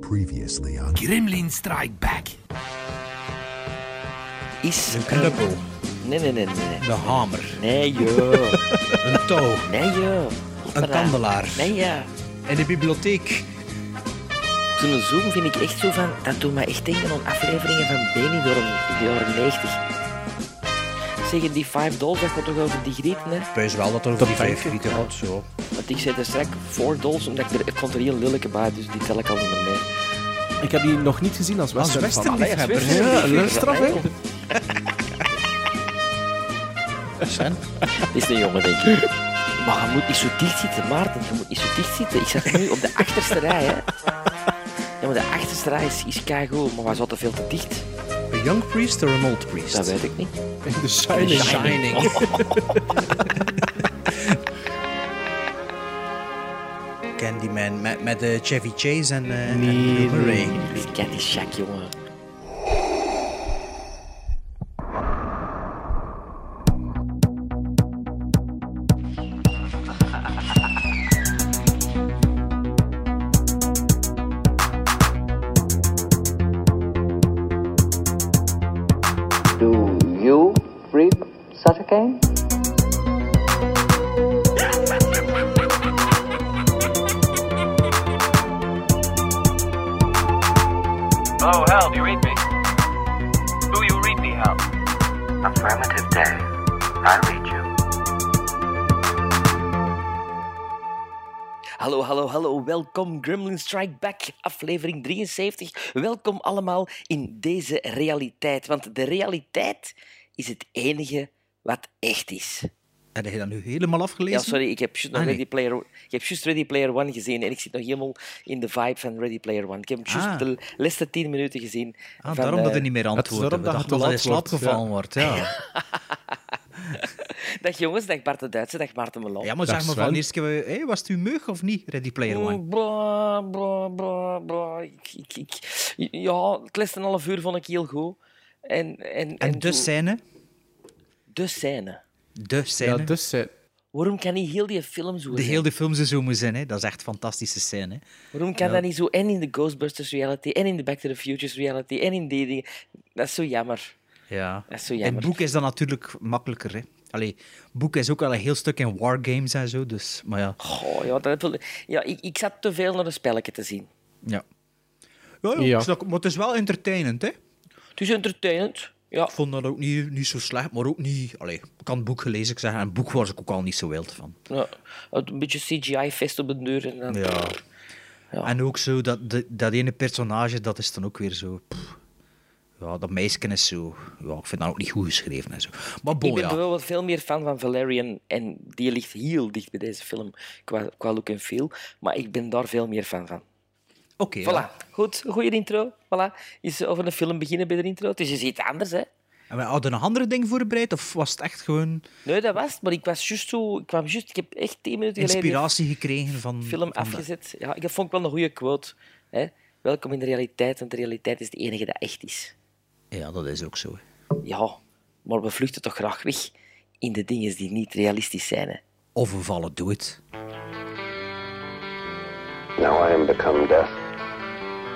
Previously on Gremlin Strike Back. is... Een knuppel, Nee, nee, nee, nee. een hamer, Nee, joh. een touw, Nee, joh. een kandelaar. Nee, ja. In de bibliotheek. Zo'n zoom vind ik echt zo van... Dat doet me echt denken aan afleveringen van Benidorm in de jaren 90. Zeggen die 5 dolls, dat gaat toch over die grieten, hè? Wees wel dat er over die vijf grieten gaat, zo. Want ik zei er straks 4 dolls, omdat ik er... Ik vond er heel lelijke bij, dus die tel ik al niet meer mee. Ik heb die nog niet gezien als Als western. fan. westernliefhebber. Als Ja, luisteraf, hè? Zijn. Is een jongen, denk ik. Maar je moet niet zo dicht zitten, Maarten. Je moet niet zo dicht zitten. Ik zat nu op de achterste rij, hè. Ja, maar de achterste rij is, is keigoed, maar wij zaten veel te dicht. Een young priest or an old priest? Dat weet ik niet. The Shining. The Shining. Candyman met, met eh, Chevy Chase en, eh en Nee, Bill Murray. nee. Die Candy Shack, jongen. Oh, Hal, do you read me? Do you read me, Hal? Affirmative, Dave. I read you. Hallo, hallo, hallo. Welkom Gremlin Strike Back, aflevering 73. Welkom allemaal in deze realiteit. Want de realiteit is het enige wat echt is. Heb je dat nu helemaal afgelezen? Ja, sorry, ik heb juist nog Ah, nee. Ready Player, ik heb juist Ready Player One gezien en ik zit nog helemaal in de vibe van Ready Player One. Ik heb juist Ah. de laatste tien minuten gezien. Ah, van, daarom dat eh, hij niet meer antwoordt. daarom We dat dat hij in slaap gevallen wordt. Ja. Dag jongens, dag Bart de Duitse, dag Maarten Melon. ja, maar Dag zeg maar van eerst keer, hey, was het uw meug of niet, Ready Player One? Mm, Bla, bla, bla, bla. Ik, ik, ik, ja, het laatste half uur vond ik heel goed. En, en, En de toen- scène? De scène. De scène. Ja, dus... eh, Waarom kan niet heel die film zo de zijn? hele film zou zo moeten zijn, hè. dat is echt een fantastische scène. hè. Waarom kan dat niet zo en in de Ghostbusters reality, en in de Back to the Futures reality, en in die dingen? Dat is zo jammer. Ja. Dat is zo jammer. het boek is dat natuurlijk makkelijker. Hè. Allee, het boek is ook wel een heel stuk in wargames en zo, dus, maar ja. Goh, ja, dat wil- ja ik, ik zat te veel naar een spelletje te zien. Ja, ja, ja, Ja. maar het is wel entertainend, hè. Het is entertainend. Ja, Ik vond dat ook niet, niet zo slecht, maar ook niet... Allee, ik had het boek gelezen, ik zeg, en het boek was ik ook al niet zo wild van. ja, een beetje CGI-fest op de deur. En dan... Ja. Ja. En ook zo, dat, dat, dat ene personage, dat is dan ook weer zo... pff. ja, dat meisje is zo... Ja, ik vind dat ook niet goed geschreven en zo. Maar Ik ben ja. bijvoorbeeld veel meer fan van Valerian en die ligt heel dicht bij deze film qua, qua look en feel. Maar ik ben daar veel meer fan van. Oké. Voilà, goed, goede intro. Voilà. Is over een film beginnen bij de intro. Het is eens iets anders, hè? En we hadden een andere ding voorbereid, of was het echt gewoon Nee, dat was het, maar ik was juist zo... Ik kwam juist... Ik heb echt tien minuten geleden inspiratie gekregen van... de film van dat? afgezet. Ja, ik vond ik wel een goede quote. Hè? Welkom in de realiteit, want de realiteit is het enige dat echt is. Ja, dat is ook zo. hè. Ja, maar we vluchten toch graag weg in de dingen die niet realistisch zijn, hè? Of we vallen dood. Now I am become death,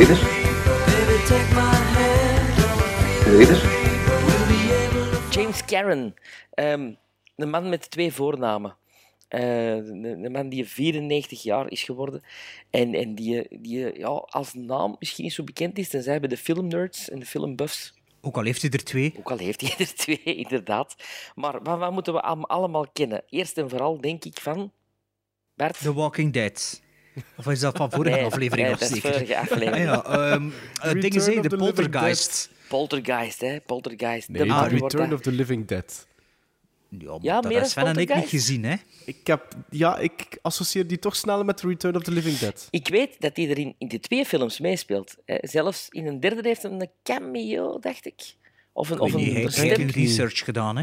It? James Caron, ehm, een man met twee voornamen. Eh, een, een man die 94 jaar is geworden en, en die, die ja, als naam misschien niet zo bekend is, tenzij bij de filmnerds en de filmbuffs. Ook al heeft hij er twee. Ook al heeft hij er twee, inderdaad. Maar wat, wat moeten we allemaal kennen? Eerst en vooral denk ik van... Bert? The Walking Dead. Of is dat van vorige Nee, aflevering nee, nog dat is zeker? vorige aflevering. Ah, ja, ehm het ding is, of de Poltergeist. Poltergeist, hè? Poltergeist. Nee, de wordt Return dat- of the Living Dead. Ja, maar Ja, dat meer hebben Sven en ik niet gezien, hè? Ik, heb, ja, ik associeer die toch snel met Return of the Living Dead. Ik weet dat hij er in, in de twee films meespeelt. Eh, zelfs in een derde heeft hij een cameo, dacht ik. Of een, of een verstem- geen research gedaan, hè?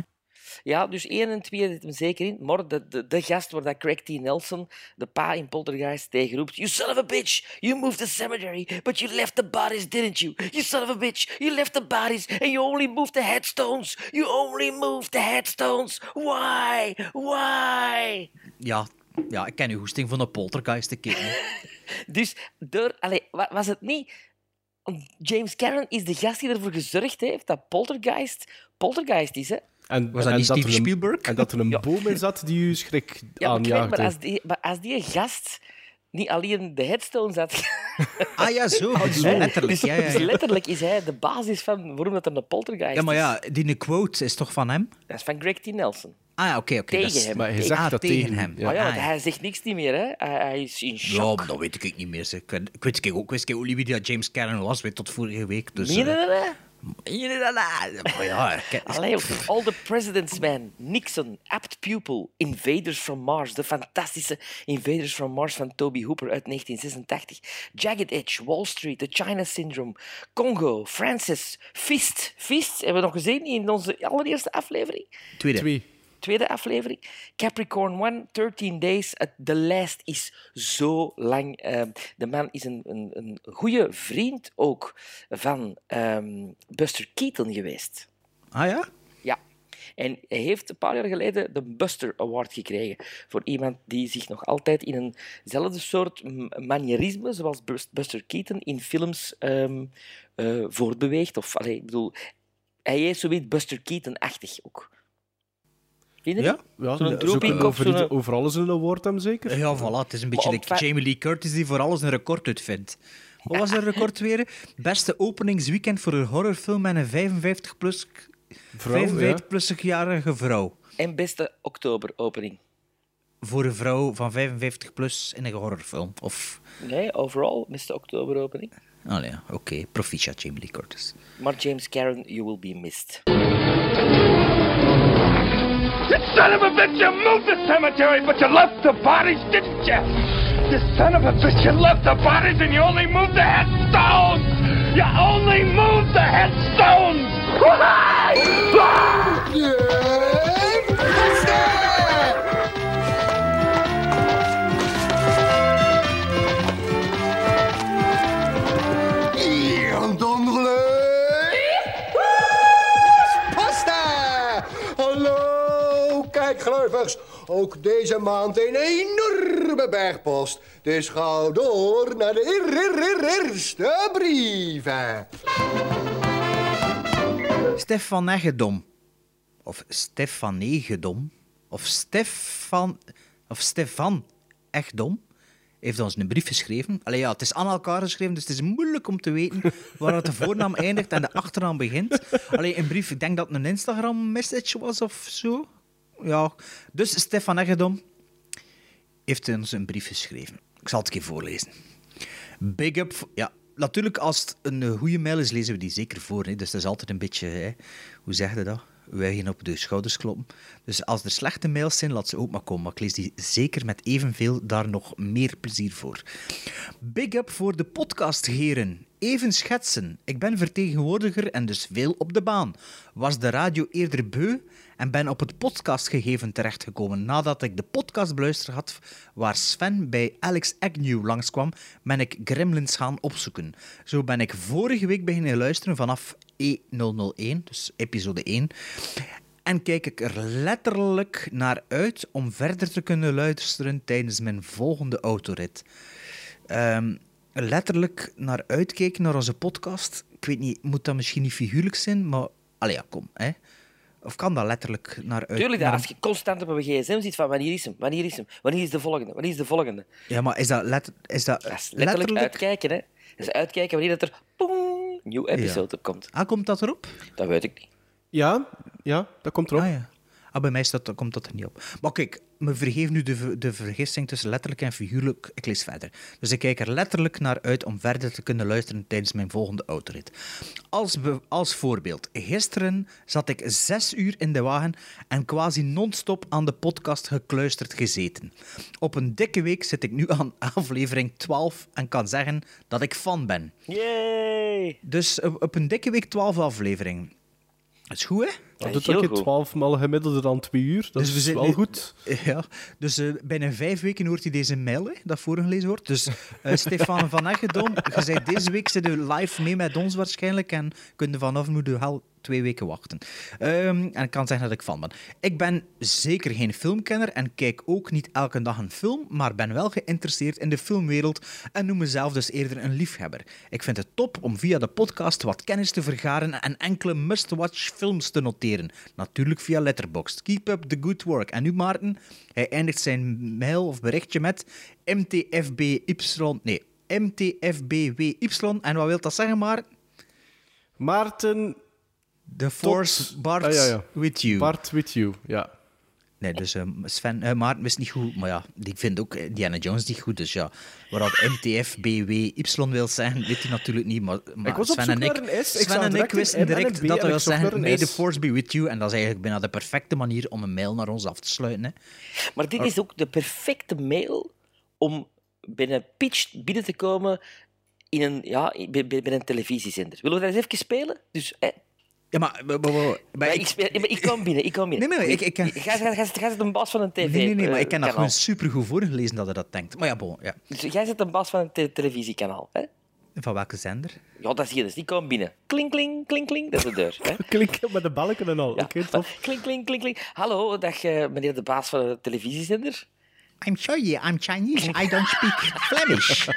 Ja, dus 1 en 2 zit hem zeker in. Maar de, de, de gast waar dat Craig T. Nelson, de pa in Poltergeist, tegenroept. You son of a bitch! You moved the cemetery, but you left the bodies, didn't you? You son of a bitch! You left the bodies and you only moved the headstones! You only moved the headstones! Why? Why? Ja, ja, ik ken uw goesting van de poltergeist te hè. Dus door, allee, wa- was het niet. James Cameron is de gast die ervoor gezorgd heeft dat Poltergeist Poltergeist is. Hè? En, Was dat en niet er Steven een- Spielberg? En dat er een Ja. boom in zat die u schrik Ja, aanjaagde. maar, als die, maar als die gast niet alleen de headstones had. Ah ja, zo. zo hè, letterlijk. dus, Ja, ja, dus ja. letterlijk is hij de basis van waarom dat er een poltergeist ja, maar is. ja, die quote is toch van hem? Dat is van Greg T. Nelson. Ah ja, oké, oké. dat Tegen is- hem. Maar hij tegen- zegt Ah, dat tegen hem. Ja. Oh ja, want Ah, ja. hij zegt niks niet meer. Hè. Hij, hij is in Ja, shock. maar dat weet ik niet meer. zeg. Ik weet, ik weet ik ook, wist ik ook niet wie dat James Cameron was, weet tot vorige week. Dus, Meen je eh, ja, Allee, ook, All the President's Man, Nixon, Apt Pupil, Invaders from Mars, de fantastische Invaders from Mars van Toby Hooper uit 1986, Jagged Edge, Wall Street, The China Syndrome, Congo, Francis, Fist. Fist hebben we nog gezien in onze allereerste aflevering. tweede. Twee. Tweede aflevering. Capricorn 1, 13 Days. De lijst is zo lang. Ehm, de man is een, een, een goede vriend ook van ehm, Buster Keaton geweest. Ah ja? Ja. En hij heeft een paar jaar geleden de Buster Award gekregen voor iemand die zich nog altijd in eenzelfde soort manierisme, zoals Bus- Buster Keaton, in films ehm, eh, voortbeweegt. Of, allee, ik bedoel, hij is zoiets Buster Keaton-achtig ook. Je Ja? Ja, Zo'n over, zo'n- ieder- over alles een award hem zeker. Ja, voilà. Het is een beetje like Jamie Lee Curtis die voor alles een record uitvindt. Wat was het record weer? Beste openingsweekend voor een horrorfilm met een 55 plus, Vrouw, 55-jarige vrouw. En beste oktoberopening. Voor een vrouw van 55 plus in een horrorfilm. Of... Nee, overall, beste oktoberopening. Oh ja, oké. Proficiat, Jamie Lee Curtis. Maar James Cameron, you will be missed. You son of a bitch, you moved the cemetery, but you left the bodies, didn't you? You son of a bitch, you left the bodies and you only moved the headstones! You only moved the headstones! Pasta! Ook deze maand een enorme bergpost. Dus ga door naar de eer- eer- eer- eerste brieven. Stefan Eggedom. Of Stefan Egedom. Of Stefan... Of Stefan Eggedom. Heeft ons een brief geschreven. Allee, ja, het is aan elkaar geschreven, dus het is moeilijk om te weten waar het de voornaam eindigt en de achternaam begint. Allee, een brief, ik denk dat het een Instagram-message was of zo. Ja, dus Stefan Eggedom heeft ons een brief geschreven. Ik zal het keer voorlezen. Big up. Ja, natuurlijk, als het een goede mail is, lezen we die zeker voor. Hè. Dus dat is altijd een beetje, hè, hoe zeg je dat? Wij gaan op de schouders kloppen. Dus als er slechte mails zijn, laat ze ook maar komen. Maar ik lees die zeker met evenveel daar nog meer plezier voor. Big up voor de podcastheren. Even schetsen. Ik ben vertegenwoordiger en dus veel op de baan. Was de radio eerder beu en ben op het podcastgegeven terechtgekomen. Nadat ik de podcast beluisterd had waar Sven bij Alex Agnew langskwam, ben ik Gremlins gaan opzoeken. Zo ben ik vorige week beginnen luisteren vanaf E001, dus episode 1. En kijk ik er letterlijk naar uit om verder te kunnen luisteren tijdens mijn volgende autorit. Ehm, letterlijk naar uitkijken naar onze podcast. Ik weet niet, moet dat misschien niet figuurlijk zijn, maar... Allee, ja, kom, hè. Of kan dat letterlijk naar uit... Tuurlijk, naar als je constant op een gsm zit van wanneer is hem, wanneer is hem, wanneer is de volgende, wanneer is de volgende. Ja, maar is dat, let, is dat, Dat is letterlijk, uitkijken, hè. Dat is uitkijken wanneer dat er poeng, een nieuw episode op komt. Ah, komt dat erop? Dat weet ik niet. Ja, ja, dat komt erop. Ah ja. Ah, bij mij staat, komt dat er niet op. Maar kijk, me vergeef nu de, de vergissing tussen letterlijk en figuurlijk. Ik lees verder. Dus ik kijk er letterlijk naar uit om verder te kunnen luisteren tijdens mijn volgende autorit. Als, als voorbeeld, gisteren zat ik zes uur in de wagen en quasi non-stop aan de podcast gekluisterd gezeten. Op een dikke week zit ik nu aan aflevering 12 en kan zeggen dat ik fan ben. Yay! Dus op op een dikke week 12 afleveringen. Dat is goed, hè? Dat is doet heel ook in goed. 12 maal gemiddelder dan 2 uur. Dat Dus we is wel goed. Ja, dus eh, binnen vijf weken hoort hij deze mail hè, dat voorgelezen wordt. Dus eh, Stefan van Eggedom, je zei deze week zit u live mee met ons waarschijnlijk en kun je vanaf nu al twee weken wachten. Ehm, en ik kan zeggen dat ik fan ben. Ik ben zeker geen filmkenner en kijk ook niet elke dag een film, maar ben wel geïnteresseerd in de filmwereld en noem mezelf dus eerder een liefhebber. Ik vind het top om via de podcast wat kennis te vergaren en enkele must-watch films te noteren. Natuurlijk via Letterboxd. Keep up the good work. En nu Maarten, hij eindigt zijn mail of berichtje met MTFBY. Nee, MTFBWY. En wat wil dat zeggen, Maarten? Maarten The Force Bart Ah, ja, ja. with you. Bart with you, ja. Nee, dus eh, Sven, eh, Maarten wist niet goed, maar ja, die vindt ook eh, Diana Jones niet goed. Dus ja, waar dat MTFBWY wil zeggen, weet hij natuurlijk niet. Maar, maar Ik was op Sven en ik. Ik Sven en ik wisten en direct dat dat wil ik zeggen, may the force be with you. En dat is eigenlijk bijna de perfecte manier om een mail naar ons af te sluiten. Hè. Maar dit is ook de perfecte mail om binnen pitch binnen te komen in een, ja, bij, bij bij een televisiezender. Willen we dat eens even spelen? Dus, hè, Ja, maar... maar, maar- maar- maar ik, ik kom binnen, ik kom binnen. Nee, nee, ik- ik jij- jij zit een baas van een tv Nee, nee, nee, maar ik ken dat eh, gewoon kanaal. supergoed voorgelezen dat hij dat denkt. Maar ja, bon, ja. Dus jij zit een baas van een te- televisiekanaal. Hè? Van welke zender? Ja, dat zie je dus. Die komen binnen. Kling, kling, kling, kling. Dat is de deur. Hè? Klinken met de balken en al. Ja. Oké, top. Kling, kling, kling, kling. Hallo, dag eh, meneer de baas van de televisiezender. I'm sorry, I'm Chinese. I don't speak Flemish.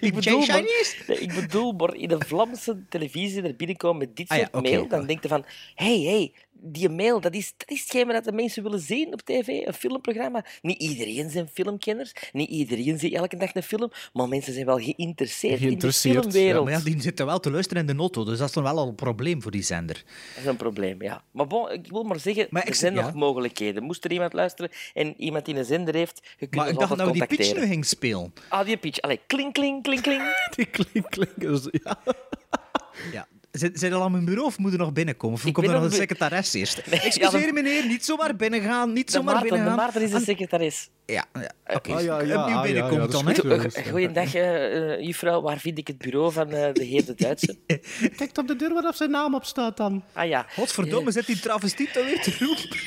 Ik bedoel, maar, Chinese? nee, ik bedoel, maar in een Vlaamse televisie er binnenkomen met dit Ah ja, soort mail, dan denk je van, hé, hey, hey, die mail, dat is, dat is hetgeen dat de mensen willen zien op tv, een filmprogramma. Niet iedereen zijn filmkenners, niet iedereen ziet elke dag een film, maar mensen zijn wel geïnteresseerd, Geïnteresseerd, in de filmwereld. Maar ja, die zitten wel te luisteren in de auto, dus dat is dan wel al een probleem voor die zender. Dat is een probleem, ja. Maar bon, ik wil maar zeggen, Maar er zijn ja. nog mogelijkheden. Moest er iemand luisteren en iemand die een zender heeft, je kunt Maar ik dacht we die pitch nu ging spelen. Ah, die pitch. Allee, kling, kling, kling, kling. Die klink, klink. dus, ja. Ja. Zit, zit al aan mijn bureau of moet er nog binnenkomen? Of Ik komt er nog een secretaris eerst? Nee, ja, Excuseer dan- meneer, niet zomaar binnengaan, niet De zomaar Maarten, de binnengaan. Maarten is de secretaris. Ja, ja oké. Ah, ja, ja, Opnieuw ah, ja, binnenkomt dan, goed. Goeiedag, eh, eh, juffrouw. Waar vind ik het bureau van eh, de heer de Duitse? Kijk op de deur waarop zijn naam op staat dan. Ah ja. Godverdomme, zit die travestiet alweer te roepen?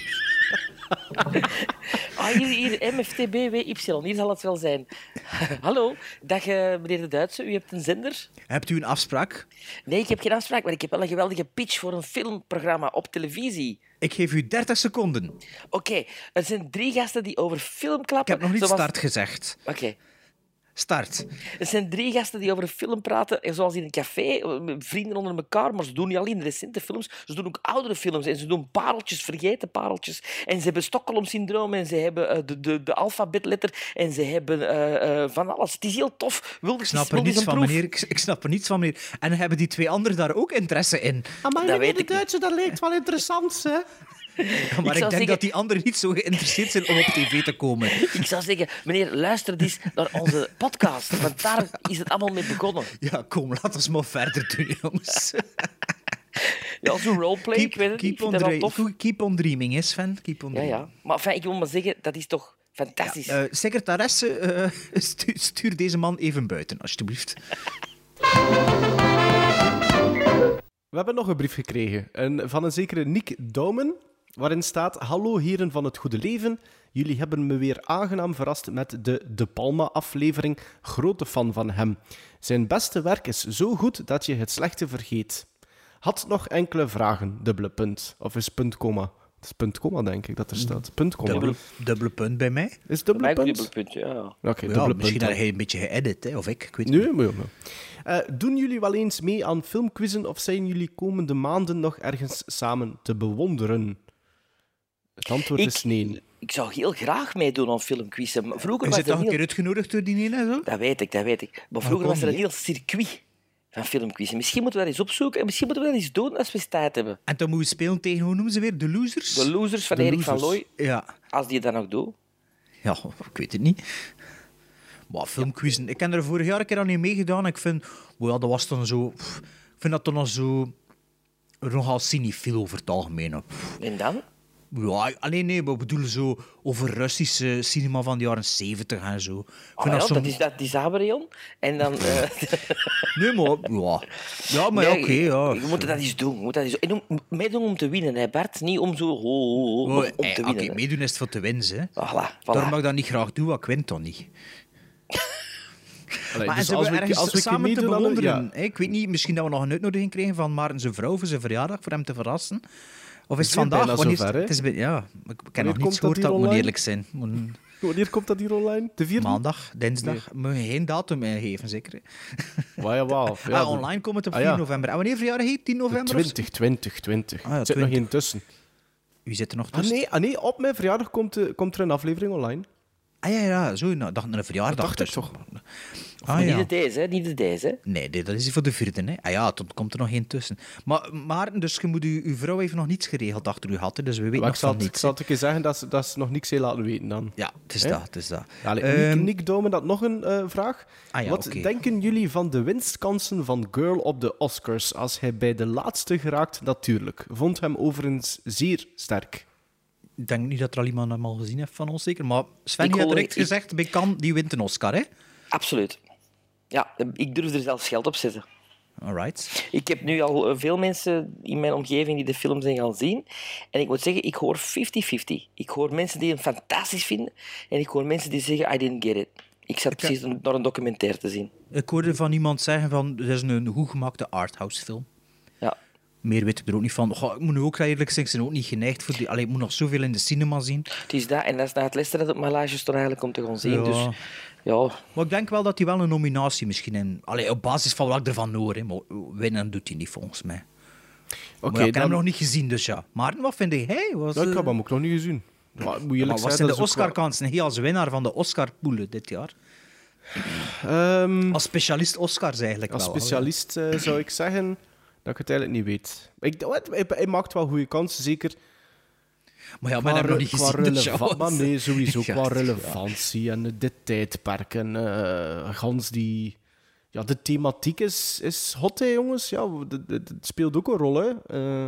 Ah, hier, hier, MFTBWY. Hier zal het wel zijn. Hallo, dag eh, meneer de Duitse. U hebt een zender? Hebt u een afspraak? Nee, ik heb geen afspraak, maar ik heb wel een geweldige pitch voor een filmprogramma op televisie. Ik geef u 30 seconden. Oké, er zijn drie gasten die over film Ik klappen. heb nog niet zoals- start gezegd. Oké. Start. Er zijn drie gasten die over een film praten, eh, zoals in een café, eh, vrienden onder elkaar, maar ze doen niet alleen recente films, ze doen ook oudere films en ze doen pareltjes, vergeten pareltjes. En ze hebben Stockholm-syndroom en ze hebben eh, de, de, de alfabetletter en ze hebben eh, eh, van alles. Het is heel tof. Wil Ik snap er niets van, meneer. Ik, ik snap er niets van, meneer. En hebben die twee anderen daar ook interesse in? Ah, maar Dat weet de ik niet. Duitse, dat lijkt wel interessant, hè? Ja, maar ik, denk zeggen- dat die anderen niet zo geïnteresseerd zijn om op tv te komen. Ik zou zeggen, meneer, luister eens naar onze podcast, want daar is het allemaal mee begonnen. Ja, kom, laat ons maar verder doen, jongens. Ja, zo'n roleplay, ik weet het niet, keep, ik on vind dat wel dre- tof. keep on dreaming, hè, Sven. Keep on Ja, dreaming. ja. Maar enfin, ik wil maar zeggen, dat is toch fantastisch. Eh, secretaresse, eh, stu- stuur deze man even buiten, alsjeblieft. We hebben nog een brief gekregen een, van een zekere Nick Doumen, waarin staat: Hallo heren van het goede leven. Jullie hebben me weer aangenaam verrast met de De Palma-aflevering. Grote fan van hem. Zijn beste werk is zo goed dat je het slechte vergeet. Had nog enkele vragen, dubbele punt. Of is punt, komma? Het is punt, komma, denk ik dat er staat. Punt, komma. Dubbele, dubbele punt bij mij. Is dubbele punt? dubbele punt, ja. Oké, Ja, dubbele misschien punt. heb een beetje geëdit, hè, of ik. ik weet het Nee, maar ja, maar. Eh, doen jullie wel eens mee aan filmquizzen of zijn jullie komende maanden nog ergens samen te bewonderen? Het antwoord Ik- is nee. Ik zou heel graag meedoen aan filmquizzen. maar Vroeger Je was zit er toch een keer uitgenodigd door die en zo? Dat weet ik, dat weet ik. Maar vroeger was er een heel circuit van filmquiz. Misschien moeten we dat eens opzoeken en misschien moeten we dat eens doen als we tijd hebben. En dan moeten we spelen tegen, hoe noemen ze weer? De losers? De losers van De Erik van. Looy, Ja. als die dat nog doet. Ja, ik weet het niet. Maar filmquizzen, ik heb er vorig jaar een keer aan niet meegedaan. Ik vind, well, ja, dat was dan zo... pff, Ik vind dat dan zo... Nogal cinefiel over het algemeen. Pff, En dan? Ja, alleen nee, we bedoelen zo over Russische cinema van de jaren 70 en zo. Oh, ja, dat zo... dat is dat is Aberion. En dan... eh, Nee, maar... Ja, ja maar nee, oké, ja. Je moet dat eens doen. Je moet dat eens. En om, meedoen om te winnen, hè, Bart. Niet om zo... ho, ho, ho, Oh, om, om eh, te Oké, winnen. meedoen is voor te winnen, hè. Voilà, voilà. Daarom mag ik dat niet graag doen, want ik win toch niet. Allee, Maar dus ze als we, als we samen te bewonderen. ja. Ik weet niet, misschien dat we nog een uitnodiging krijgen van Maarten zijn vrouw voor zijn verjaardag, voor hem te verrassen. Of is het vandaag? Wanneer, zover, het is, ja, ik, heb nog niets dat gehoord, hier dat moet eerlijk zijn. Moet- Wanneer komt dat hier online? De vierde? Maandag, dinsdag. Moet je geen datum geven, zeker? Wauw, ja, wauw. Ja, ah, online komt het op Ah, 4 ja. november. En wanneer verjaardag heet 10 de november? of zo? 20, 20, 20. Ah, ja, zit nog 20. geen tussen. Wie zit er nog Ah tussen? nee, ah, nee, op mijn verjaardag komt, eh, komt er een aflevering online. Ah ja, ja, zo. Nou, dacht naar een verjaardag. Dat dacht ik dus. toch. Ah, Niet ja. de deze, hè. Niet de deze. Nee, nee, dat is voor de vierde. Hè. Ah ja, dan komt er nog één tussen. Maar Maarten, dus je moet uw vrouw heeft nog niets geregeld achter u had, hè, dus we weten Maar ik nog zal, van ik niets. zal het een keer zeggen dat ze, dat ze nog niks heeft laten weten dan. Ja, het is dat, het is dat. Allee, Ehm, Nick, Nick Domen had nog een eh, vraag. Ah ja, Wat denken jullie van de winstkansen van Girl op de Oscars als hij bij de laatste geraakt? Natuurlijk. Vond hem overigens zeer sterk. Ik denk niet dat er al iemand hem al gezien heeft van ons, zeker. Maar Sven Ik heeft hoor- direct ik- gezegd, bij Cannes, die wint een Oscar, hè? Absoluut. Ja, ik durf er zelfs geld op zetten. Alright. Ik heb nu al eh, veel mensen in mijn omgeving die de film zijn gaan zien. En ik moet zeggen, ik hoor 50-50. Ik hoor mensen die hem fantastisch vinden. En ik hoor mensen die zeggen, I didn't get it. Ik zat precies naar een documentaire te zien. Ik hoorde van iemand zeggen van, het is een goed gemaakte arthouse film. Meer weet ik er ook niet van. Goh, ik moet nu ook eerlijk zeggen, ik ben ook niet geneigd voor die... Allee, ik moet nog zoveel in de cinema zien. Het is dat. En dat is na het Leicester dat op mijn lijstje stond eigenlijk om te gaan zien. Ja. Dus ja, Maar ik denk wel dat hij wel een nominatie misschien... In, allee, op basis van wat ik ervan hoor, hè. Maar winnen doet hij niet, volgens mij. Oké, maar ja, ik heb dan- hem nog niet gezien, dus ja. Maar wat vind jij? Was, Ja, ik eh, heb hem ook nog niet gezien. Maar moet je maar eerlijk wat zijn de Oscar-kansen? Hij als winnaar van de Oscar-poelen dit jaar. Ehm, Als specialist Oscars eigenlijk Als wel. specialist eh, zou ik zeggen dat ik het eigenlijk niet weet. Ik, hij, hij maakt wel goede kansen, zeker. Maar ja, maar heb nog niet qua gezien, dus releva- ja. maar nee, sowieso Ja, qua ja. relevantie en dit tijdperk en eh, gans die... Ja, de thematiek is, is hot, hè, jongens. Ja, het speelt ook een rol, hè. Eh,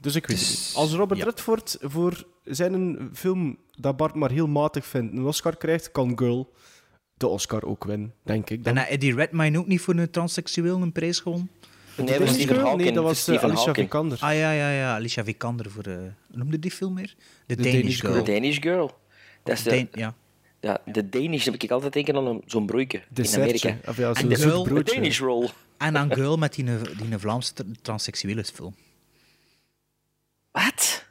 dus ik weet het niet. Als Robert ja. Redford voor zijn een film dat Bart maar heel matig vindt een Oscar krijgt, kan Girl de Oscar ook winnen, denk ik. En Dan. had Eddie Redmayne ook niet voor een transseksueel een prijs gewonnen? Nee, dat was Stephen? Hawking. Nee, dat was eh, Alicia Hawking. Vikander. Ah ja, ja, ja. Alicia Vikander voor... eh hoe noemde die film meer? The, Danish, Danish Girl. The Danish Girl. Dat is de, Dan- ja. ja, de Danish heb ik altijd denken aan een- zo'n broeike in. Amerika. Of ja, En zo'n de De. Danish roll. En een girl met die, die een Vlaamse tra- transseksuele film. Wat?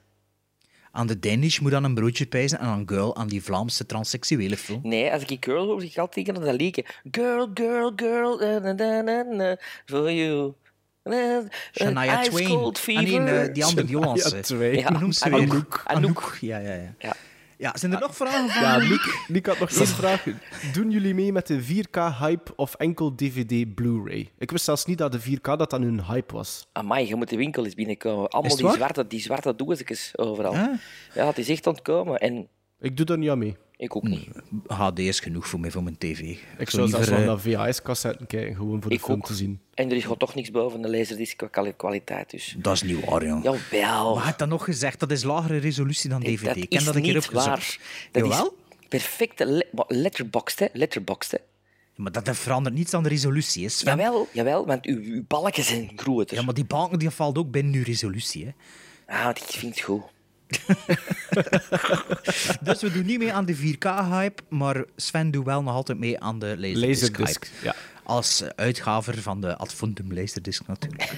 Aan de Danish moet dan een broodje pijzen en aan girl aan die Vlaamse transseksuele film. Nee, als ik girl hoor, ik altijd denken aan dat liedje. Girl, girl, girl, na, na, na, na, na, for you. Na, Shania ice Twain. cold Ah, nee, eh, die andere, die Hollandse. Shania Twain. Ja, ze Anouk. weer? Anouk. Anouk. Ja, ja, ja. Ja. Ja, zijn er nog vragen van? Ja, Nick, Nick had nog één vraag. Doen jullie mee met de 4K-hype of enkel DVD Blu-ray? Ik wist zelfs niet dat de 4K dat dan hun hype was. Amai, je moet de winkel eens binnenkomen. Allemaal die zwarte, die zwarte doosjes overal. Ah. Ja, het is echt ontkomen. En Ik doe daar niet aan mee. Ik ook niet. HD is genoeg voor mij, voor mijn tv. Ik zou zelfs liever, wel eh, naar VHS-cassetten kijken, gewoon voor de Ik film ook. te zien. En er is gewoon toch niks boven de laserdisc qua kwali- kwaliteit. Dus. Dat is niet waar, jong. Jawel. Maar had dat nog gezegd? Dat is lagere resolutie dan Nee, DVD. dat ik ken is dat een keer niet opgezocht. waar. Dat Jawel? is perfecte le maar letterboxd, hè. Letterboxd, hè. Maar dat verandert niets aan de resolutie, hè, Sven? Jawel, jawel, want uw, uw balken zijn groter. Ja, maar die banken die valt ook binnen uw resolutie. Hè. Ah, ik vind het goed. Dus we doen niet mee aan de 4K-hype, maar Sven doet wel nog altijd mee aan de Laserdisc-hype. Laserdisc, ja. Als eh, uitgaver van de Adfundum Laserdisc natuurlijk.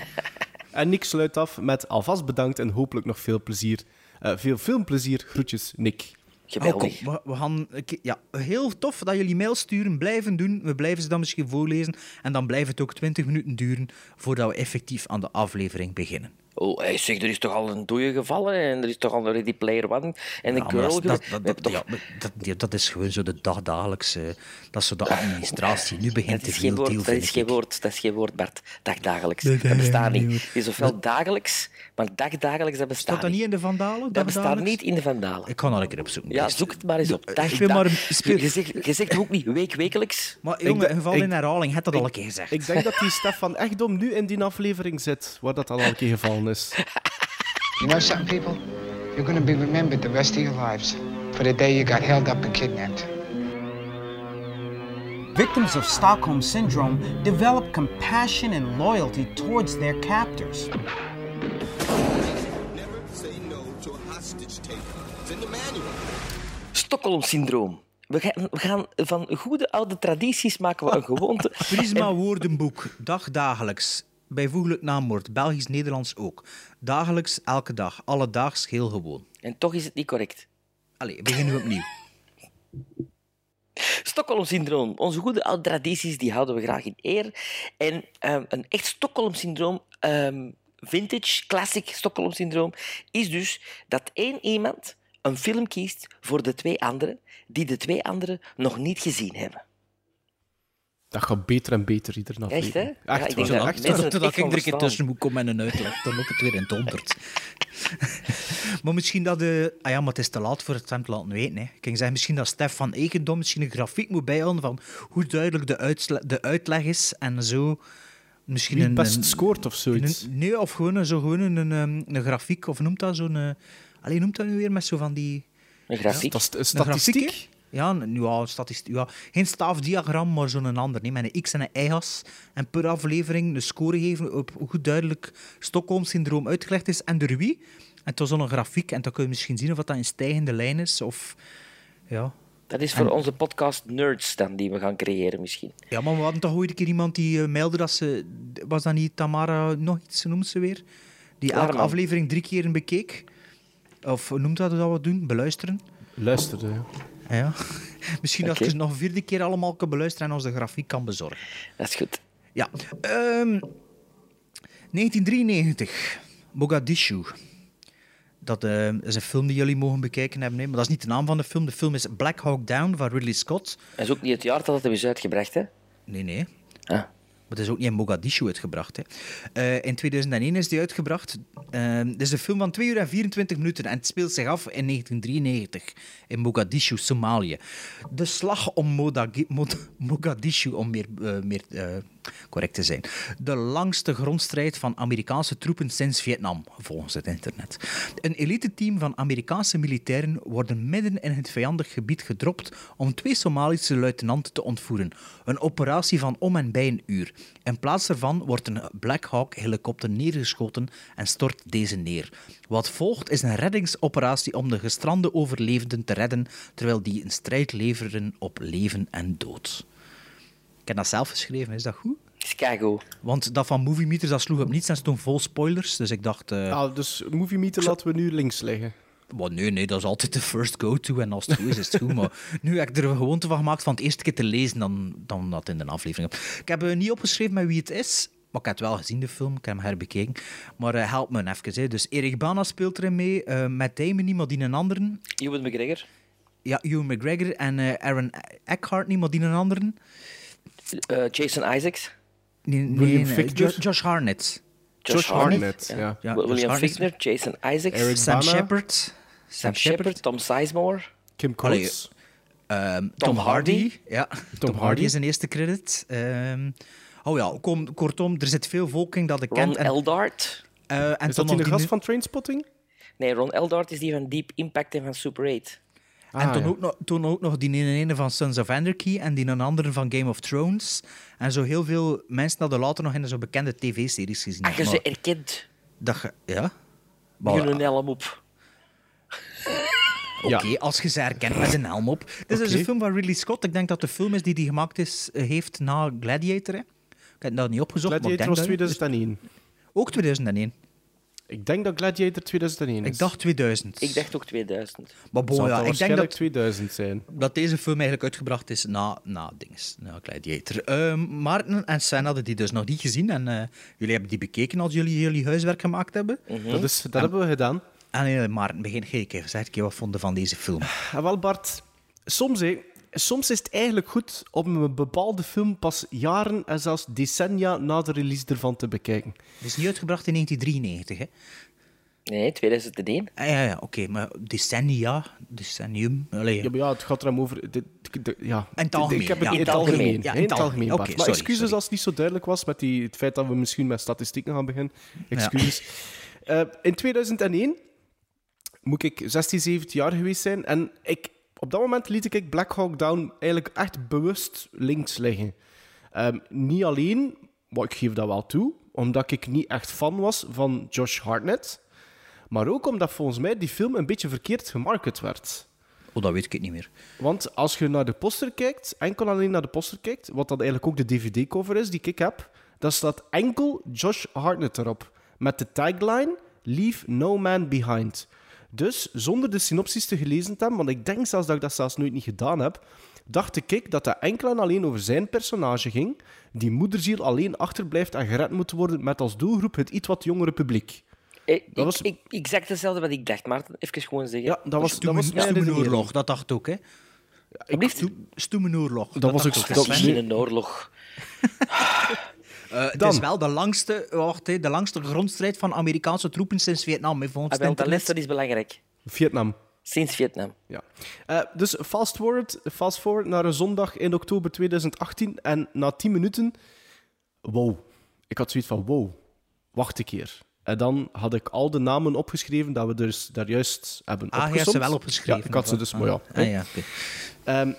En Nick sluit af met alvast bedankt en hopelijk nog veel plezier. Eh, veel filmplezier. Groetjes, Nick. Geweldig. Oh, kom, we, we gaan, ja, heel tof dat jullie mail sturen, blijven doen. We blijven ze dan misschien voorlezen. En dan blijft het ook 20 minuten duren voordat we effectief aan de aflevering beginnen. Oh, hij zegt, er is toch al een dode gevallen en er is toch al een Ready Player One en een Ja, girl. dat, dat, dat, dat, toch- ja, maar dat, ja, dat is gewoon zo de dagdagelijkse... Dat is zo de administratie. Nu begint Dat te is, geen veel woord, deel, dat, is geen woord, dat is geen woord, Bart. Dagdagelijks. Nee, Dat bestaat nee, niet. Het is ofwel dagelijks, maar dagdagelijks, dat bestaat Staat dat niet in de Vandalen? Dat bestaat niet in de Vandalen. Ik ga nog een keer opzoeken. Ja, zoek het maar eens op. Ik Dag, dag- maar een je, zegt, je zegt ook niet week, wekelijks. Maar Ik jongen, geval ik- in herhaling, het dat al een keer gezegd. Ik denk dat die Stefan Echtdom nu in die aflevering zit, waar dat al een keer gevallen is. You know something, people? You're gonna be remembered the rest of your lives for the day you got held up and kidnapped. Victims of Stockholm Syndrome develop compassion and loyalty towards their captors. Stockholm-syndroom. We gaan, we gaan van goede oude tradities maken we een gewoonte. Prisma woordenboek, dagdagelijks. Bijvoeglijk naamwoord, Belgisch-Nederlands ook. Dagelijks, elke dag, alledaags, heel gewoon. En toch is het niet correct. Allee, beginnen we opnieuw. Stockholm-syndroom. Onze goede oude tradities die houden we graag in eer. En ehm, een echt Stockholm-syndroom, ehm, vintage, classic Stockholm-syndroom, is dus dat één iemand een film kiest voor de twee anderen, die de twee anderen nog niet gezien hebben. Dat gaat beter en beter iedere Echt, aflevering. hè? Ja, Echt ik denk dat Echt echt ik er een keer tussen moet komen en een uitleg. Dan loopt het weer in het honderd. maar misschien dat... De... Ah ja, maar het is te laat voor het hem te laten weten. Hè. Ik ging zeggen, misschien dat Stef van Eigendom misschien een grafiek moet bijhouden van hoe duidelijk de, de uitleg is en zo... Misschien Wie een, het best een- scoort of zoiets. een- nee, of gewoon, een- zo gewoon een, een, een, grafiek, of noemt dat zo'n... eh, Allee, noemt dat nu weer met zo van die... Een grafiek. Een statistiek. grafiek? Ja, een, ja, statistiek, ja, geen staafdiagram, maar zo'n ander. Nee, met een x en een y-as. En per aflevering een score geven op hoe goed duidelijk Stockholm-syndroom uitgelegd is en door wie. En het was zo'n grafiek en dan kun je misschien zien of dat in stijgende lijn is. Of, ja. Dat is voor En- onze podcast Nerds dan, die we gaan creëren misschien. ja, maar we hadden toch ooit een keer iemand die eh, meldde dat ze... Was dat niet Tamara, nog iets noemt ze weer? Die elke aflevering drie keer bekeek. Of noemt dat dat we doen? Beluisteren. Luister, ja. Ja. Misschien dat ze nog een vierde keer allemaal kan beluisteren en ons de grafiek kan bezorgen. Dat is goed. Ja. Ehm 1993. Mogadishu. Dat eh, is een film die jullie mogen bekijken hebben. hè. Maar dat is niet de naam van de film. De film is Black Hawk Down van Ridley Scott. Dat is ook niet het jaar dat het is uitgebracht, hè? Nee, nee. Ah. Maar het is ook niet in Mogadishu uitgebracht. Hè. Eh, in 2001 is die uitgebracht. Eh, Het is een film van 2 uur en 24 minuten en het speelt zich af in 1993 in Mogadishu, Somalië. De slag om Modagi- Mod- Mogadishu, om meer, meer correct te zijn. De langste grondstrijd van Amerikaanse troepen sinds Vietnam, volgens het internet. Een elite-team van Amerikaanse militairen worden midden in het vijandig gebied gedropt om twee Somalische luitenanten te ontvoeren. Een operatie van om en bij een uur. In plaats daarvan wordt een Black Hawk-helikopter neergeschoten en stort deze neer. Wat volgt is een reddingsoperatie om de gestrande overlevenden te redden, terwijl die een strijd leveren op leven en dood. Ik heb dat zelf geschreven, is dat goed? Chicago. Want dat van Movie Meter dat sloeg op niets en stond vol spoilers, dus ik dacht... eh, Ah, dus Movie Meter laten we nu links liggen. Well, nee, nee, dat is altijd de first go-to. En als het goed is, is het goed. Maar nu heb ik er een gewoonte van gemaakt van het eerste keer te lezen dan, dan dat in de aflevering. Ik heb eh, niet opgeschreven met wie het is. Maar ik heb het wel gezien, de film. Ik heb hem herbekeken. Maar eh, help me even. Hè. Dus Erik Bana speelt erin mee. eh met Damon niet, maar die een anderen. Ewan McGregor. Ja, Ewan McGregor. En eh, Aaron Eckhart niet, maar die een anderen. Eh, Jason Isaacs. Nee, nee, William nee, Fichtner? Jo- Josh Hartnett. Josh, Hartnett, ja. Ja, William Josh. Fichtner, Jason Isaacs. Eric Sam. Shepard. Sam Sam Shepard. Tom Sizemore. Kim Allee, Coates. Ehm, Tom Tom, Hardy. Hardy. Ja, Tom, Hardy. Hardy is een eerste credit. Ehm, oh ja, kom, kortom, er zit veel volking dat ik Ron ken. En, Eldart. eh, en Is dat die de gast van Trainspotting? Nee, Ron Eldart is die van Deep Impact en van Super 8. En Ah, toen, ja. ook nog, toen ook nog die ene ene van Sons of Anarchy en die een andere van Game of Thrones. En zo heel veel mensen hadden later nog in zo bekende tv-series gezien. Ah, je Maar ze erkent. dat je- ja? Met Maar- een helm op. Oké, als je ze herkent met een helm op. Dit is Oké. een film van Ridley Scott. Ik denk dat de film is die die gemaakt is, eh, heeft na Gladiator. Hè. Ik heb dat niet opgezocht, Gladiator maar was ik denk dat... 2001. Ook 2001. Ik denk dat Gladiator 2001 is. Ik dacht 2000. Ik dacht ook 2000. Maar bon, ja, dat ik denk waarschijnlijk dat, 2000 zijn. dat deze film eigenlijk uitgebracht is na, na dinges, na Gladiator. Ehm Maarten en Sven hadden die dus nog niet gezien. En eh, jullie hebben die bekeken als jullie jullie huiswerk gemaakt hebben. Dat, is, dat hebben we gedaan. En uh, Maarten, begin jij even. Zeg een keer wat vonden van deze film. Ja, wel, Bart, soms, soms is het eigenlijk goed om een bepaalde film pas jaren en zelfs decennia na de release ervan te bekijken. Het is niet uitgebracht in 1993, hè? Nee, 2001. Ah, ja, ja, oké, maar decennia, decennium. Allee, Ja, maar ja, het gaat er hem over. Ja, In het algemeen, Ik heb het ja, in het algemeen. algemeen. Ja, in het algemeen. Oké, Bart. maar sorry, excuses sorry. als het niet zo duidelijk was met die, het feit dat we misschien met statistieken gaan beginnen. Excuses. Eh, in 2001 moet ik 16, 17 jaar geweest zijn. En ik, op dat moment liet ik Black Hawk Down eigenlijk echt bewust links liggen. Ehm, niet alleen, maar ik geef dat wel toe, omdat ik niet echt fan was van Josh Hartnett. Maar ook omdat volgens mij die film een beetje verkeerd gemarket werd. Oh, dat weet ik niet meer. Want als je naar de poster kijkt, enkel alleen naar de poster kijkt, wat dan eigenlijk ook de DVD-cover is die ik heb, dan staat enkel Josh Hartnett erop. Met de tagline: Leave no man behind. Dus zonder de synopsis te gelezen te hebben, want ik denk zelfs dat ik dat zelfs nooit niet gedaan heb, dacht ik dat dat enkel en alleen over zijn personage ging, die moederziel alleen achterblijft en gered moet worden met als doelgroep het iets wat jongere publiek. Eh, Ik, Dat was- ik, exact hetzelfde wat ik dacht, Maarten. Even gewoon zeggen. Ja, dat was, dat was mijn redenering. dat dacht ik ook, hè? Alsjeblieft. Stoemenoorlog. Dat was ook- dacht ik dat- Sven. Misschien een oorlog. Eh, het is wel de langste, wacht, de langste grondstrijd van Amerikaanse troepen sinds Vietnam, hè, volgens Ah, wel, dat, les, internet. dat is belangrijk. Vietnam. Sinds Vietnam. Ja. Eh, dus fast forward, fast forward naar een zondag in oktober 2018 en na 10 minuten, wow. Ik had zoiets van, wow, wacht een keer. En dan had ik al de namen opgeschreven dat we dus daar juist hebben Ah, je hebt opgesomd. ze wel opgeschreven. Ja, ik had ze dus, maar ja. Ah, ja. Ehm,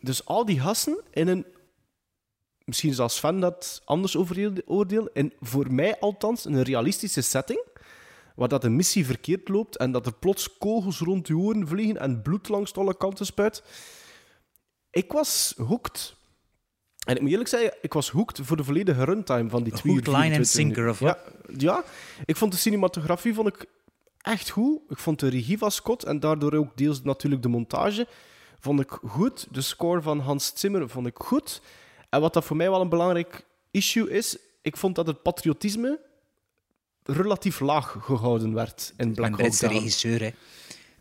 dus al die gasten in een... Misschien zal Sven dat anders oordeel. En voor mij althans een realistische setting. Waar dat de missie verkeerd loopt en dat er plots kogels rond je oren vliegen en bloed langs alle kanten spuit. Ik was hooked. En ik moet eerlijk zeggen, ik was hooked voor de volledige runtime van die twee uur line and 24 sinker, of ja, ja, ik vond de cinematografie vond ik echt goed. Ik vond de regie van Scott en daardoor ook deels natuurlijk de montage vond ik goed. De score van Hans Zimmer vond ik goed. En wat dat voor mij wel een belangrijk issue is, ik vond dat het patriotisme relatief laag gehouden werd in Een Black Hawk Britse Down. regisseur,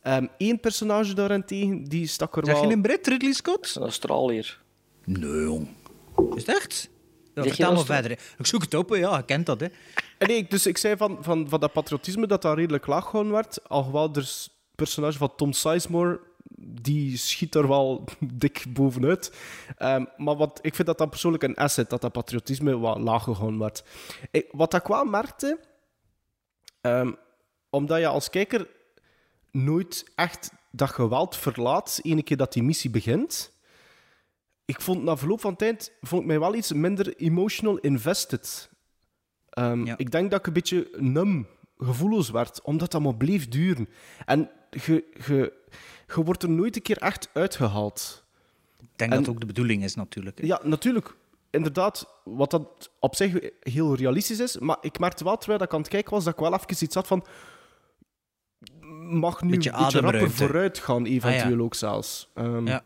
hè. Eén personage daarentegen, die stak er Zeg je wel... een Brit, Ridley Scott? Een Australiër. Nee, jong. Is het echt? Ja, Zeg je vertel maar verder. hè. Ik zoek het op, hè. ja, je kent dat, hè. En nee, dus ik zei van, van, van dat patriotisme dat dat redelijk laag gehouden werd. Alhoewel er een personage van Tom Sizemore, die schiet er wel dik bovenuit. Ehm, maar wat, ik vind dat dat persoonlijk een asset, dat dat patriotisme wat laag gehouden werd. Ik, wat ik wel merkte, ehm, omdat je als kijker nooit echt dat geweld verlaat, ene keer dat die missie begint. Ik vond na verloop van tijd vond ik mij wel iets minder emotional invested. Ehm, Ja. Ik denk dat ik een beetje num, gevoelloos werd, omdat dat maar bleef duren. En je, je wordt er nooit een keer echt uitgehaald. Ik denk En- dat ook de bedoeling is, natuurlijk. hè. Ja, natuurlijk. Inderdaad, wat dat op zich heel realistisch is. Maar ik merkte wel, terwijl ik aan het kijken was, dat ik wel even iets had van... Mag nu Beetje een beetje rapper vooruit gaan, eventueel Ah, ja. ook zelfs. Ehm, Ja.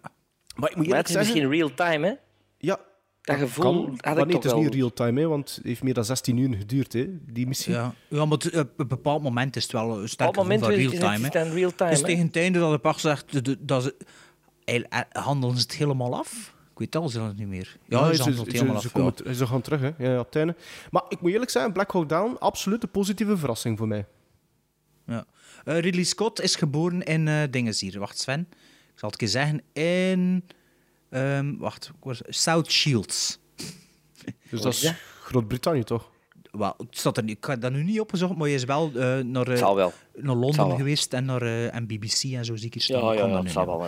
Maar ik moet Maar het is zeggen... misschien real-time, hè? Ja, Dat gevoel kan. had Maar ik nee, toch het is wel. niet real-time, hè, want het heeft meer dan 16 uur geduurd, hè, die missie. Ja, ja maar op een bepaald moment is het wel een sterk gevoel is van het, real-time. Dus tegen het einde dat de pacht zegt, dat ze, eh, eh, handelen ze het helemaal af? Ik weet al ze het niet meer. Ja, ze ze, handelt het ze, helemaal ze, af. komen ja. ze gaan terug, hè. Ja, ja, op het einde. Maar ik moet eerlijk zijn, Black Hawk Down, absoluut een positieve verrassing voor mij. Ja. Eh, Ridley Scott is geboren in eh dinges hier. Wacht, Sven. Ik zal het een keer zeggen. In... ehm, wacht, South Shields. Dus dat is? Groot-Brittannië, toch? Wel, het staat er niet, ik heb dat nu niet opgezocht, maar je is wel eh, naar, Het eh, wel. naar Londen wel. geweest en naar eh, en BBC en zo zie ik staan. Ja, ja, kan ja, dat het zal wel.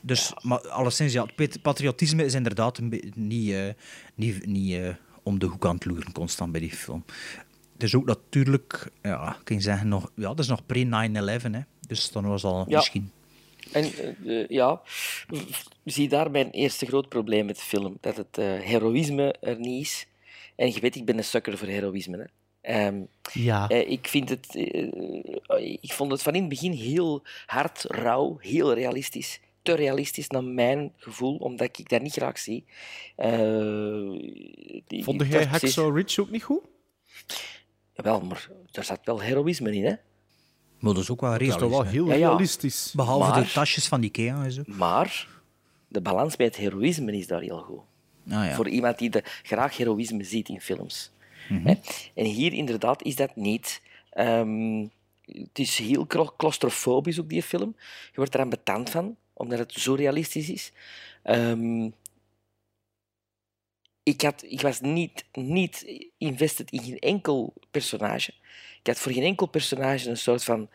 Dus, maar alleszins, ja, het pat- patriotisme is inderdaad een niet, eh, niet, niet eh, om de hoek aan het loeren constant bij die film. Het is ook natuurlijk, ja, kan je zeggen, nog, ja, dat is nog pre-9-11, hè. Dus dan was al Ja. misschien... En eh, eh, ja, zie daar mijn eerste groot probleem met de film. Dat het eh, heroïsme er niet is. En je weet, ik ben een sukker voor heroïsme. Hè. Ehm, Ja. ik, vind het, ik vond het van in het begin heel hard, rauw, heel realistisch. Te realistisch naar mijn gevoel, omdat ik dat niet graag zie. Die- Vond jij Hacksaw Ridge ook niet goed? Jawel, maar er zat wel heroïsme in, hè? Maar dat is ook wel Dat is realistisch. toch wel heel Ja, ja. realistisch. Behalve Maar- de tasjes van Ikea en zo. Maar de balans bij het heroïsme is daar heel goed. Ah, ja. Voor iemand die de, graag heroïsme ziet in films. Mhm. Hè? En hier inderdaad is dat niet. Ehm, het is heel cla- claustrofobisch ook, die film. Je wordt eraan betand van, omdat het zo realistisch is. Ehm, ik, had, ik was niet, niet invested in geen enkel personage. Ik had voor geen enkel personage een soort van...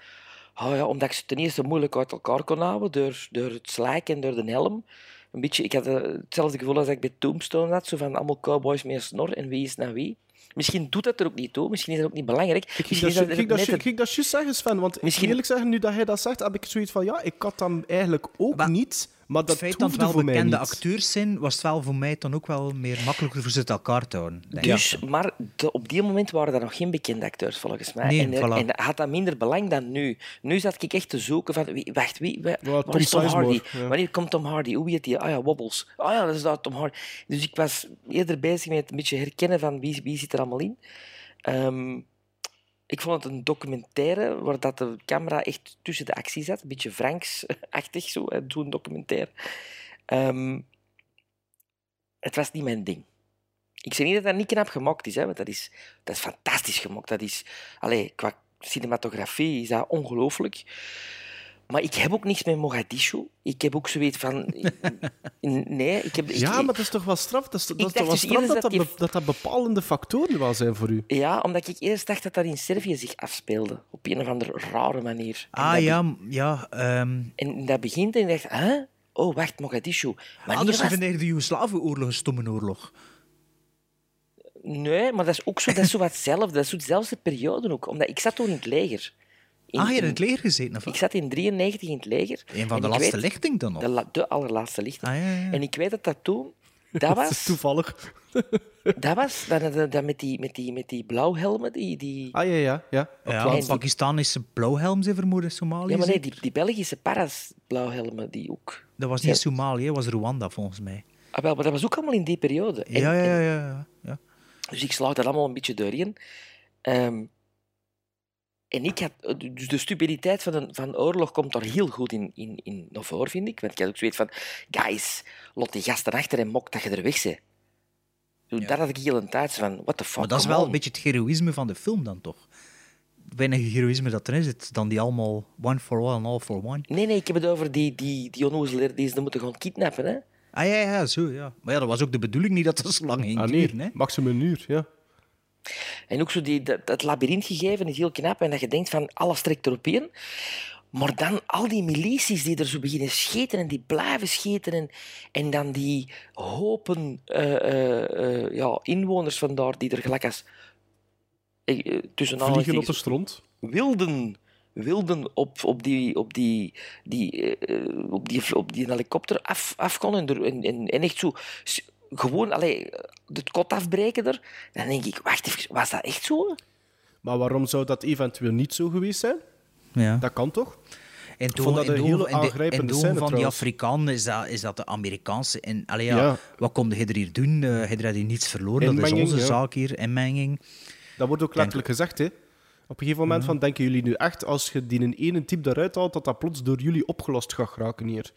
Oh ja, omdat ik ze ten eerste moeilijk uit elkaar kon houden door, door het slijk en door de helm. Een beetje, ik had eh, hetzelfde gevoel als ik bij Tombstone had, zo van allemaal cowboys met een snor en wie is nou wie. Misschien doet dat er ook niet toe, misschien is dat ook niet belangrijk. Ik ging dat, het- juist zeggen, Sven. Want Misschien- eerlijk zeggen, nu dat hij dat zegt, heb ik zoiets van, ja, ik had hem eigenlijk ook Maar niet, maar dat het feit dat het wel voor mij bekende niet. acteurs zijn, was het wel voor mij dan ook wel meer makkelijker voor ze uit elkaar te houden. denk ik. Dus, maar de- op die moment waren er nog geen bekende acteurs, volgens mij. Nee, en, er- voilà. en had dat minder belang dan nu. Nu zat ik echt te zoeken van, wie, wacht, wie, wie waar Tom is Tom Hardy? ja. Wanneer komt Tom Hardy? Hoe heet die? Ah ja, Wobbles. Ah ja, dat is dat, Tom Hardy. Dus ik was eerder bezig met een beetje herkennen van wie, wie zit er allemaal in. Ehm, ik vond het een documentaire waar dat de camera echt tussen de actie zat. Een beetje Franks-achtig, zo, zo'n documentaire. Ehm, het was niet mijn ding. Ik zeg niet dat dat niet knap gemaakt is, hè, want dat is, dat is fantastisch gemaakt. Dat is, allee, qua cinematografie is dat ongelooflijk. Maar ik heb ook niks met Mogadishu. Ik heb ook zoiets van... Nee, ik heb... ik- Ja, ik- maar dat is toch wel straf? Dat is, dat is toch wel dus straf dat dat bepalende factoren wel zijn voor u? Ja, omdat ik eerst dacht dat dat in Servië zich afspeelde. Op een of andere rare manier. En Ah dat ja, ja. ehm En dat begint en ik dacht, hè? Oh, wacht, Mogadishu. Maar anders was... vind ik de Joegoslaven-oorlog een stomme oorlog. Nee, maar dat is ook zo, dat is zo wat hetzelfde. Dat is zo dezelfde periode ook. Omdat ik zat toen in het leger. In- ah, je in in- het leger gezeten? Of? Ik zat in 93 in het leger. Een van de laatste weet- lichting dan nog? De, de allerlaatste lichting. Ah, ja, ja. En ik weet dat dat toen... Dat was, toevallig. dat was dat, dat, dat met, die, met, die, met die blauwhelmen, die... die Ah, ja, ja. ja. Ja, die- Pakistanische blauwhelm zijn vermoeden, Somalië. ja, maar nee, die, die Belgische paras blauwhelmen, die ook... Dat was niet Somalië, dat was Rwanda volgens mij. Ah, wel, maar dat was ook allemaal in die periode. En- Ja, ja, ja. ja. Dus ik slaag dat allemaal een beetje doorheen. Ehm, en ik had, dus de stupiditeit van een van oorlog komt daar heel goed in, in, in naar voren, vind ik. Want ik had ook zoiets van, guys, lot die gasten achter en mok dat je er weg bent. Toen Dat had ik heel een tijd van, what the fuck, Maar dat is wel on. een beetje het heroïsme van de film dan toch? Weinig heroïsme dat erin zit, dan die allemaal one for all and all for one. Nee, nee, ik heb het over die, die, die die ze moeten gewoon kidnappen, hè. Ah ja, ja, zo ja. Maar ja, dat was ook de bedoeling niet dat het zo lang ging Ah, nee. duren. Hè? Maximum een uur, ja. En ook zo die, dat, dat labyrint gegeven is heel knap. En dat je denkt van, alles trekt erop in. Maar dan al die milities die er zo beginnen scheten en die blijven scheten. En, en dan die hopen eh, eh, eh, ja, inwoners vandaar die er gelijk als... tussen Vliegen op de stront. wilden, wilden op, op, die, op, die, die, op, die, op die helikopter af, af kon en, en, echt zo gewoon allee, het kot afbreken er. Dan denk ik, wacht even, was dat echt zo? Maar waarom zou dat eventueel niet zo geweest zijn? Ja. Dat kan toch? En Ik vond dat in een de hele in aangrijpende in de scène van die trouwens. Afrikanen is dat, is dat de Amerikaanse. En, allee, ja, Ja. Wat kom je er hier doen? Eh je hier niets verloren. dat is onze ja. zaak hier, inmenging. Dat wordt ook letterlijk gezegd, hè. Op een gegeven moment van, denken jullie nu echt, als je die een ene type eruit haalt, dat dat plots door jullie opgelost gaat geraken hier?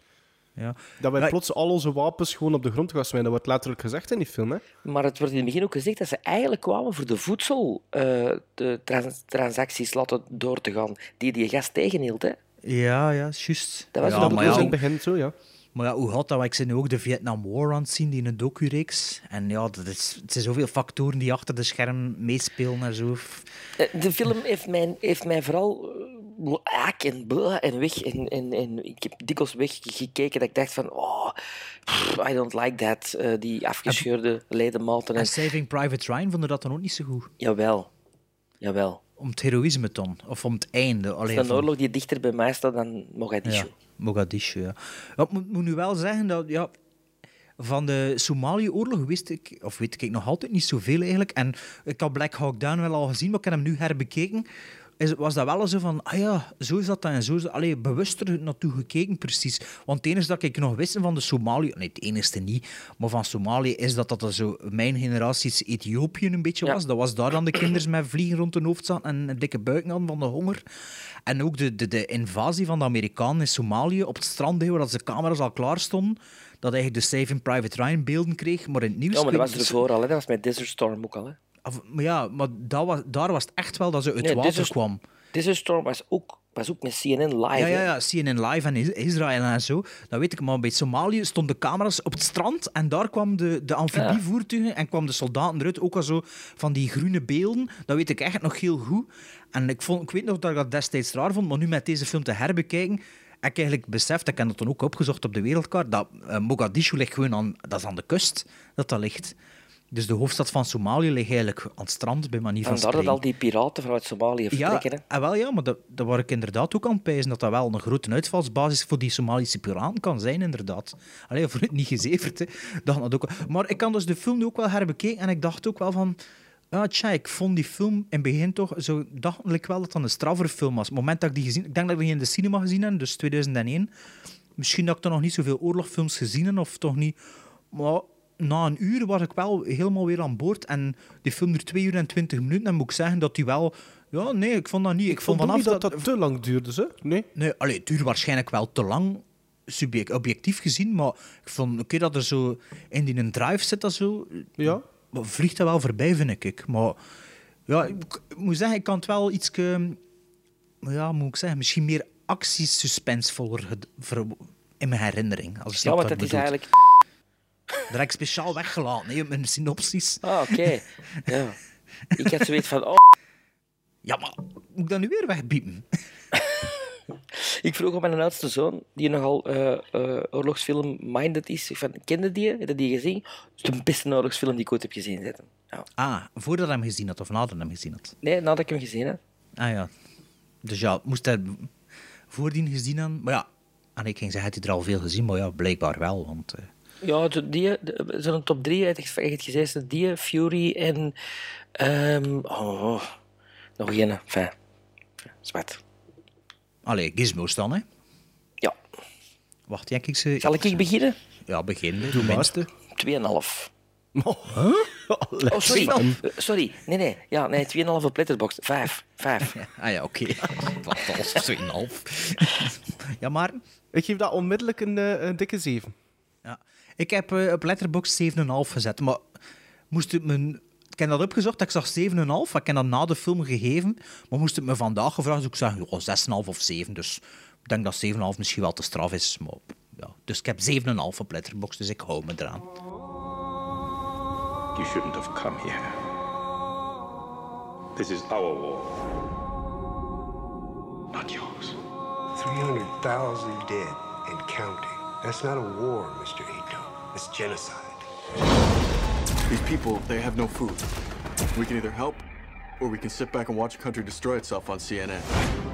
Ja. Dat wij Ja, plots al onze wapens gewoon op de grond gaan smijten. Dat wordt letterlijk gezegd in die film, hè. Maar het wordt in het begin ook gezegd dat ze eigenlijk kwamen voor de voedsel eh, de trans- transacties laten door te gaan, die die gast tegenhield. Hè. Ja, ja, juist. Dat was ja, maar, in ja, het begin zo, ja. maar ja, hoe gaat dat? Ik ben nu ook de Vietnam War aan het zien, die in een docu-reeks. En ja, dat is, het zijn zoveel factoren die achter de scherm meespelen en zo. Eh, De film heeft mij, heeft mij vooral en blah en weg. En, en, en ik heb dikwijls weggekeken dat ik dacht van, oh, I don't like that. eh, die afgescheurde ledematen. En, En Saving Private Ryan vonden dat dan ook niet zo goed. jawel, jawel. Om het heroïsme dan, of om het einde. Het Allee, is een van- oorlog die dichter bij mij staat dan Mogadishu. Ja, Mogadishu, ja. ja ik moet, moet nu wel zeggen dat, ja... van de Somalië-oorlog wist ik, of weet ik nog altijd niet zoveel eigenlijk. En ik had Black Hawk Down wel al gezien, maar ik heb hem nu herbekeken. Is, was dat wel zo van, ah ja, zo is dat dan en zo is dat. Allee, bewuster naartoe gekeken, precies. Want het enige dat ik nog wist van de Somalië, nee, het enige niet, maar van Somalië, is dat dat zo mijn generaties Ethiopië een beetje was. Dat was daar dan de kinderen met vliegen rond hun hoofd zaten en een dikke buik hadden van de honger. En ook de, de, de invasie van de Amerikanen in Somalië op het strand, waar dat de camera's al klaar stonden. Dat eigenlijk de Saving Private Ryan beelden kreeg, maar in het nieuws... Ja, maar dat was ervoor al, hè. dat was met Desert Storm ook al. Hè. Of- maar ja, maar dat was, daar was het echt wel dat ze uit Nee, water Desert- kwam. Desert Storm was ook, was ook met CNN live. Ja, ja, ja, CNN Live en Is- Israël en zo. Dat weet ik, maar bij Somalië stonden camera's op het strand en daar kwam de, de amfibievoertuigen en kwam de soldaten eruit. Ook al zo van die groene beelden. Dat weet ik echt nog heel goed. En ik, vond, ik weet nog dat ik dat destijds raar vond, maar nu met deze film te herbekijken, heb ik eigenlijk beseft, ik heb dat dan ook opgezocht op de wereldkaart, dat eh, Mogadishu ligt gewoon aan, dat is aan de kust, dat dat ligt. Dus de hoofdstad van Somalië ligt eigenlijk aan het strand, bij manier van Vandaar dat al die piraten vanuit Somalië Ja, vertrekken. hè. ah, wel ja, maar dat, dat waar ik inderdaad ook aan het pijzen, dat dat wel een grote uitvalsbasis voor die Somalische piraten kan zijn, inderdaad. Allee, voor het niet gezeverd, hè. Dacht dat ook. Maar ik kan dus de film ook wel herbekeken en ik dacht ook wel van... Ja, tja, ik vond die film in het begin toch... Zo dacht ik wel dat dat een straffer film was. Het moment dat ik die gezien... Ik denk dat ik die in de cinema gezien heb, dus 2001. Misschien dat ik toch nog niet zoveel oorlogfilms gezien heb, of toch niet... Maar na een uur was ik wel helemaal weer aan boord. En die film duurt 2 uur en 20 minuten. En moet ik zeggen dat die wel... Ja, nee, ik vond dat niet. Ik, Ik vond vanaf niet dat dat te lang duurde, ze? Nee? Nee, allee, het duurde waarschijnlijk wel te lang, subject, objectief gezien. Maar ik vond, oké, dat er zo in die een drive zit, dat zo... Ja. Maar vliegt dat wel voorbij, vind ik. Maar ja, ik, ik moet zeggen, ik kan het wel iets... Ja, moet ik zeggen, misschien meer actiesuspensvoller in mijn herinnering. Als Ja, want wat dat is eigenlijk... Dat heb ik speciaal weggelaten, hè, mijn synopsis. Ah, oké. Ja. Ik had zoiets van... Oh, Ja, maar moet ik dat nu weer wegbiepen? ik vroeg aan mijn oudste zoon, die nogal eh eh oorlogsfilm-minded is, van, kende die? Heb je die gezien? Het is de beste oorlogsfilm die ik ooit heb gezien. Zetten. Ja. Ah, voordat hij hem gezien had of nadat hij hem gezien had? Nee, nadat ik hem gezien heb. Ah ja. Dus ja, moest hij voordien gezien hebben. Maar ja, en ik ging zeggen, had hij er al veel gezien, maar ja, blijkbaar wel. Want, eh, Ja, die, zo'n top drie, heb ik het gezegd, die, Fury en... ehm, oh, nog één, enfin, zwart. Allee, gizmos dan, hè? Ja. Wacht, ja, kijk ze... Zal ik beginnen? Ja, begin. Doe maar. minste. 2,5. Huh? Oh, sorry. Eh, sorry. Nee, nee. Ja, nee, 2,5 op Letterboxd. 5. 5. Ah ja, oké. Wat als 2,5. ja, maar... Ik geef dat onmiddellijk een, eh, een dikke 7. Ja. Ik heb eh, op Letterboxd 7,5 gezet, maar moest het me... Ik heb dat opgezocht, ik zag 7,5. Ik heb dat na de film gegeven, maar moest het me vandaag gevraagd, zou ik zeggen ja, 6,5 of 7. Dus ik denk dat 7,5 misschien wel te straf is. Maar, ja. Dus ik heb 7,5 op Letterboxd, dus ik hou me eraan. You shouldn't have come here. This is our war. Not yours. 300,000 dead and counting. That's not a war, Mr. Ito. It's genocide. These people, they have no food. We can either help, or we can sit back and watch a country destroy itself on CNN.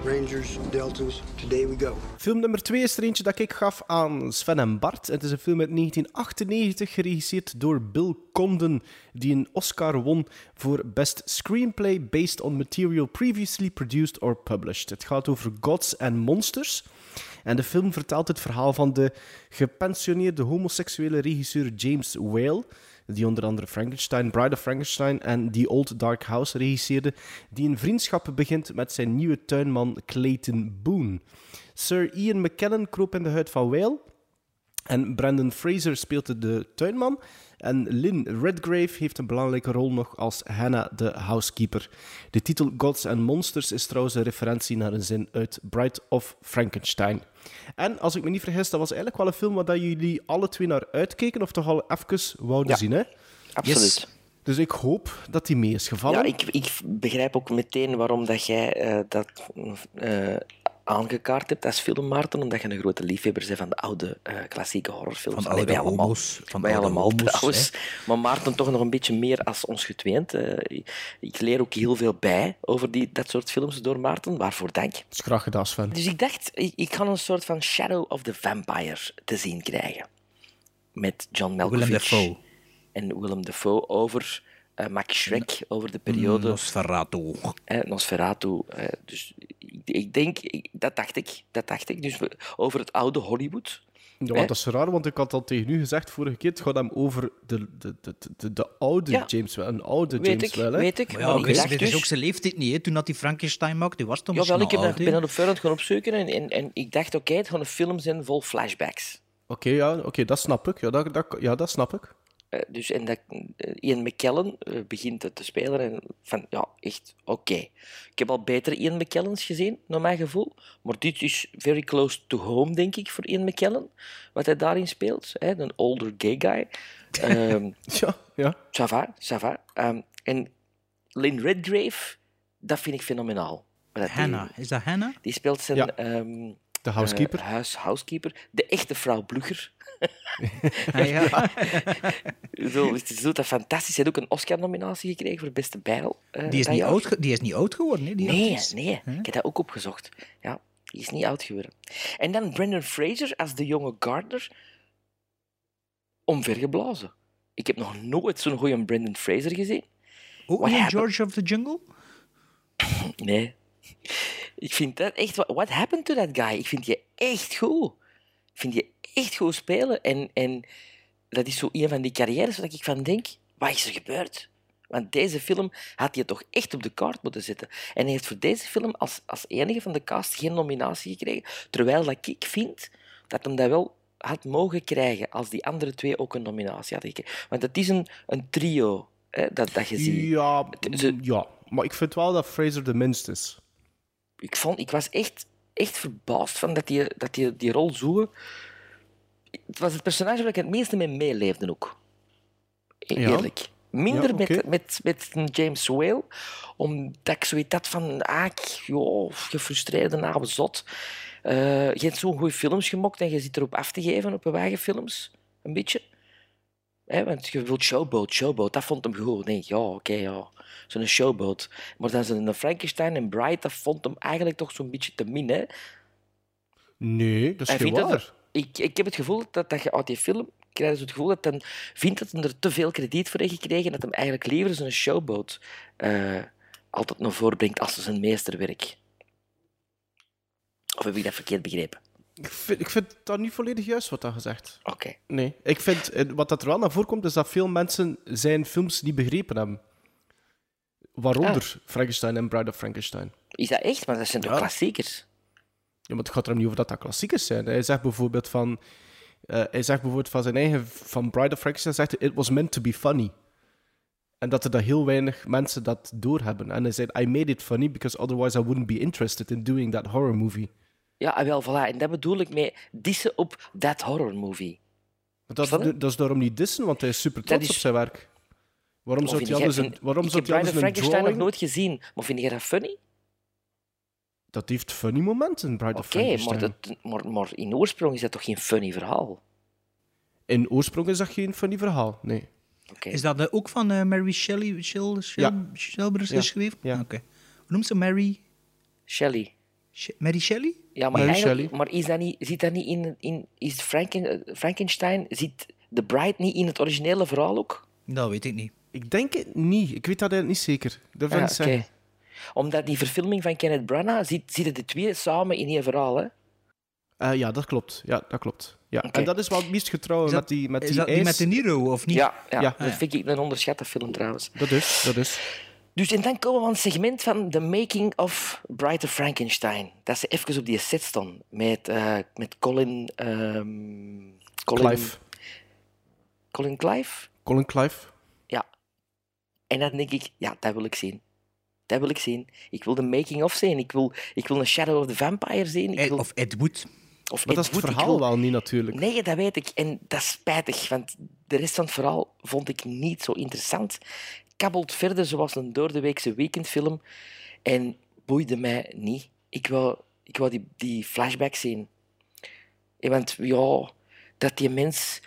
Rangers, Deltas, today we go. Film nummer 2 is er eentje dat ik gaf aan Sven en Bart. Het is een film uit 1998, geregisseerd door Bill Condon, die een Oscar won voor Best Screenplay based on material previously produced or published. Het gaat over Gods and Monsters. En de film vertelt het verhaal van de gepensioneerde homoseksuele regisseur James Whale, die onder andere Frankenstein, Bride of Frankenstein en The Old Dark House regisseerde, die een vriendschap begint met zijn nieuwe tuinman Clayton Boone. Sir Ian McKellen kroop in de huid van Whale en Brandon Fraser speelde de tuinman. En Lynn Redgrave heeft een belangrijke rol nog als Hannah de housekeeper. De titel Gods and Monsters is trouwens een referentie naar een zin uit Bride of Frankenstein. En als ik me niet vergis, dat was eigenlijk wel een film waar jullie alle twee naar uitkeken, of toch al even wouden Ja, zien, hè? absoluut. Dus ik hoop dat die mee is gevallen. Ja, ik, ik begrijp ook meteen waarom dat jij eh, dat eh, aangekaart hebt als film, Maarten, omdat je een grote liefhebber bent van de oude eh, klassieke horrorfilms. Van oude wij allemaal, homo's, van wij allemaal homo's, trouwens. Maar Maarten toch nog een beetje meer als ons getweend. Eh, ik leer ook heel veel bij over die, dat soort films door Maarten, waarvoor dank. Dat is graag gedaan, Sven. Dus ik dacht, ik, ik ga een soort van Shadow of the Vampire te zien krijgen. met John Willem Malkovich Dafoe. en Willem Dafoe over eh, Max Schreck, over de periode... Nosferatu. Eh, Nosferatu. eh, dus ik, ik denk, ik- dat dacht ik, dat dacht ik. Dus over het oude Hollywood. Ja, Hè? maar dat is raar, want ik had al tegen u gezegd vorige keer, het gaat hem over de, de, de, de, de oude Ja. James wel, een oude Weet James ik, wel. Hè? weet ik. Maar Maar ja, ik dus- ook zijn leeftijd niet, hè, toen dat hij Frankenstein maakte. Die was toch Jawel, misschien ik heb dat, ben dat op voorhand gaan opzoeken en, en, en ik dacht, oké, het gaat een film zijn vol flashbacks. Oké, ja, oké, dat snap ik. Ja, dat, dat, ja, dat snap ik. Eh, dus, en dat, eh, Ian McKellen eh, begint het te spelen en van, ja, echt, oké. Ik heb al betere Ian McKellens gezien, naar mijn gevoel. Maar dit is very close to home, denk ik, voor Ian McKellen. Wat hij daarin speelt. Hè, een older gay guy. Ehm Ja, ja. ça va, ça va. Ehm, en Lynn Redgrave, dat vind ik fenomenaal. Die- Hannah. Is dat Hannah? Die speelt zijn Ja. ehm, De housekeeper. huis, housekeeper. De echte vrouw Blugger. Ah, ja. Zo, Ze doet dat fantastisch. Ze heeft ook een Oscar-nominatie gekregen voor beste bijl. eh, Die is, niet oud, die is niet oud geworden, hè? Die Nee, nee. Ik heb dat ook opgezocht. Ja, die is niet oud geworden. En dan Brendan Fraser als de jonge Gardner. Omvergeblazen. Ik heb nog nooit zo'n goede Brendan Fraser gezien. Ook in? George of the Jungle? Nee. Ik vind dat echt... What happened to that guy? Ik vind je echt goed. Ik vind je echt goed spelen. En, en dat is zo een van die carrières waar ik van denk... Wat is er gebeurd? Want deze film had je toch echt op de kaart moeten zetten. En hij heeft voor deze film als, als enige van de cast geen nominatie gekregen. Terwijl dat ik vind dat hem dat wel had mogen krijgen als die andere twee ook een nominatie hadden gekregen. Want het is een, een trio hè, dat, dat je ziet. Ja, ze- ja, maar ik vind wel dat Fraser de minst is. ik, vond, ik was echt, echt verbaasd van dat die, dat die, die rol zoeken. Het was het personage waar ik het meeste mee meeleefde ook. Ja. Eerlijk. Minder Ja, met, met, met James Whale, omdat ik zoiets had van, ah, joh, gefrustreerde oude zot. Eh, je hebt zo'n goede films gemokt en je zit erop af te geven op je eigen films. Een beetje. Hè, want je wilt showboat, showboat, dat vond hem goed. Denk, ja, oké, ja, zo'n showboat. Maar dan zijn Frankenstein en Bright, dat vond hem eigenlijk toch zo'n beetje te min, hè. Nee, dat is Hij dat er- ik, ik heb het gevoel dat, dat je uit die film krijgt het gevoel dat dan vindt dat hij er te veel krediet voor heeft gekregen en dat hem eigenlijk liever zijn showboat eh, altijd naar voren brengt als zijn meesterwerk. Of heb ik dat verkeerd begrepen? Ik vind, ik vind dat niet volledig juist wat dat gezegd. Oké. Nee, ik vind, eh, wat dat er wel naar voren komt, is dat veel mensen zijn films niet begrepen hebben. Waaronder Frankenstein en Bride of Frankenstein. Is dat echt? Maar dat zijn toch Ja. klassiekers? Ja, maar het gaat er niet over dat dat klassiekers zijn. Hij zegt bijvoorbeeld van... eh, hij zegt bijvoorbeeld van zijn eigen... Van Bride of Frankenstein zegt hij, it was meant to be funny. En dat er dat heel weinig mensen dat doorhebben. En hij zei, I made it funny because otherwise I wouldn't be interested in doing that horror movie. Ja, ah, wel, voilà. En dat bedoel ik mee dissen op that horror movie. Dat, dat is daarom niet dissen, want hij is super trots is- op zijn werk. Waarom zou hij anders een, waarom ik zou heb hij Bride of anders een Frankenstein nog drawing... nooit gezien, maar vind je dat funny? Dat heeft funny momenten, Bride of Oké, maar, Frankenstein. dat- maar, maar in oorsprong is dat toch geen funny verhaal? In oorsprong is dat geen funny verhaal, nee. Oké. Is dat ook van eh, Mary Shelley, Shell, Shell, Ja. Shelbers Ja. geschreven? Ja. Oké. Hoe noemt ze Mary? Shelley. Sh- Mary Shelley? Ja, maar, Mary Shelley. maar is dat niet, zit dat niet in, in is Franken, Frankenstein, zit de Bride niet in het originele verhaal ook? Dat weet ik niet. Ik denk het niet. Ik weet dat eigenlijk niet zeker. Dat Ja, vind ik oké. Omdat die verfilming van Kenneth Branagh zit, zitten de twee samen in één verhaal, hè? Eh, ja, dat klopt. Ja, dat klopt. Ja. Oké. En dat is wel het meest getrouwe Is met dat, die, met is die dat die met De Niro, of niet? Ja, ja, Ja. dat vind ik een onderschatte film trouwens. Dat is, dat is. Dus en dan komen we aan het segment van The Making of of Frankenstein. Dat ze even op die set staan met, eh, met Colin, ehm, Colin... Clive. Colin Clive? Colin Clive. Ja. En dan denk ik, ja, dat wil ik zien. Dat wil ik zien. Ik wil de making-of zien. Ik wil, ik wil een Shadow of the Vampire zien. Ik wil, Of Ed Wood. of Maar dat is het verhaal wil- wel niet, natuurlijk. Nee, dat weet ik. En dat is spijtig, want de rest van het verhaal vond ik niet zo interessant. Kabbelt verder zoals een doordeweekse weekendfilm en boeide mij niet. Ik wou, ik wou die, die flashback zien. Eh, Want ja, dat die mens...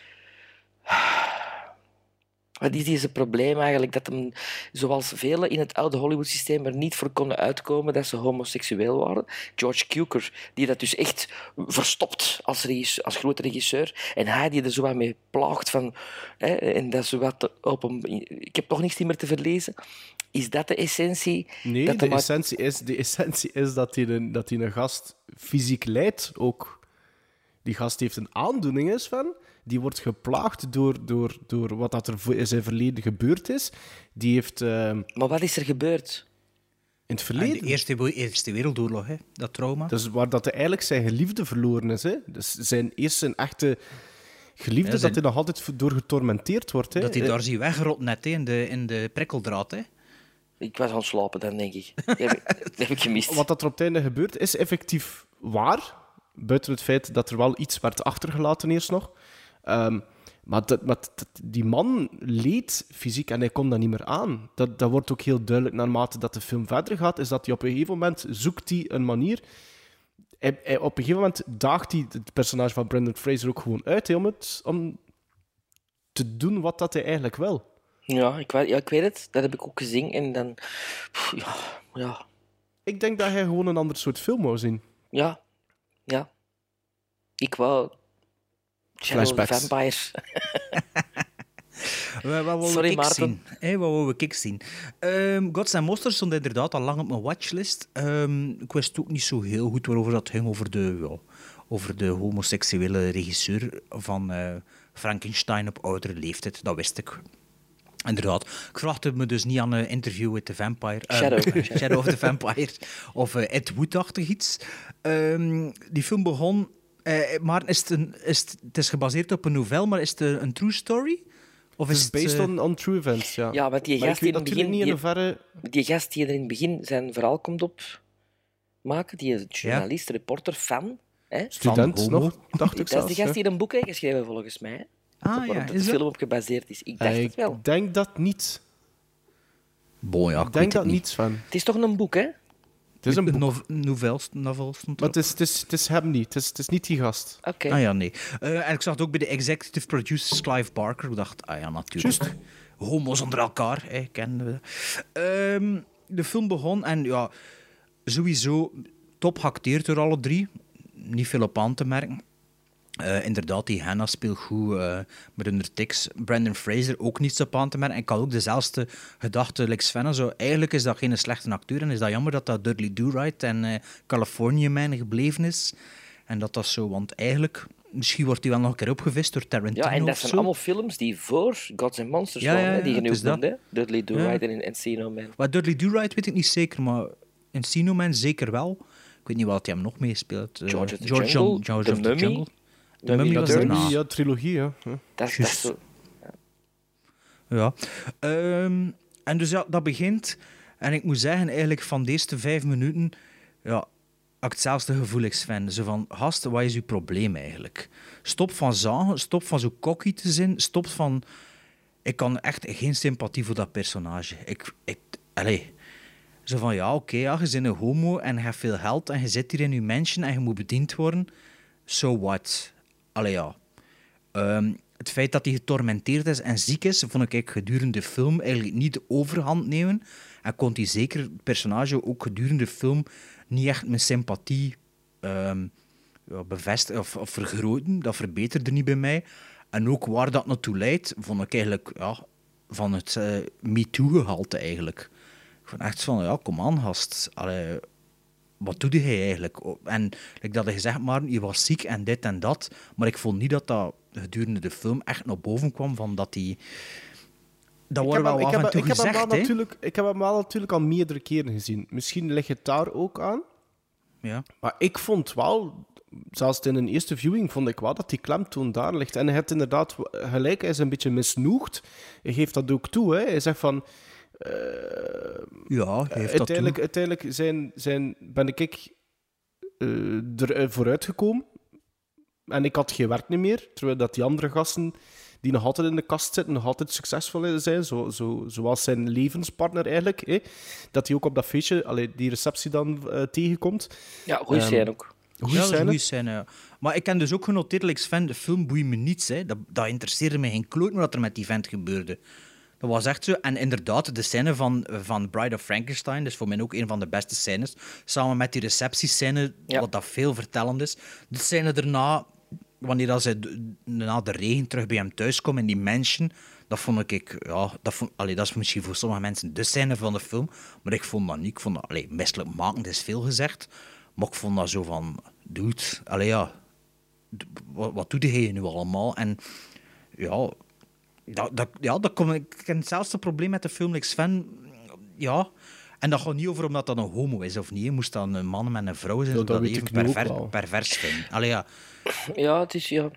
Wat is deze probleem eigenlijk? Dat hem, zoals velen in het oude Hollywood-systeem, er niet voor konden uitkomen dat ze homoseksueel waren. George Cukor, die dat dus echt verstopt als, regisseur, als grote regisseur. En hij die er zo wat mee plaagt van... Hè, en dat zo wat op een, ik heb toch niks meer te verlezen. Is dat de essentie? Nee, dat de essentie, is, de essentie is dat hij een, dat hij een gast fysiek leidt ook. Die gast heeft een aandoening, is van. Die wordt geplaagd door, door, door wat dat er in zijn verleden gebeurd is. Die heeft... ehm, Maar wat is er gebeurd? In het En verleden. de Eerste, Eerste Wereldoorlog, hè, dat trauma. Dus waar dat hij eigenlijk zijn geliefde verloren is. Hè? Dus zijn eerst zijn echte geliefde, Ja, zijn- dat hij nog altijd door getormenteerd wordt. Hè? Dat hij Eh, daar zie wegrot net hè, in, de, in de prikkeldraad. Hè. Ik was aan het slapen dan, denk ik. Dat heb, ik- dat heb ik gemist. Wat dat er op het einde gebeurt, is effectief waar. Buiten het feit dat er wel iets werd achtergelaten eerst nog. Ehm, maar dat, maar dat- die man leed fysiek en hij komt dat niet meer aan. Dat, dat wordt ook heel duidelijk naarmate dat de film verder gaat. Is dat hij op een gegeven moment zoekt hij een manier. Hij, hij- op een gegeven moment daagt hij het personage van Brendan Fraser ook gewoon uit om, het, om te doen wat dat hij eigenlijk wil. Ja ik, weet, ja, ik weet het. Dat heb ik ook gezien. En dan... pff, Ja, ja, Ik denk dat hij gewoon een ander soort film wou zien. ja. Ja. Ik wou... Shadow of the Flashbacks. Vampires. Wat, wat wou Sorry, ik Maarten. zien? Hé, wat wou ik zien? Ehm Gods and Monsters stond inderdaad al lang op mijn watchlist. Ehm, ik wist ook niet zo heel goed waarover dat ging, over de, over de homoseksuele regisseur van eh, Frankenstein op oudere leeftijd. Dat wist ik. Inderdaad. Ik verwachtte me dus niet aan een interview with the Vampire. eh, Shadow. Shadow of the Vampire. Of eh, Ed Wood-achtig iets. Ehm, die film begon... eh, maar is het, een, is het, het is gebaseerd op een novelle, maar is het een, een true story? Of Het is based eh, on, on true events, ja. Ja, want die Maar ik gast die in het begin... niet in die- hoeverre... Die gast die er in het begin zijn verhaal komt op maken, die journalist, reporter, fan. Hè? Student Van nog, dacht ik Dat is zelfs. de gast ja. die er een boek heeft geschreven, volgens mij. hè? Ah, ja, de is film op gebaseerd is. Ik dacht ik het wel. denk dat niet. Bon, ja, ik ik denk dat niet. niets van. Het is toch een boek, hè? Het is een boek. Nov- novel, novel stond Maar erop. het is, het, is, het is hem niet. Het is, het is niet die gast. Oké. Ah ja, nee. Eh, en ik zag het ook bij de executive producers Clive Barker. Ik dacht, ah ja, natuurlijk. Homo's onder elkaar, hè, kennen we. Ehm, de film begon en ja, sowieso top geacteerd door alle drie. Niet veel op aan te merken. Eh, inderdaad, die Hannah speelt goed met hun tics. Brandon Fraser ook niets op aan te merken. En ik had ook dezelfde gedachte, like Sven. Zo, eigenlijk is dat geen slechte acteur. En is dat jammer dat dat Dudley Do-Right en eh California Man gebleven is. En dat dat zo, want eigenlijk... Misschien wordt hij wel nog een keer opgevist door Tarantino Ja, en dat zijn allemaal films die voor Gods and Monsters Ja, hè, die noemde. hè. Dudley Do Ja. Right en Encino Man. Maar Dudley Do-Right weet ik niet zeker, maar Encino Man zeker wel. Ik weet niet wat hij hem nog meespeelt. Eh, George of the George, Jungle, George The of the Mummy. Jungle. De Mummy Mummy was daarna. Ja, trilogie, ja. Ja. Dat, is- dat is zo... Ja. Ehm, en dus ja, dat begint. En ik moet zeggen, eigenlijk van deze vijf minuten... Ja, had ik hetzelfde gevoel, ik, Sven. Zo van, gast, wat is uw probleem eigenlijk? Stop van zagen, stop van zo cocky te zijn, stop van... Ik kan echt geen sympathie voor dat personage. Ik... ik allee. Zo van, ja, oké, ja, je bent een homo en je hebt veel geld en je zit hier in je mansion en je moet bediend worden. So what? Allee, ja. Ehm, het feit dat hij getormenteerd is en ziek is, vond ik gedurende de film eigenlijk niet de overhand nemen. En kon hij zeker het personage ook gedurende de film niet echt mijn sympathie ehm ja, bevestigen of, vergroten. Dat verbeterde niet bij mij. En ook waar dat naartoe leidt, vond ik eigenlijk ja, van het eh MeToo-gehalte eigenlijk. Ik echt van, ja, kom aan, gast. Allee, wat doe hij eigenlijk? En like dat hij gezegd maar je was ziek en dit en dat. Maar ik vond niet dat dat gedurende de film echt naar boven kwam van dat hij... Dat Ik wordt wel hem- af ik en heb- toe ik heb hem gezegd, natuurlijk, Ik heb hem wel natuurlijk al meerdere keren gezien. Misschien ligt het daar ook aan. Ja. Maar ik vond wel, zelfs in een eerste viewing, vond ik wel dat die klemtoon daar ligt. En hij heeft inderdaad gelijk, hij is een beetje misnoegd. Hij geeft dat ook toe. Hè. Hij zegt van... eh, Ja, hij heeft dat uiteindelijk, toe. uiteindelijk zijn, zijn, ben ik eh er eh, vooruit gekomen. En ik had geen werk niet meer. Terwijl dat die andere gasten die nog altijd in de kast zitten, nog altijd succesvol zijn. Zo, zo, zoals zijn levenspartner eigenlijk. Hè? Dat hij ook op dat feestje, allee, die receptie dan eh, tegenkomt. Ja, goeie Ehm, scène ook. Goeie ja, ja. Maar ik heb dus ook genoteerd, like Sven, de film boeit me niets. Hè. Dat, dat interesseerde me geen kloot meer wat er met die vent gebeurde. Dat was echt zo. En inderdaad, de scène van, van Bride of Frankenstein, dat is voor mij ook een van de beste scènes. Samen met die receptiescène, wat dat veel vertellend is. De scène daarna, wanneer dat ze na de regen terug bij hem thuis komen in die mansion, dat vond ik, ja, dat, vond, allee, dat is misschien voor sommige mensen de scène van de film, maar ik vond dat niet. Ik vond dat, allee, misselijk maken is veel gezegd, maar ik vond dat zo van, dude, allee ja, wat, wat doe je nu allemaal? En ja, dat, dat, ja, dat kom, ik heb hetzelfde probleem met de film like Sven. Ja, en dat gaat niet over omdat dat een homo is of niet. hè. Moest dat een man met een vrouw zijn, Ja, dat dat weet even perver- pervers vinden. Allee, ja. Ja, het is... Ja.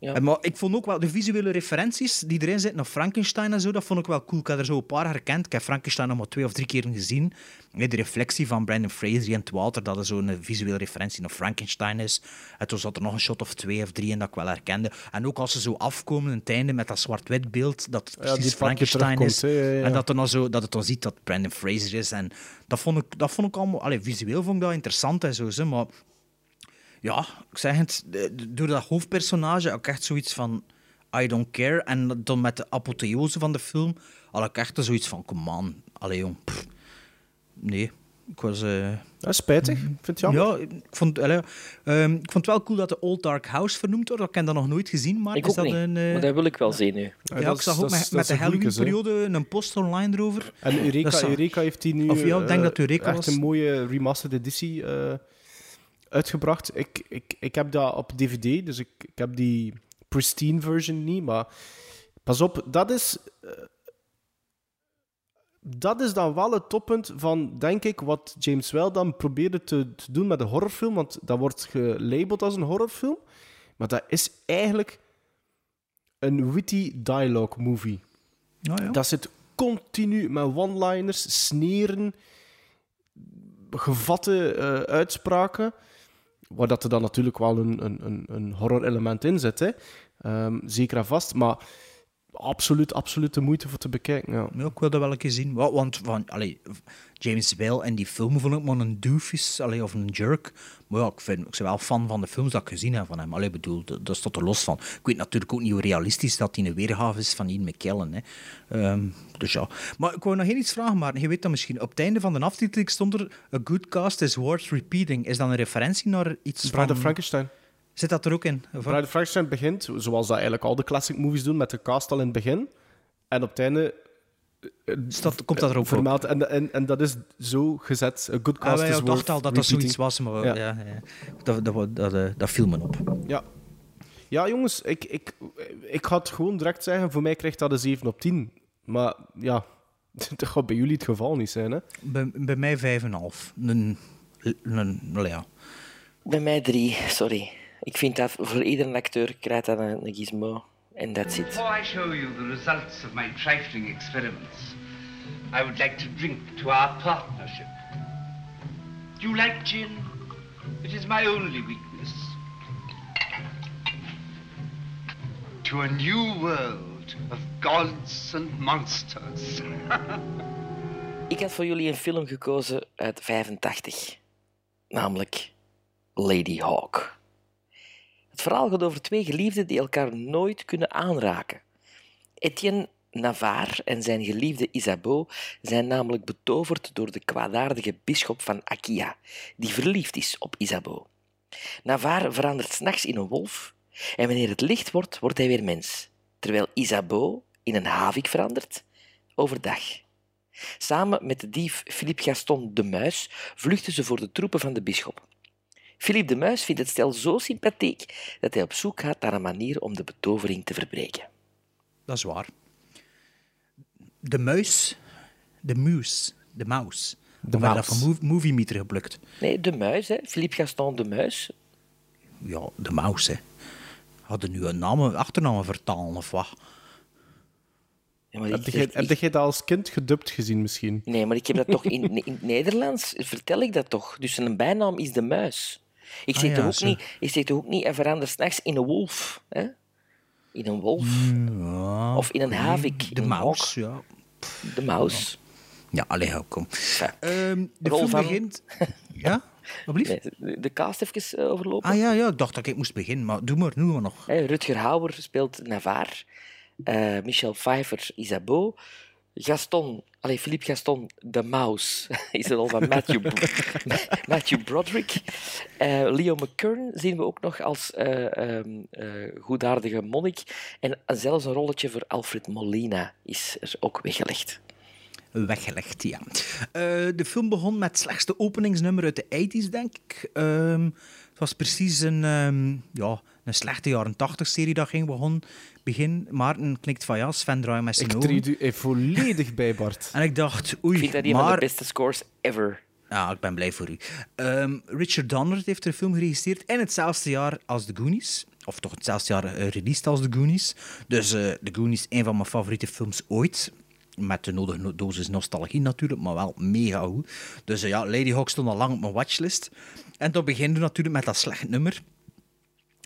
Ja. En Maar ik vond ook wel de visuele referenties die erin zitten naar Frankenstein en zo, dat vond ik wel cool. Ik heb er zo een paar herkend. Ik heb Frankenstein nog maar twee of drie keer gezien. De reflectie van Brandon Fraser in het water, dat er zo'n visuele referentie naar Frankenstein is. En toen zat er nog een shot of twee of drie in dat ik wel herkende. En ook als ze zo afkomen in het einde met dat zwart-wit beeld, dat het precies Frankenstein is. ja. En dat, er nog zo, dat het dan ziet dat Brandon Fraser is. En dat vond ik, dat vond ik allemaal... Allee, visueel vond ik dat interessant en zo, maar ja, ik zeg het, door dat hoofdpersonage had ik echt zoiets van I don't care. En dan met de apotheose van de film had ik echt zoiets van, come on, allee jong. pff. Nee, ik was... eh, Ja, spijtig. Ik vind het jammer. Ja, ik vond, allee, ehm, ik vond het wel cool dat de Old Dark House vernoemd wordt. Ik heb dat nog nooit gezien, maar Ik is ook dat niet, een... eh, maar dat wil ik wel zien nu. Ja, ik is- zag ook is- met, is de. Halloween-periode een post online erover. En Eureka, Eureka heeft die nu Of ja, ik denk eh, dat Eureka echt was. een mooie remastered editie eh, uitgebracht. Ik, ik, ik heb dat op DVD, dus ik, ik heb die pristine version niet. Maar pas op, dat is, eh, dat is dan wel het toppunt van, denk ik, wat James Well dan probeerde te, te doen met een horrorfilm. Want dat wordt gelabeld als een horrorfilm. Maar dat is eigenlijk een witty dialogue movie. Dat zit continu met one-liners, sneren, gevatte eh, uitspraken. Waar dat er dan natuurlijk wel een, een, een, horror-element in zit. Hè. Ehm, zeker en vast. Maar absoluut, absoluut de moeite voor te bekijken. Ja. Ja, ik wil dat wel een keer zien. Wa- Want van, allee, James Whale in die film vond ik maar een doofus allee, of een jerk. Maar ja, ik, vind, ik ben wel fan van de films dat ik gezien heb van hem. Allee, bedoel, dat, dat staat er los van. Ik weet natuurlijk ook niet hoe realistisch dat hij een weergave is van Ian McKellen. Hè. Ehm, dus ja. Maar ik wou nog geen iets vragen, maar je weet dat misschien. Op het einde van de aftiteling stond er A good cast is worth repeating. Is dat een referentie naar iets Bride van... Frankenstein. Zit dat er ook in? Of- Bride of Frankenstein begint, zoals dat eigenlijk al de classic movies doen, met de cast al in het begin. En op het einde... eh, Staat- komt dat er ook op? vermeld. En, en, en dat is zo gezet. A good Ah, cast wij is dachten al dat dat zoiets was, maar ja. Ja, Dat, dat, dat, dat, dat viel me op. Ja. Ja, jongens, ik, ik, ik ga het gewoon direct zeggen. Voor mij krijgt dat een 7 op 10. Maar ja, dat gaat bij jullie het geval niet zijn. Hè? Bij, bij mij 5,5. Een, een, ja. Bij mij drie, sorry. Ik vind dat voor iedere acteur krijgt dat een, een gizmo. En that's it. Before I show you the results of my trifling experiments, I would like to drink to our partnership. Do you like gin? It is my only weakness. To a new world of gods and monsters. Ik had voor jullie een film gekozen uit 85. Namelijk Lady Hawk. Het verhaal gaat over twee geliefden die elkaar nooit kunnen aanraken. Etienne Navarre en zijn geliefde Isabeau zijn namelijk betoverd door de kwaadaardige bisschop van Akia, die verliefd is op Isabeau. Navarre verandert s'nachts in een wolf en wanneer het licht wordt, wordt hij weer mens, terwijl Isabeau in een havik verandert overdag. Samen met de dief Philippe Gaston de Muis vluchten ze voor de troepen van de bisschop. Philippe de Muis vindt het stel zo sympathiek dat hij op zoek gaat naar een manier om de betovering te verbreken. Dat is waar. De muis. De muis. De maus. De maus. dat van mov- Movie Meter geplukt? Nee, de Muis, hè? Philippe Gaston de Muis. Ja, de maus, hè. Hadden nu een naam, achternaam vertalen of wat? Ja, maar Heb ik- jij dat als kind gedubt gezien misschien? Nee, maar ik heb dat toch in, in het Nederlands, vertel ik dat toch? Dus zijn bijnaam is de Muis. Ik Ah ja, toch, ook zo. niet, ik zeg toch ook niet, hij verandert s'nachts in een wolf. Hè? In een wolf. Ja, Of in een havik. De maus, ja. De Maus. Ja, allee, hou, kom. Ehm, de Rol film van- begint... Ja? Nee, de, cast even eh, overlopen. Ah ja, ja, ik dacht dat ik moest beginnen, maar doe maar, noem maar nog. Hè, Rutger Hauer speelt Navarre. Eh, Michel Pfeiffer, Isabeau. Gaston, allez, Philippe Gaston, de Maus, is de rol van Matthew, Broderick. Eh, Leo McKern zien we ook nog als ehm, eh, goedaardige monnik. En zelfs een rolletje voor Alfred Molina is er ook weggelegd. Weggelegd, ja. De film begon met het slechtste openingsnummer uit de 80s, denk ik. Ehm, het was precies een, ehm, ja, een slechte jaren 80-serie dat ging begon, begin. Maarten knikt van ja, Sven draait met zijn Ik treed u eh, volledig bij, Bart. En ik dacht, oei, Ik vind dat een maar... van de beste scores ever. Ja, ik ben blij voor u. Ehm, Richard Donner heeft de film geregisseerd in hetzelfde jaar als The Goonies. Of toch hetzelfde jaar uh, released als The Goonies. Dus eh The Goonies, een van mijn favoriete films ooit. Met de nodige no- dosis nostalgie natuurlijk, maar wel mega goed. Dus eh, ja, Lady Hawk stond al lang op mijn watchlist. En dan beginnen we natuurlijk met dat slecht nummer.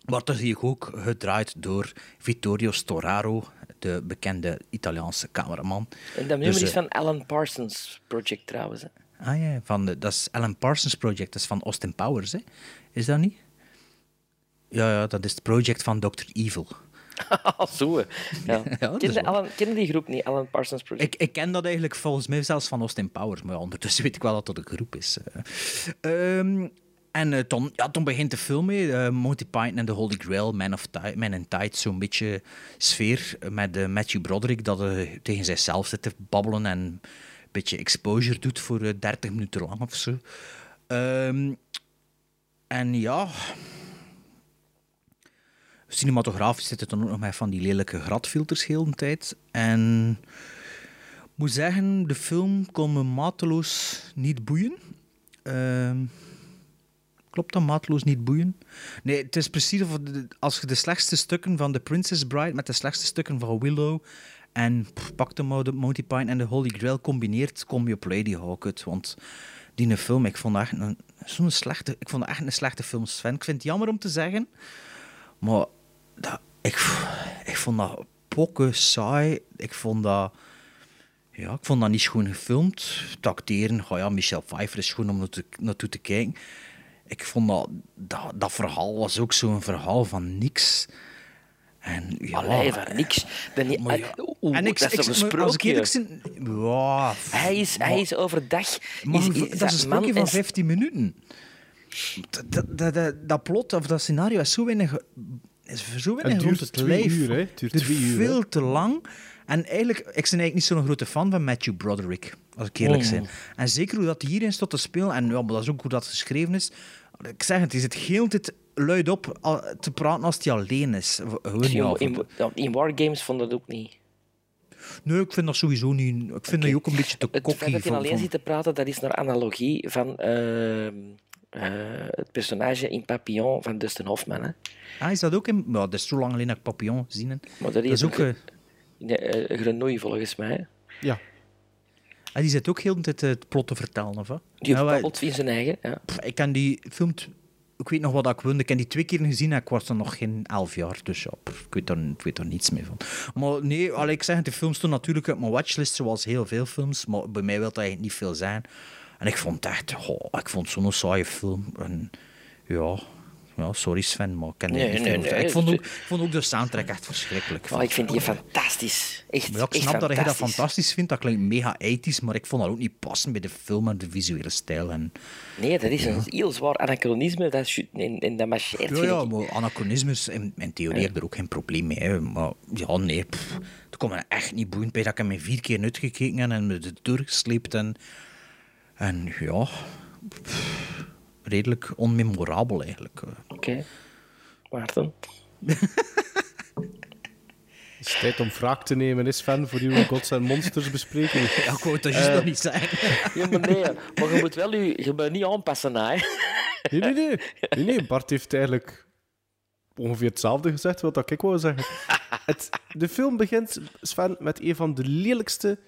Wordt er hier ook gedraaid door Vittorio Storaro, de bekende Italiaanse cameraman. En dat nummer Dus, is eh, van Alan Parsons Project trouwens. Hè. Ah ja, van de, dat is Alan Parsons Project, dat is van Austin Powers, hè? Is dat niet? Ja, ja, dat is het project van Dr. Evil. Zo. hè. Ja. Alan, kende die groep niet, Alan Parsons Project? Ik, ik ken dat eigenlijk volgens mij zelfs van Austin Powers, maar ondertussen weet ik wel dat dat een groep is. En eh, toen, ja, toen begint de film mee. eh, Monty Python en The Holy Grail, Man, of Ti- Man in Tight, zo'n beetje sfeer eh, met eh, Matthew Broderick dat tegen zichzelf zit te babbelen en een beetje exposure doet voor eh, 30 minuten lang of zo. Ehm, en ja, cinematografisch zit het dan ook nog met van die lelijke gradfilters heel de tijd. En ik moet zeggen, de film kon me mateloos niet boeien. Ehm, klopt dat, mateloos niet boeien? Nee, het is precies of als je de slechtste stukken van The Princess Bride met de slechtste stukken van Willow en pff, pak de Mo- de Monty Python en de Holy Grail combineert, kom je op Lady Hawk. Want die film, ik vond echt een, zo'n slechte, ik vond echt een slechte film, Sven. Ik vind het jammer om te zeggen, maar ik, ik vond dat pokken saai. Ik vond dat... Ja, ik vond dat niet schoon gefilmd. Het acteren, oh ja, Michel Pfeiffer is schoon om naartoe te kijken. Ik vond dat, dat... Dat verhaal was ook zo'n verhaal van niks. En ja... Allee, van niks. Dan niet, Maar ja, Oeh, en ik, dat is ik, als ik eerlijk ben... Ja, Hij is, hij is overdag... maar is, is- dat is een sprookje man van 15 minuten. Dat, dat, dat, dat, dat plot of dat scenario is zo weinig, is zo weinig Het rond duurt het twee lijf. uur, hè? Het duurt Het twee uur, veel hè? te lang. En eigenlijk, ik ben eigenlijk niet zo'n grote fan van Matthew Broderick, als ik eerlijk Oh. ben. En zeker hoe dat hierin staat te spelen, en ja, maar dat is ook hoe dat geschreven is. Ik zeg het, hij zit heel tijd luid op te praten als hij alleen is. In, in, Wargames vond dat ook niet. Nee, ik vind dat sowieso niet... Ik vind dat ook een beetje te Het cocky. feit dat hij van- alleen van- zit te praten, dat is naar analogie van ehm, eh, het personage in Papillon van Dustin Hoffman. Hè. Ah, is dat ook in... Ja, dat is zo lang geleden dat ik Papillon gezien heb. Maar dat dat is ook... eh, Nee, eh, Grenouille, volgens mij. Ja. Ah, die zit ook heel de tijd het plot te vertellen, of? Die wij- babbelt in zijn eigen. Ja. Pff, Ik ken die film... Ik weet nog wat ik wilde. Ik heb die twee keer gezien en ik was dan nog geen elf jaar. Dus ja, pff, ik, weet daar, ik weet daar niets meer van. Maar nee, allee, ik zeg de film stond natuurlijk op mijn watchlist, zoals heel veel films. Maar bij mij wil dat eigenlijk niet veel zijn. En ik vond het echt... Oh, ik vond zo'n saaie film. En ja... Ja, sorry Sven, maar ik ken Nee, niet nee, veel. nee, ik, vond ook, ik vond ook de soundtrack echt verschrikkelijk. Oh, ik vind die fantastisch. Echt, ja, ik echt snap dat je dat fantastisch. vindt. Dat klinkt mega ethisch, maar ik vond dat ook niet passen bij de film en de visuele stijl. En, Nee, dat is een heel zwaar anachronisme. Dat is, en, en dat marcheert, ja, maar anachronismes, in, in theorie heb ik er ook geen probleem mee. hè. Maar ja, nee, pff, het komt me echt niet boeiend bij dat ik hem vier keer uitgekeken heb en me er doorgesleept. En, en ja, pff, redelijk onmemorabel eigenlijk. Oké. Maarten? Het is tijd om wraak te nemen, is fan voor uw Gods en Monsters bespreking. Ja, ik wou het juist Eh, nog niet zeggen. Ja, maar nee, maar je moet wel je, je moet niet aanpassen, hè. Nee, nee, nee. nee, nee. Bart heeft eigenlijk ongeveer hetzelfde gezegd wat ik wou zeggen. Het, de film begint, Sven, met een van de lelijkste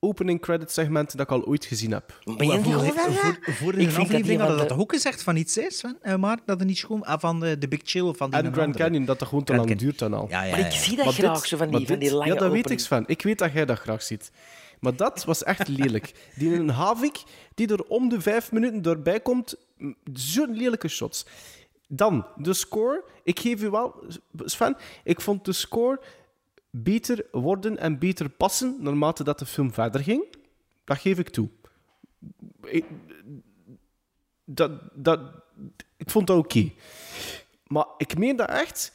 opening credit segmenten dat ik al ooit gezien heb. Ben je niet voor, voor, de aflevering hadden van dat de- ook gezegd van iets is, Sven? Eh, maar dat het niet schoon... Ah, van de, de Big Chill of van die En Grand andere. Canyon, dat dat gewoon te Grand lang Canyon. duurt dan al. Ja, ja, Maar ik zie dat Maar graag, dit- zo van die, maar van die lange Ja, dat weet ik. Sven. Ik weet dat jij dat graag ziet. Maar dat was echt lelijk. Die een Havik, die er om de vijf minuten doorbij komt, zo'n lelijke shots. Dan, de score. Ik geef u wel, Sven, ik vond de score beter worden en beter passen naarmate dat de film verder ging. Dat geef ik toe. Ik, dat, dat, ik vond dat oké. Maar ik meen dat echt.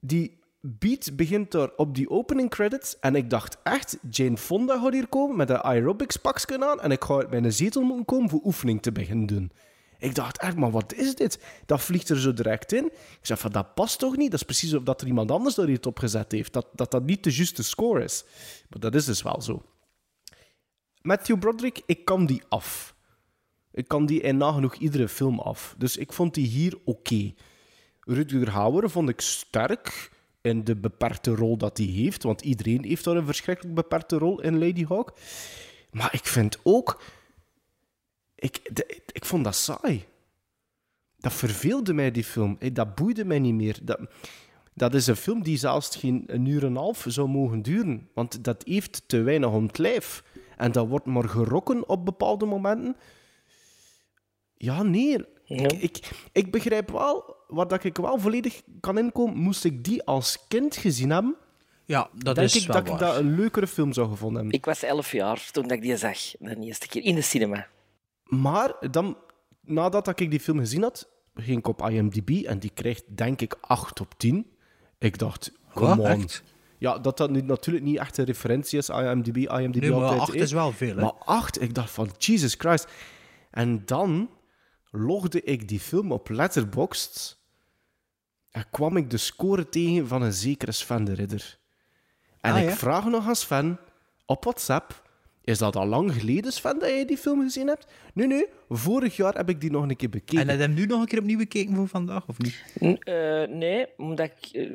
Die beat begint daar op die opening credits. En ik dacht echt, Jane Fonda gaat hier komen met een aerobics pakje aan. En ik ga uit mijn zetel moeten komen voor oefening te beginnen doen. Ik dacht echt, maar wat is dit? Dat vliegt er zo direct in. Ik zei van, dat past toch niet? Dat is precies of dat er iemand anders daar iets op gezet heeft. Dat, dat dat niet de juiste score is. Maar dat is dus wel zo. Matthew Broderick, ik kan die af. Ik kan die in nagenoeg iedere film af. Dus ik vond die hier oké. Rutger Hauer vond ik sterk in de beperkte rol dat hij heeft. Want iedereen heeft daar een verschrikkelijk beperkte rol in Lady Hawk. Maar ik vind ook... Ik, de- ik vond dat saai. Dat verveelde mij, die film. Eh, Dat boeide mij niet meer. Dat, dat is een film die zelfs geen een uur en een half zou mogen duren. Want dat heeft te weinig om het lijf. En dat wordt maar gerokken op bepaalde momenten. Ja, nee. Ik, ik, ik begrijp wel, waar dat ik wel volledig kan inkomen, moest ik die als kind gezien hebben, Ja, dat denk is ik wel dat ik dat een leukere film zou gevonden hebben. Ik was elf jaar toen dat ik die zag, de eerste keer, in de cinema. Maar dan, nadat dat ik die film gezien had, ging ik op IMDb en die krijgt denk ik 8 op 10. Ik dacht, come Wat? on. Echt? Ja, dat dat nu natuurlijk niet echt een referentie is, IMDb, IMDb Nee, maar altijd 8 is wel veel, hè? Maar 8, ik dacht van, Jesus Christ. En dan logde ik die film op Letterboxd en kwam ik de score tegen van een zekere Sven de Ridder. En Ah, ik ja? vraag nog aan Sven op WhatsApp. Is dat al lang geleden, Sven, dat jij die film gezien hebt? Nee, nee. Vorig jaar heb ik die nog een keer bekeken. En heb je hem nu nog een keer opnieuw bekeken voor vandaag, of niet? N- eh, nee, omdat ik... eh,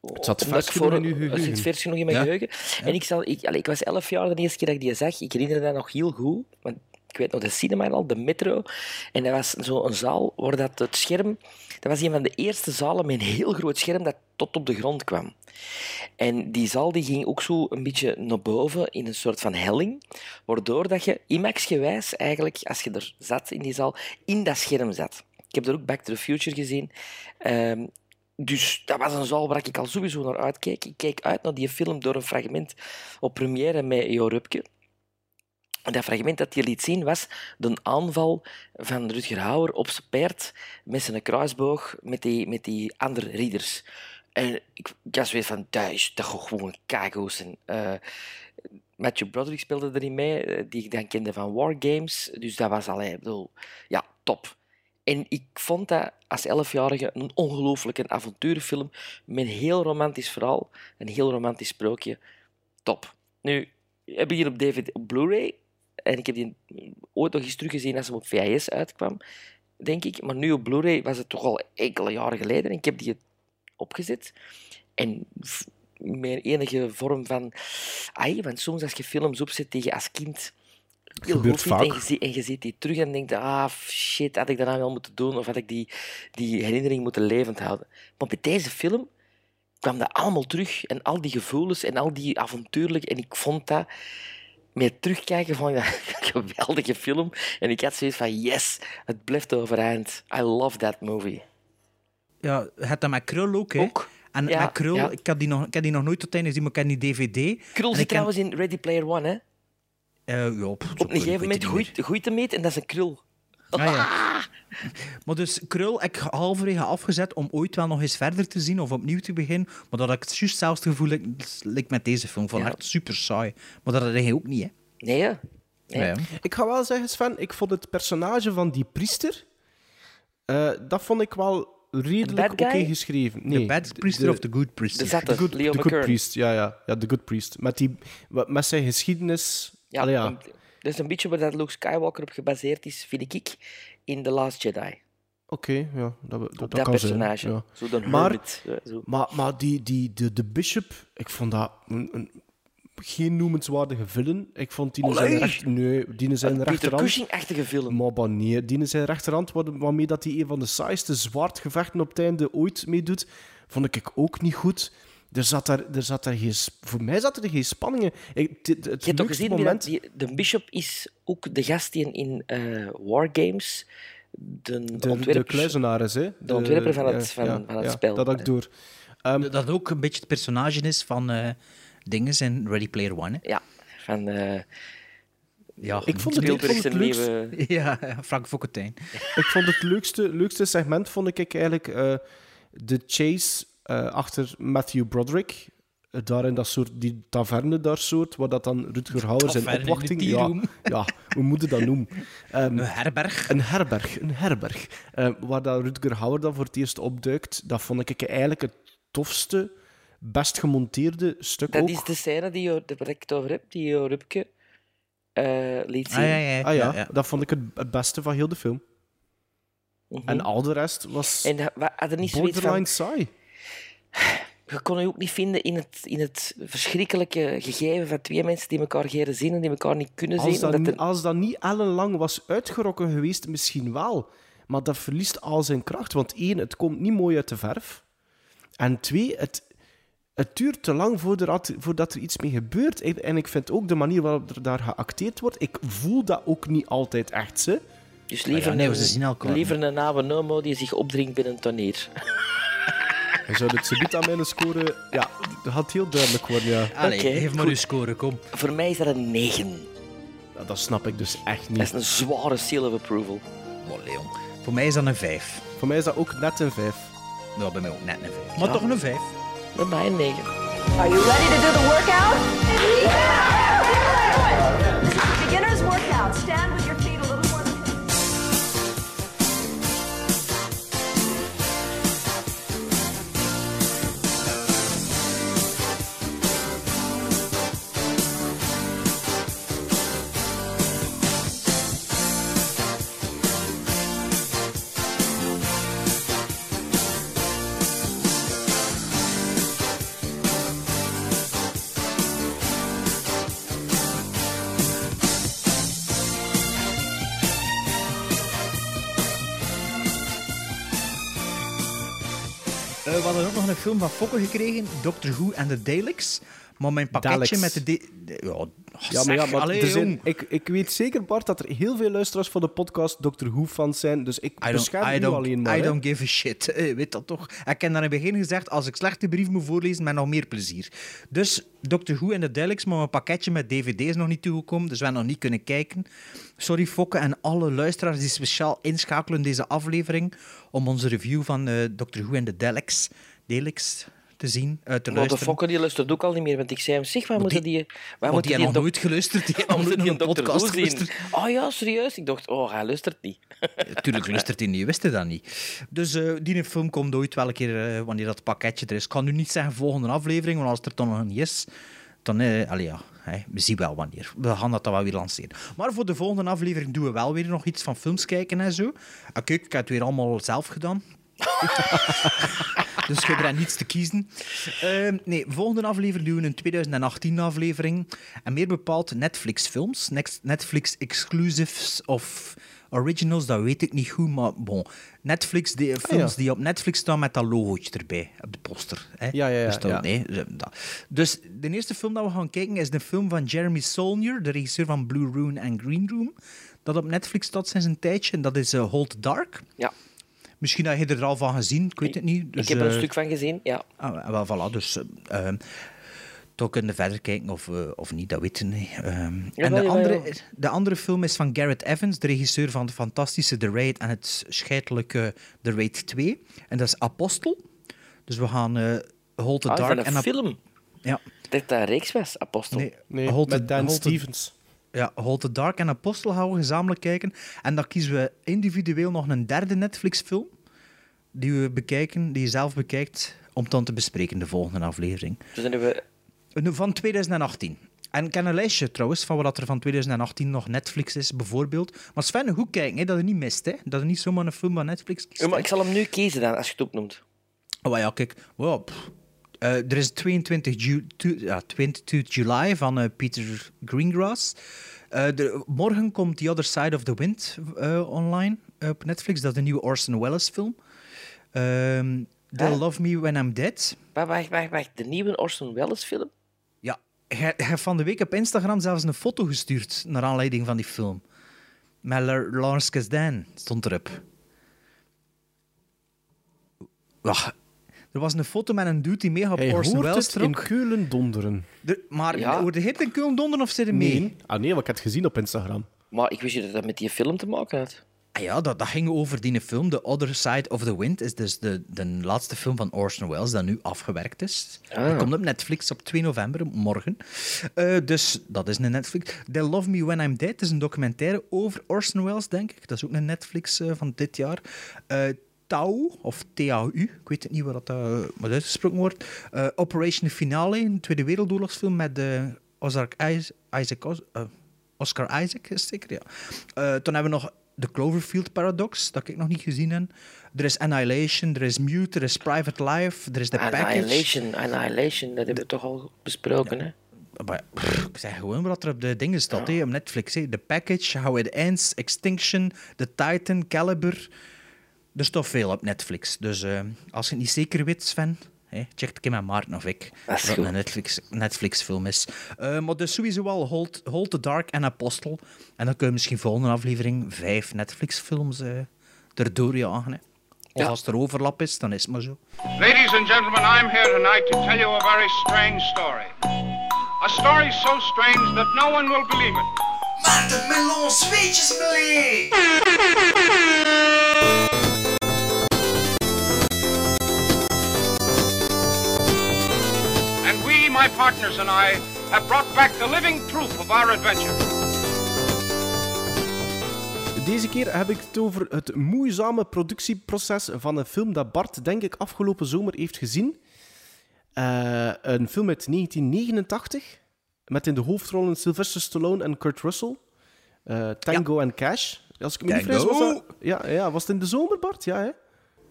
Het zat vers ik genoeg in geheugen. Het zit vers genoeg in mijn Ja. geheugen. En ik, zal, ik, allee, ik was elf jaar de eerste keer dat ik die zag. Ik herinner dat nog heel goed. Want ik weet nog de cinema al, de metro. En dat was zo'n zaal waar dat het scherm... Dat was een van de eerste zalen met een heel groot scherm dat tot op de grond kwam. En die zaal die ging ook zo een beetje naar boven in een soort van helling, waardoor dat je IMAX-gewijs eigenlijk, als je er zat in die zaal, in dat scherm zat. Ik heb er ook Back to the Future gezien. Ehm, dus dat was een zaal waar ik al sowieso naar uitkeek. Ik keek uit naar die film door een fragment op première met Jo Rupke. Dat fragment dat hij liet zien was de aanval van Rutger Hauer op zijn paard met zijn kruisboog met die, met die andere ridders. En ik, was weer van, dat is toch gewoon kago's. En, eh, Matthew Broderick speelde erin mee, eh, die ik dan kende van Wargames. Dus dat was al, bedoel, ja, top. En ik vond dat als elfjarige een ongelooflijke avonturenfilm met een heel romantisch verhaal, een heel romantisch sprookje. Top. Nu, we hebben hier op DVD op Blu-ray en ik heb die ooit nog eens teruggezien als hij op VHS uitkwam, denk ik. Maar nu op Blu-ray was het toch al enkele jaren geleden en ik heb die opgezet. En met enige vorm van... Ai, want soms als je films opzet tegen als kind... Heel goed vindt en je, en je ziet die terug en denkt... Ah, shit, had ik dat nou wel moeten doen? Of had ik die, die herinnering moeten levend houden? Maar bij deze film kwam dat allemaal terug. En al die gevoelens en al die avontuurlijk... En ik vond dat... Met terugkijken vond ik dat een geweldige film. En ik had zoiets van... Yes, het blijft overeind. I love that movie. Ja, het dat met Krul ook, hè? En Ja, met Krul, ja. ik, heb die nog, ik heb die nog nooit tot einde gezien, maar ik heb die DVD. Krul zit trouwens in Ready Player One, hè? Eh, ja, Op een gegeven moment goed. groeit hem mee en dat is een krul. Ah, ja. Maar dus Krul heb ik halverwege afgezet om ooit wel nog eens verder te zien of opnieuw te beginnen. Maar dat had ik juist hetzelfde gevoel like, like met deze film. Van Ja. echt super saai. Maar dat had hij ook niet, hè? Nee, hè? Nee. Ja. Ik ga wel zeggen, Sven, ik vond het personage van die priester, eh, dat vond ik wel redelijk oké geschreven. Nee, The bad priester of the good priester? De The good, Leo the good priest, ja, ja, ja, the good priest. Met, die, met zijn geschiedenis. Ja, Allee, ja. en Dat is een beetje waar dat Luke Skywalker op gebaseerd is, vind ik, in The Last Jedi. Oké, ja, dat, dat, dat dat kan personage. zijn. Ja. Zo de maar zo. maar, maar die, die, de, de bishop, ik vond dat een, een geen noemenswaardige villain. Ik vond die zijn recht... Nee, die zijn Peter rechterhand... Cushing-achtige film. Maar bah, nee, die zijn rechterhand, waar- waarmee dat hij een van de saaiste zwaardgevechten op het einde ooit meedoet, vond ik ook niet goed. Er zat daar, er zat daar geen, voor mij zat er geen spanningen. Ik, het Je hebt toch leukste gezien, moment... die, de Bishop is ook de gast die in eh Wargames, de, De, de ontwerper, kluizenaar is, hè? de ontwerper van het, ja, van, ja, van het ja, spel. Dat ik door. Ehm, Dat ook een beetje het personage is van eh dingen in Ready Player One. Hè? Ja, van... eh, Ja, Ik vond het- ik vond Spielberg het zijn leukste- nieuwe... Ja, Frank Fokkentijn. Ik vond het leukste, leukste segment vond ik eigenlijk eh, de chase eh, achter Matthew Broderick. Eh, daar in dat soort, die taverne daar soort, waar dat dan Rutger Hauer zijn opwachting... Ja, ja, hoe moet je dat noemen? Ehm, Een herberg. Een herberg, een herberg. Eh, waar dat Rutger Hauer dan voor het eerst opduikt, dat vond ik eigenlijk het tofste, best gemonteerde stuk Dat ook. is de scène die, Jo- waar ik het over heb, die Jo Rupke eh liet zien. Ah, ja, ja, Ah ja, ja, ja. dat vond ik het, het beste van heel de film. Mhm. En al de rest was En ha- wa- had er niet zoiets van... borderline saai. Je kon je ook niet vinden in het, in het verschrikkelijke gegeven van twee mensen die elkaar geren zien en die elkaar niet kunnen zien. Als dat, er- als dat niet ellenlang was uitgerokken geweest, misschien wel. Maar dat verliest al zijn kracht. Want één, het komt niet mooi uit de verf. En twee, het, het duurt te lang voordat, voordat er iets mee gebeurt. En, en ik vind ook de manier waarop er daar geacteerd wordt, ik voel dat ook niet altijd echt. Hè. Dus liever, ja, nee, een, ze zien elkaar liever een oude nomo die zich opdringt binnen een tonneer. Je zou het subiet aan mijn score... Ja, dat had heel duidelijk worden, ja. Allee, Oké, geef maar goed. uw score, kom. Voor mij is dat een 9. Ja, Dat snap ik dus echt Dat niet. is een zware seal of approval. Oh, Leon. Voor mij is dat een 5. Voor mij is dat ook net een vijf. Ja, bij mij ook net een 5. Maar Ja. toch een 5. Bij mij een 9. Are you ready to do the workout? Beginner's workout. Stand with nog een film van Fokke gekregen, Doctor Who and the Daleks. Maar mijn pakketje Daleks. met de... de- de- ja, oh, Ja, maar, ja, zeg, maar allee, er zijn, jong. ik, ik weet zeker, Bart, dat er heel veel luisteraars van de podcast Doctor Who-fans zijn. Dus ik I don't, bescherm I u don't, alleen maar. I hè. don't give a shit. Eh, weet dat toch? Ik heb daar in het begin gezegd, als ik slechte brief moet voorlezen, met nog meer plezier. Dus Doctor Who en de Daleks, maar mijn pakketje met dvd is nog niet toegekomen, dus we hebben nog niet kunnen kijken. Sorry Fokke en alle luisteraars die speciaal inschakelen deze aflevering om onze review van eh, Doctor Who en de Daleks, Daleks te zien, uit te Maar de luisteren. fokker die luistert ook al niet meer, want ik zei hem, zeg, waar moeten die... Waar moeten die hebben nog nooit geluisterd, die hebben nog nooit die een podcast geluisterd. Oh ja, serieus? Ik dacht, oh, hij luistert niet. Tuurlijk luistert hij niet, wist hij dat niet. Dus eh, die film komt ooit wel een keer eh, wanneer dat pakketje er is. Ik kan nu niet zeggen volgende aflevering, want als het er dan nog niet is, dan... Allee, ja, we zien wel wanneer. We gaan dat dan wel weer lanceren. Maar voor de volgende aflevering doen we wel weer nog iets van films kijken en zo. Ah, kijk, ik heb het weer allemaal zelf gedaan. dus je hebt er niets te kiezen. Ehm, nee, volgende aflevering doen we een 2018 aflevering. En meer bepaald Netflix-films. Netflix-exclusives of originals, dat weet ik niet goed. Maar bon, Netflix, die, films die op Netflix staan met dat logootje erbij, op de poster. Hè? Ja, ja, ja, Dus, dat- ja. nee, dat. dus de eerste film dat we gaan kijken is de film van Jeremy Saulnier, de regisseur van Blue Room en Green Room. Dat op Netflix staat sinds een tijdje. En dat is eh, Hold Dark. Ja. Misschien heb je er al van gezien, ik weet het niet. Dus, ik heb er een eh, stuk van gezien, ja. Ah, wel, voilà, dus eh, ehm, toch kunnen we verder kijken of, eh, of niet, dat weten we niet. Ehm, en de andere, de andere film is van Garrett Evans, de regisseur van de fantastische The Raid en het scheidelijke The Raid 2. En dat is Apostel. Dus we gaan eh Hold the Ah, Dark een en Ap- film. Ja. Dat dat een reeks was, Apostel. Nee, Nee, Hold met the- Dan Hold the- Stevens. Ja, Hold the Dark en Apostel gaan we gezamenlijk kijken. En dan kiezen we individueel nog een derde Netflix-film die we bekijken, die je zelf bekijkt, om dan te bespreken de volgende aflevering. Dus dan hebben we... Van 2018. En ik ken een lijstje trouwens van wat er van 2018 nog Netflix is, bijvoorbeeld. Maar Sven, goed kijken, hè, dat je niet mist. Hè? Dat je niet zomaar een film van Netflix kiest. Ja, maar ik zal hem nu kiezen dan, als je het opnoemt. Oh, ja, kijk. Wow, pff. Eh, er is 22, Ju ja, 22 July van eh, Peter Greengrass. Eh, de- morgen komt The Other Side of the Wind online op Netflix. Dat is een nieuwe Orson Welles film. Ehm They'll? Love Me When I'm Dead. Wacht, wacht, wacht. De nieuwe Orson Welles film? Ja, hij hij heeft van de week op Instagram zelfs een foto gestuurd naar aanleiding van die film. Met La- Lawrence Kasdan stond erop. Wacht, er was een foto met een dude die mega op Hij Orson hoort Welles het in trok. Keulen donderen. Er- maar Ja. wordt de hit in Keulen donderen of zit er mee? Nee. Ah nee, want ik heb het gezien op Instagram. Maar ik wist niet dat dat met die film te maken had. Ah ja, dat, dat ging over die film. The Other Side of the Wind is dus de, de laatste film van Orson Welles dat nu afgewerkt is. Ah. Die komt op Netflix op 2 november, morgen. Eh, dus dat is een Netflix. They Love Me When I'm Dead is een documentaire over Orson Welles, denk ik. Dat is ook een Netflix eh, van dit jaar. Eh Tau, of TAU, ik weet het niet wat dat uh, uitgesproken wordt. Eh, Operation Finale, een Tweede Wereldoorlogsfilm met eh Oscar Isaac, Isaac Os- eh, Oscar Isaac, is zeker, ja. Eh, toen hebben we nog The Cloverfield Paradox, dat ik nog niet gezien heb. Er is Annihilation, er is Mute, er is Private Life, er is The Package. Annihilation, Annihilation, dat hebben we toch al besproken, hè? Maar, pff, ik zeg gewoon wat er op de dingen staat, hè, op Netflix. Hè. The Package, How It Ends, Extinction, The Titan, Caliber. Er staat veel op Netflix. Dus eh, als je het niet zeker weet, Sven, hè, check het een keer met Maarten of ik. Dat is Of het goed. een Netflix, Netflix-film is. Eh, maar dus sowieso wel Hold, Hold the Dark en Apostle. En dan kun je misschien volgende aflevering vijf Netflix-films eh erdoor jagen. Hè. Of als er overlap is, dan is het maar zo. Ladies and gentlemen, I'm here tonight to tell you a very strange story. A story so strange that no one will believe it. Maarten Melon Zweetjesmelee! My partners and I, have brought back the living proof of our adventure. Deze keer heb ik het over het moeizame productieproces van een film dat Bart, denk ik, afgelopen zomer heeft gezien. Eh, een film uit 1989, met in de hoofdrollen Sylvester Stallone en Kurt Russell. Eh, Tango en Cash. Als ik me niet vergis, was dat... Ja, ja, was het in de zomer, Bart? Ja, hè?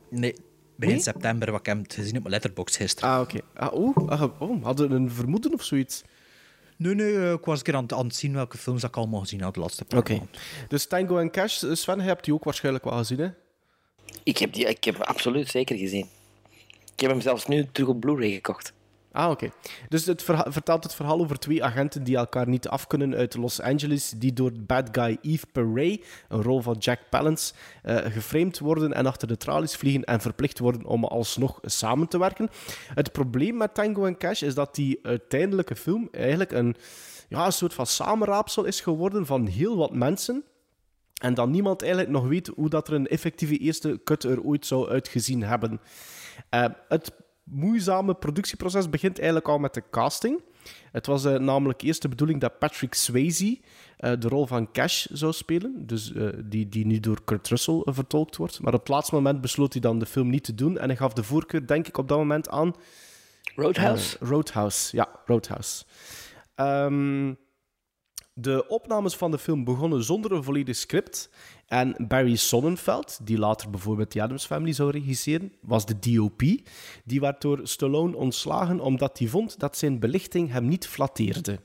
Nee, begin Nee? september, wat ik heb het gezien op mijn letterbox gisteren. Ah, oké. Ah, oh, ah, oh, hadden we een vermoeden of zoiets? Nee, nee, eh, ik was een keer aan, het- aan het zien welke films dat ik allemaal gezien had de laatste paar Oké. maanden. Dus Tango en Cash, Sven, je hebt die ook waarschijnlijk wel gezien, hè? Ik heb die ik heb hem absoluut zeker gezien. Ik heb hem zelfs nu terug op Blu-ray gekocht. Ah, oké. Dus het vertelt het verhaal over twee agenten die elkaar niet afkunnen uit Los Angeles, die door bad guy Eve Perret, een rol van Jack Palance, eh geframed worden en achter de tralies vliegen en verplicht worden om alsnog samen te werken. Het probleem met Tango en Cash is dat die uiteindelijke film eigenlijk een, ja, een soort van samenraapsel is geworden van heel wat mensen. En dat niemand eigenlijk nog weet hoe dat er een effectieve eerste cut er ooit zou uitgezien hebben. Eh, het moeizame productieproces begint eigenlijk al met de casting. Het was eh, namelijk eerst de bedoeling dat Patrick Swayze eh, de rol van Cash zou spelen, dus eh, die, die nu door Kurt Russell vertolkt wordt. Maar op het laatste moment besloot hij dan de film niet te doen en hij gaf de voorkeur, denk ik, op dat moment aan... Roadhouse? Roadhouse, ja, Roadhouse. Ehm, de opnames van de film begonnen zonder een volledig script. En Barry Sonnenfeld, die later bijvoorbeeld The Addams Family zou regisseren, was de DOP. Die werd door Stallone ontslagen omdat hij vond dat zijn belichting hem niet flatteerde.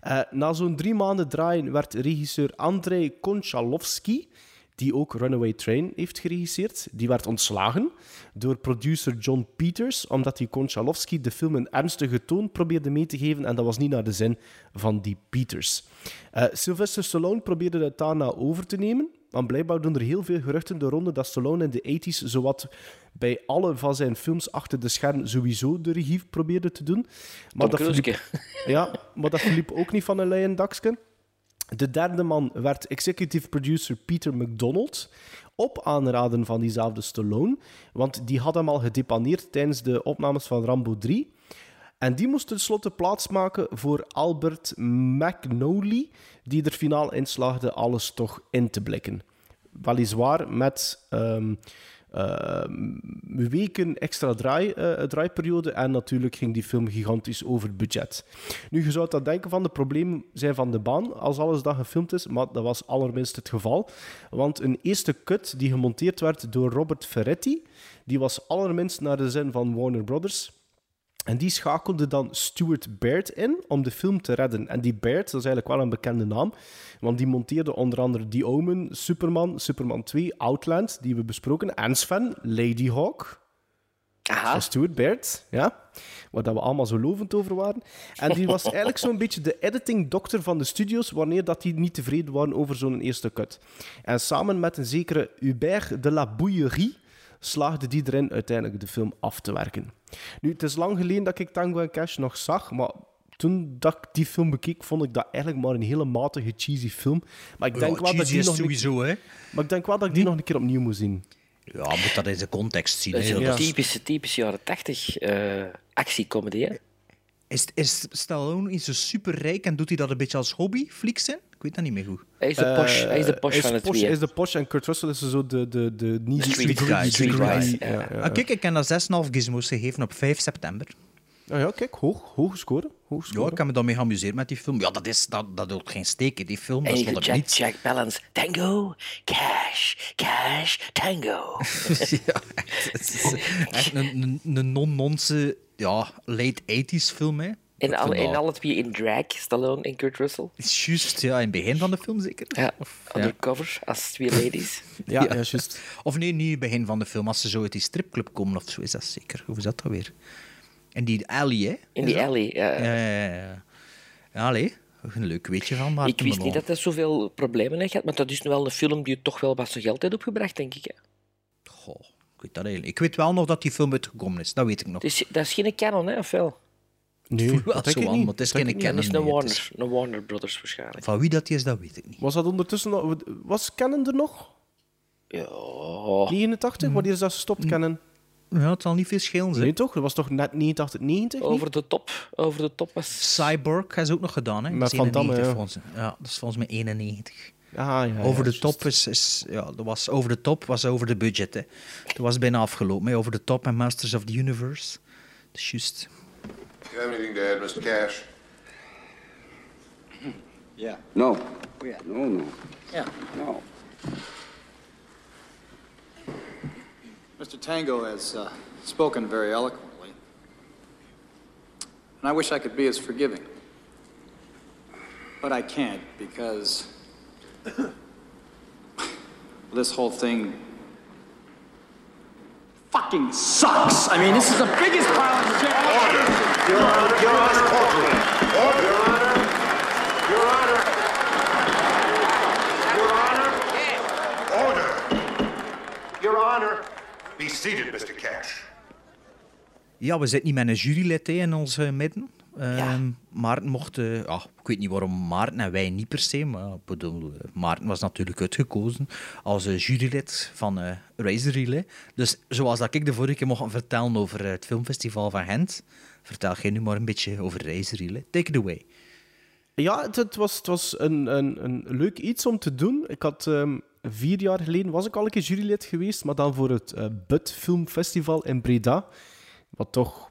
Eh, na zo'n drie maanden draaien werd regisseur Andrei Konchalovsky, die ook Runaway Train heeft geregisseerd, die werd ontslagen door producer John Peters, omdat die Konchalovsky de film een ernstige toon probeerde mee te geven en dat was niet naar de zin van die Peters. Eh, Sylvester Stallone probeerde het daarna over te nemen, want blijkbaar doen er heel veel geruchten de ronde dat Stallone in de 80s zowat bij alle van zijn films achter de scherm sowieso de regie probeerde te doen. Maar Tom dat verliep, ja, maar dat verliep ook niet van een leien dakje. De derde man werd executive producer Peter McDonald. Op aanraden van diezelfde Stallone. Want die had hem al gedepaneerd tijdens de opnames van Rambo 3. En die moest tenslotte plaatsmaken voor Albert McNally. Die er finaal in slaagde alles toch in te blikken. Weliswaar met ehm, ehm, weken extra eh, draaiperiode. En natuurlijk ging die film gigantisch over budget. Nu, je zou dat denken van de problemen zijn van de baan als alles dat gefilmd is, maar dat was allerminst het geval. Want een eerste cut die gemonteerd werd door Robert Ferretti, die was allerminst naar de zin van Warner Brothers. En die schakelde dan Stuart Baird in om de film te redden. En die Baird, dat is eigenlijk wel een bekende naam, want die monteerde onder andere The Omen, Superman, Superman 2, Outland, die we besproken, en Sven, Lady Hawk. Aha. Stuart Baird, ja. Waar dat we allemaal zo lovend over waren. En die was eigenlijk zo'n beetje de editing dokter van de studios, wanneer dat die niet tevreden waren over zo'n eerste cut. En samen met een zekere Hubert de la Bouillerie slaagde die erin uiteindelijk de film af te werken. Nu, het is lang geleden dat ik Tango en Cash nog zag, maar toen dat ik die film bekeek, vond ik dat eigenlijk maar een hele matige, cheesy film. Maar ik Ja, denk, wel, dat die nog sowieso, een... hè. Maar ik denk wel dat ik die nog een keer opnieuw moet zien. Ja, moet dat in zijn context zien. Dat is een is- typische, typische jaren 80 eh actiecomedy, hè? Is, is Stallone niet zo superrijk en doet hij dat een beetje als hobby, flieksen? Ik weet dat niet meer goed. Hij is de Porsche, hij is de Eh, hij van is het twee. Hij is de Porsche en Kurt Russell is zo de, de, de niet Street street guy, street guy, ja. ja, ja. Ah, kijk, ik heb dat 6,5 gizmos gegeven op 5 september. Ah ja, kijk, hoog, hoge score. Hoge Ja, ik heb me daarmee geamuseerd met die film. Ja, dat, is, dat, dat doet geen steken, die film. Dat is wat niets. Jack Balance. Tango, cash, cash, tango. ja, echt, het is echt een, een, een non-nonse ja, late 80s film, hè. En, Ik al, dat- alle twee in drag, Stallone en Kurt Russell. is juist, ja, in het begin van de film zeker. Ja, Of, undercover, als twee ladies. Ja, ja, juist. Of nee, niet in het begin van de film, als ze zo uit die stripclub komen of zo, is dat zeker. Hoe is dat dan weer? In die alley, hè? In Is die dat? alley, ja. Ja, ja, ja. ja. Ja, allee, een leuk weetje van Maarten Ik wist niet dat hij zoveel problemen heeft gehad, maar dat is nu wel een film die toch wel wat zijn geld heeft opgebracht, denk ik. Hè. Goh, ik weet dat eigenlijk. Ik weet wel nog dat die film uitgekomen is, dat weet ik nog. Is, dat is geen canon, hè, of wel? Nee, dat denk zo aan, niet. het is Dat geen ik Dat is canon. een nee, het Warner, een Warner Brothers waarschijnlijk. Van wie dat is, dat weet ik niet. Was dat ondertussen nog... Was Canon er nog? Ja. 89? Wanneer is dat gestopt, Canon? Ja, het zal niet veel schelen zijn. Nee, toch? Dat was toch net 89, 90? niet? Over de top. Over de top was... Cyborg hebben ze ook nog gedaan, hè? Met Dat is Van Damme, 91 ja. volgens mij. Ja, dat is volgens mij 91. Ah, ja, ja, over de top is, is ja, dat was over de top was over de budget. Hè. Dat was bijna afgelopen. Hè. Over de top en Masters of the Universe. Dat is juist. You have anything to add, Mr. Cash? Yeah. No. Yeah. No, no. Yeah. No. Mr. Tango has uh, spoken very eloquently. And I wish I could be as forgiving. But I can't because this whole thing fucking sucks. I mean, this is the biggest pile of shit. Your Honor, Your Honor. Order. Your Honor. Your Honor. Your Honor. Order. Your Honor. Be seated, Mr. Cash. Ja, we zitten niet met een jurylid hè, in ons midden. Ehm, Maarten mocht... eh, ja, ik weet niet waarom Maarten en wij niet per se, maar bedoel, eh, Maarten was natuurlijk uitgekozen als eh, jurylid van eh Razor Relay. Dus zoals dat ik de vorige keer mocht vertellen over het filmfestival van Gent, vertel jij nu maar een beetje over Razor Relay. Take it away. Ja, het, het was, het was een, een, een leuk iets om te doen. Ik had ehm, vier jaar geleden was ik al een keer jurylid geweest, maar dan voor het eh Bud Filmfestival in Breda. Wat toch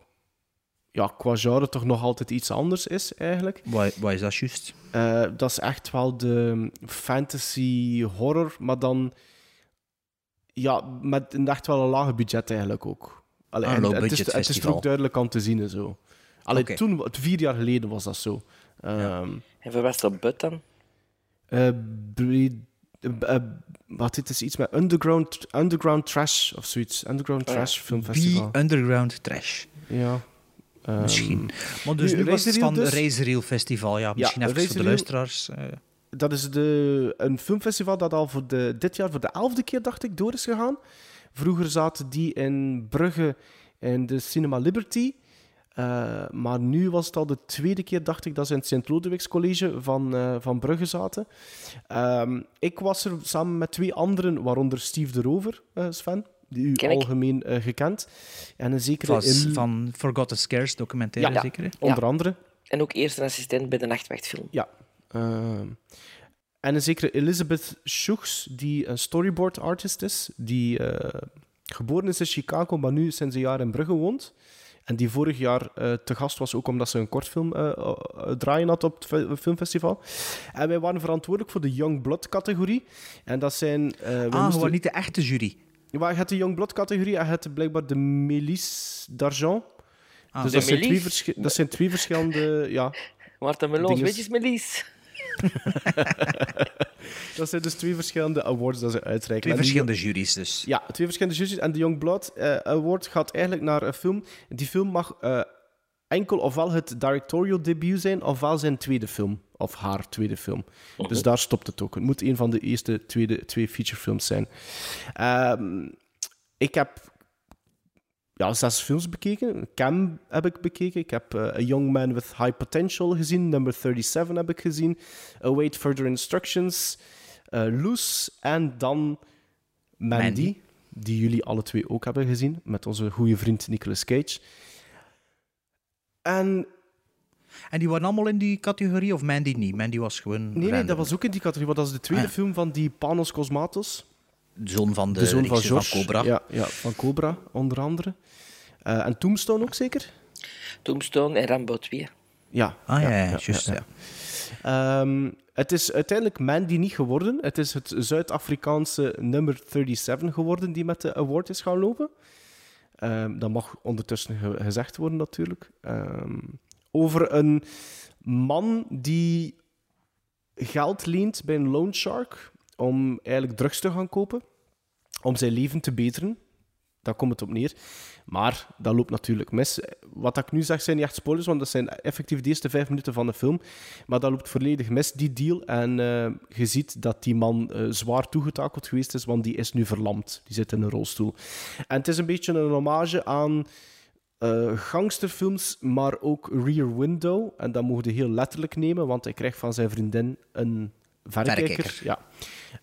ja, qua genre toch nog altijd iets anders is, eigenlijk. Wat, wat is dat juist? Eh, dat is echt wel de fantasy horror, maar dan ja, met een echt wel een lage budget eigenlijk ook. Allee, Ah, en het, is, het is er festival. ook duidelijk aan te zien en zo. Allee, Oké. toen, vier jaar geleden was dat zo. Ehm, En voor was dat Bud dan? eh, bre- eh, eh, wat dit is iets met underground, underground trash of zoiets. Underground Oh trash filmfestival. Be Underground Trash. Ja. Ehm, Misschien. Maar dus nu, was het van dus. Reel Festival. Ja, misschien even voor de luisteraars. eh. Dat is de, een filmfestival dat al voor de, dit jaar voor de elfde keer, dacht ik, door is gegaan. Vroeger zaten die in Brugge in de Cinema Liberty. Eh, maar nu was het al de tweede keer, dacht ik, dat ze in het Sint-Lodewijks College van, eh, van Brugge zaten. Ehm, ik was er samen met twee anderen, waaronder Steve de Rover, eh, Sven, die u algemeen eh, gekend. En een zekere... Van, Il- van Forgotten Scares documentaire, Ja, zeker? hè? onder andere. En ook eerste assistent bij de nachtwachtfilm. Ja. Ehm, en een zekere Elizabeth Schuchs, die een storyboard artist is, die eh, geboren is in Chicago, maar nu sinds een jaar in Brugge woont. En die vorig jaar eh, te gast was, ook omdat ze een kortfilm eh, eh, draaien had op het fi- filmfestival. En wij waren verantwoordelijk voor de Young Blood categorie. En dat zijn... eh, we Ah, moesten- gewoon niet de echte jury. Ja, maar je hebt de Young Blood categorie en je hebt blijkbaar de Milice d'Argent. Ah, dus de dat zijn, twee Melis? dat zijn twee verschillende... Ja, Melons, Dinges. weetjes Melis. dat zijn dus twee verschillende awards dat ze uitreiken. Twee verschillende juries dus. Ja, twee verschillende juries. En de Young Blood eh, Award gaat eigenlijk naar een film. Die film mag eh, enkel ofwel het directorial debuut zijn, ofwel zijn tweede film. Of haar tweede film. Dus daar stopt het ook. Het moet een van de eerste tweede, twee featurefilms zijn. Ehm, ik heb ja, zes films bekeken. Cam heb ik bekeken. Ik heb eh, A Young Man with High Potential gezien. Number 37 heb ik gezien. Await Further Instructions. eh, Loose. En dan Mandy, Mandy. Die jullie alle twee ook hebben gezien. Met onze goede vriend Nicolas Cage. En En die waren allemaal in die categorie, of Mandy niet? Mandy was gewoon nee, nee, dat was ook in die categorie. Want dat is de tweede Ah, ja. film van die Panos Cosmatos. De zoon van de, De, zoon van George. Cobra. Ja, ja, van Cobra, onder andere. Eh, en Tombstone ook zeker? Tombstone en Rambo 2. Ja. Ah ja, ja, juist. Ja, Ehm, het is uiteindelijk Mandy niet geworden. Het is het Zuid-Afrikaanse nummer 37 geworden die met de award is gaan lopen. Ehm, dat mag ondertussen ge- gezegd worden, natuurlijk. Ehm, over een man die geld leent bij een loan shark om eigenlijk drugs te gaan kopen, om zijn leven te beteren. Daar komt het op neer. Maar dat loopt natuurlijk mis. Wat ik nu zeg zijn niet echt spoilers, want dat zijn effectief de eerste vijf minuten van de film. Maar dat loopt volledig mis, die deal. En eh, je ziet dat die man eh, zwaar toegetakeld geweest is, want die is nu verlamd. Die zit in een rolstoel. En het is een beetje een hommage aan eh, gangsterfilms, maar ook Rear Window. En dat mogen we heel letterlijk nemen, want hij krijgt van zijn vriendin een verrekijker. Verrekijker. Ja.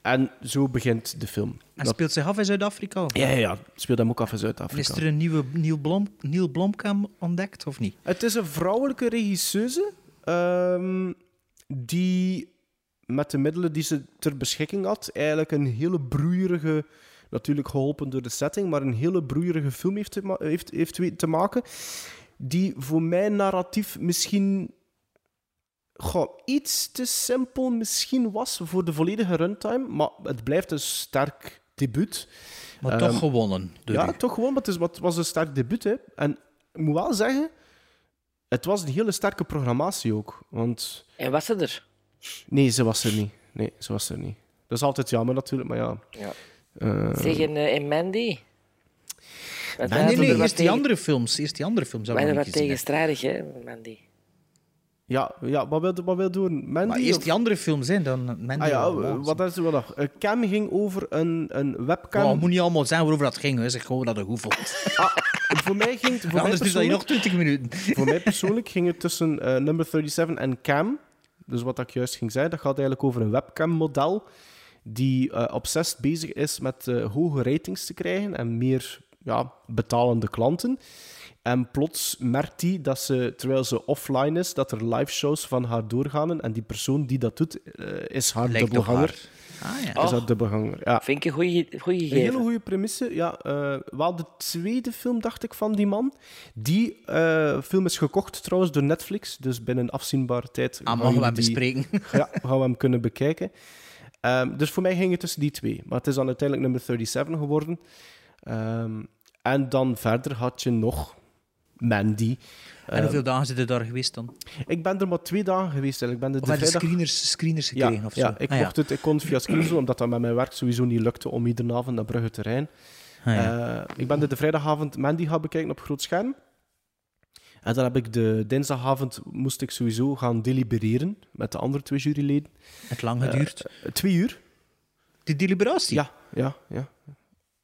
En zo begint de film. En Dat- speelt zich af in Zuid-Afrika? ja, ja, ja, speelt hem ook af in Zuid-Afrika. Is er een nieuwe Neil, Blom, Neil Blomkamp ontdekt, of niet? Het is een vrouwelijke regisseuse ehm, die met de middelen die ze ter beschikking had, eigenlijk een hele broeierige, natuurlijk geholpen door de setting, maar een hele broeierige film heeft te, ma- heeft, heeft weten te maken, die voor mij narratief misschien goh, iets te simpel misschien was voor de volledige runtime, maar het blijft een sterk debuut. Maar Ehm, toch gewonnen. door ja, toch gewoon, maar het, is, wat- het was een sterk debuut. Hè. En ik moet wel zeggen, het was een hele sterke programmatie ook. Want En was ze er? nee, ze was er niet. Nee, ze was er niet. Dat is altijd jammer natuurlijk, maar ja. Ja. Eh, Zeg, en, eh, en Mandy? Wij Nee, nee, er eerst die andere films. Eerst die andere films hadden nog wat tegenstrijdig, hè, Mandy? Ja, ja, wat wil, wat wil doen? Mandy? Maar eerst die andere films, hè, dan Mandy. Ah ja, wel, wat is er wel nog? Eh, Cam ging over een, een webcam. Oh, het moet niet allemaal zijn waarover dat ging. Hè. Zeg gewoon dat het goed vond. voor mij ging het... Voor Anders duurt dat hier nog persoonlijk- 20 minuten. Voor mij persoonlijk ging het tussen eh, number 37 en Cam. Dus wat ik juist ging zeggen, dat gaat eigenlijk over een webcam-model die eh obsessed bezig is met eh, hoge ratings te krijgen en meer ja, betalende klanten. En plots merkt hij dat ze, terwijl ze offline is, dat er live shows van haar doorgaan. En die persoon die dat doet, eh, is haar Lijkt dubbelganger. Ah, ja. Is haar Oh. dubbelganger, ja. Vind ik een goede Een hele gegeven. goede premisse. Ja, eh, wel de tweede film, dacht ik, van die man. Die eh, film is gekocht trouwens door Netflix. Dus binnen afzienbare tijd. Ah, gaan mogen we hem die- bespreken? ja, gaan we hem kunnen bekijken. Ehm, dus voor mij ging het tussen die twee. Maar het is dan uiteindelijk nummer 37 geworden. Ehm, en dan verder had je nog Mandy. En Ehm, hoeveel dagen zit je daar geweest dan? ik ben er maar twee dagen geweest. eigenlijk. Ik ben de je vrijdag... screeners, screeners gekregen? Ja, of zo? ja, ik, Ah, Het, ik kon het via Screenzo, omdat dat met mijn werk sowieso niet lukte om iedere avond naar Brugge te rijden. Ah, ja. Eh, ik ben er de vrijdagavond Mandy gaan bekijken op groot scherm. En dan heb ik de dinsdagavond moest ik sowieso gaan delibereren met de andere twee juryleden. Het lang geduurd. Eh, twee uur. Die deliberatie? Ja, ja, ja.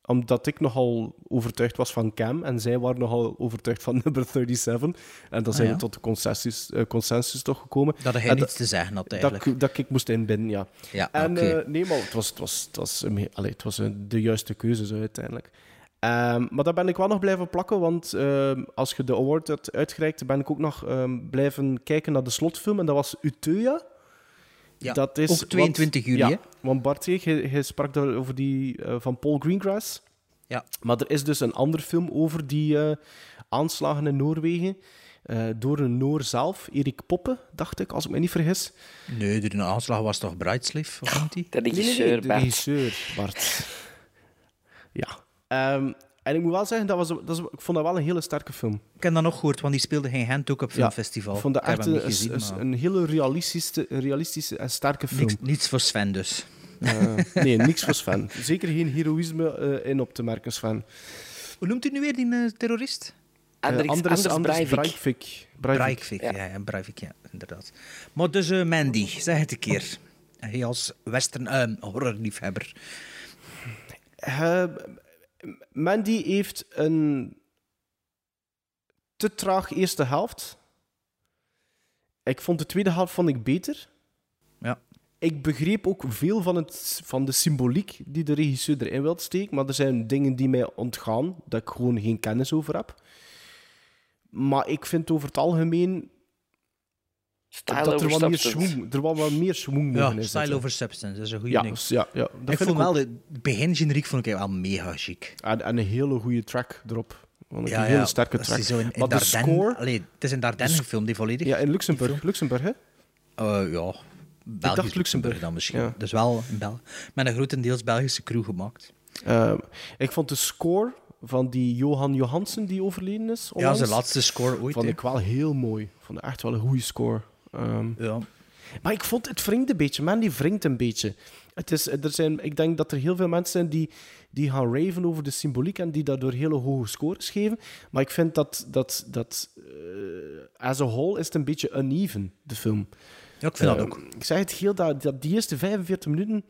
Omdat ik nogal overtuigd was van Cam en zij waren nogal overtuigd van nummer 37. En dan Ah, zijn ja. we tot de consensus, eh, consensus toch gekomen. Dat hij En niets te zeggen had, dat, eigenlijk. ik- dat ik moest inbinden, ja. Ja, en eh, nee, maar het was, het was, het was, allee, het was een- de juiste keuze zo uiteindelijk. Ehm, maar daar ben ik wel nog blijven plakken, want ehm, als je de award hebt uitgereikt, ben ik ook nog ehm, blijven kijken naar de slotfilm. En dat was Utøya. Ja, dat is, ook 22 juli, ja, hè? Want Bart, je, je sprak daar over die eh, van Paul Greengrass. Ja. Maar er is dus een ander film over die eh, aanslagen in Noorwegen. eh, door een Noor zelf, Erik Poppe, dacht ik, als ik me niet vergis. Nee, de aanslag was toch Brightsliff, of niet die? De Nee, nee, regisseur, de Bart. regisseur, Bart. ja. Ehm, En ik moet wel zeggen, dat was, dat ik vond dat wel een hele sterke film. Ik heb dat nog gehoord, want die speelde geen Gent ook op filmfestival. ik vond dat echt een, gezien, een, maar een hele realistische, een realistische en sterke film. niks, niets voor Sven dus. Eh, nee, niks voor Sven. Zeker geen heroïsme eh, in op te merken, Sven. Hoe noemt u nu weer die eh, terrorist? Anders, Anders, Anders, Anders Breivik. Breivik. Breivik. Breivik, ja. ja, Breivik, ja, inderdaad. Maar dus eh, Mandy, zeg het een keer. Hij als western horrorliefhebber. Mandy heeft een te traag eerste helft. Ik vond de tweede helft vond ik beter. Ja. Ik begreep ook veel van, het, van de symboliek die de regisseur erin wil steken, maar er zijn dingen die mij ontgaan, dat ik gewoon geen kennis over heb. Maar ik vind over het algemeen Style dat er wat, meer schwung, er wat, wat meer schwung Ja, in Style over Substance, dat is een goede Ja, ding. ja, ja, dat ik vond ik wel, ook. de begingeneriek vond ik wel mega chic. En, en een hele goede track erop. Vond ik Ja, een hele ja, sterke track. zo in, in maar de Dardenne- score... Allee, het is in Dardenne gefilmd, die volledig. Ja, in Luxemburg. Luxemburg, hè? Eh, ja, Belgisch dacht Luxemburg dan misschien. Ja. Dus wel in Bel met een grotendeels Belgische crew gemaakt. Ehm, ik vond de score van die Johan Johansen die overleden is. Ja, onlangs, zijn laatste score ooit. Vond ik wel heel mooi. Vond echt wel een goede score. Ehm, Ja. Maar ik vond het wringt een beetje. Man, die wringt een beetje. Het is, er zijn, ik denk dat er heel veel mensen zijn die, die gaan raven over de symboliek en die daardoor hele hoge scores geven. Maar ik vind dat, dat, dat eh, as a whole is het een beetje uneven, de film. Ja, ik vind dat Eh, ook. Ik zeg het heel, dat, dat die eerste 45 minuten...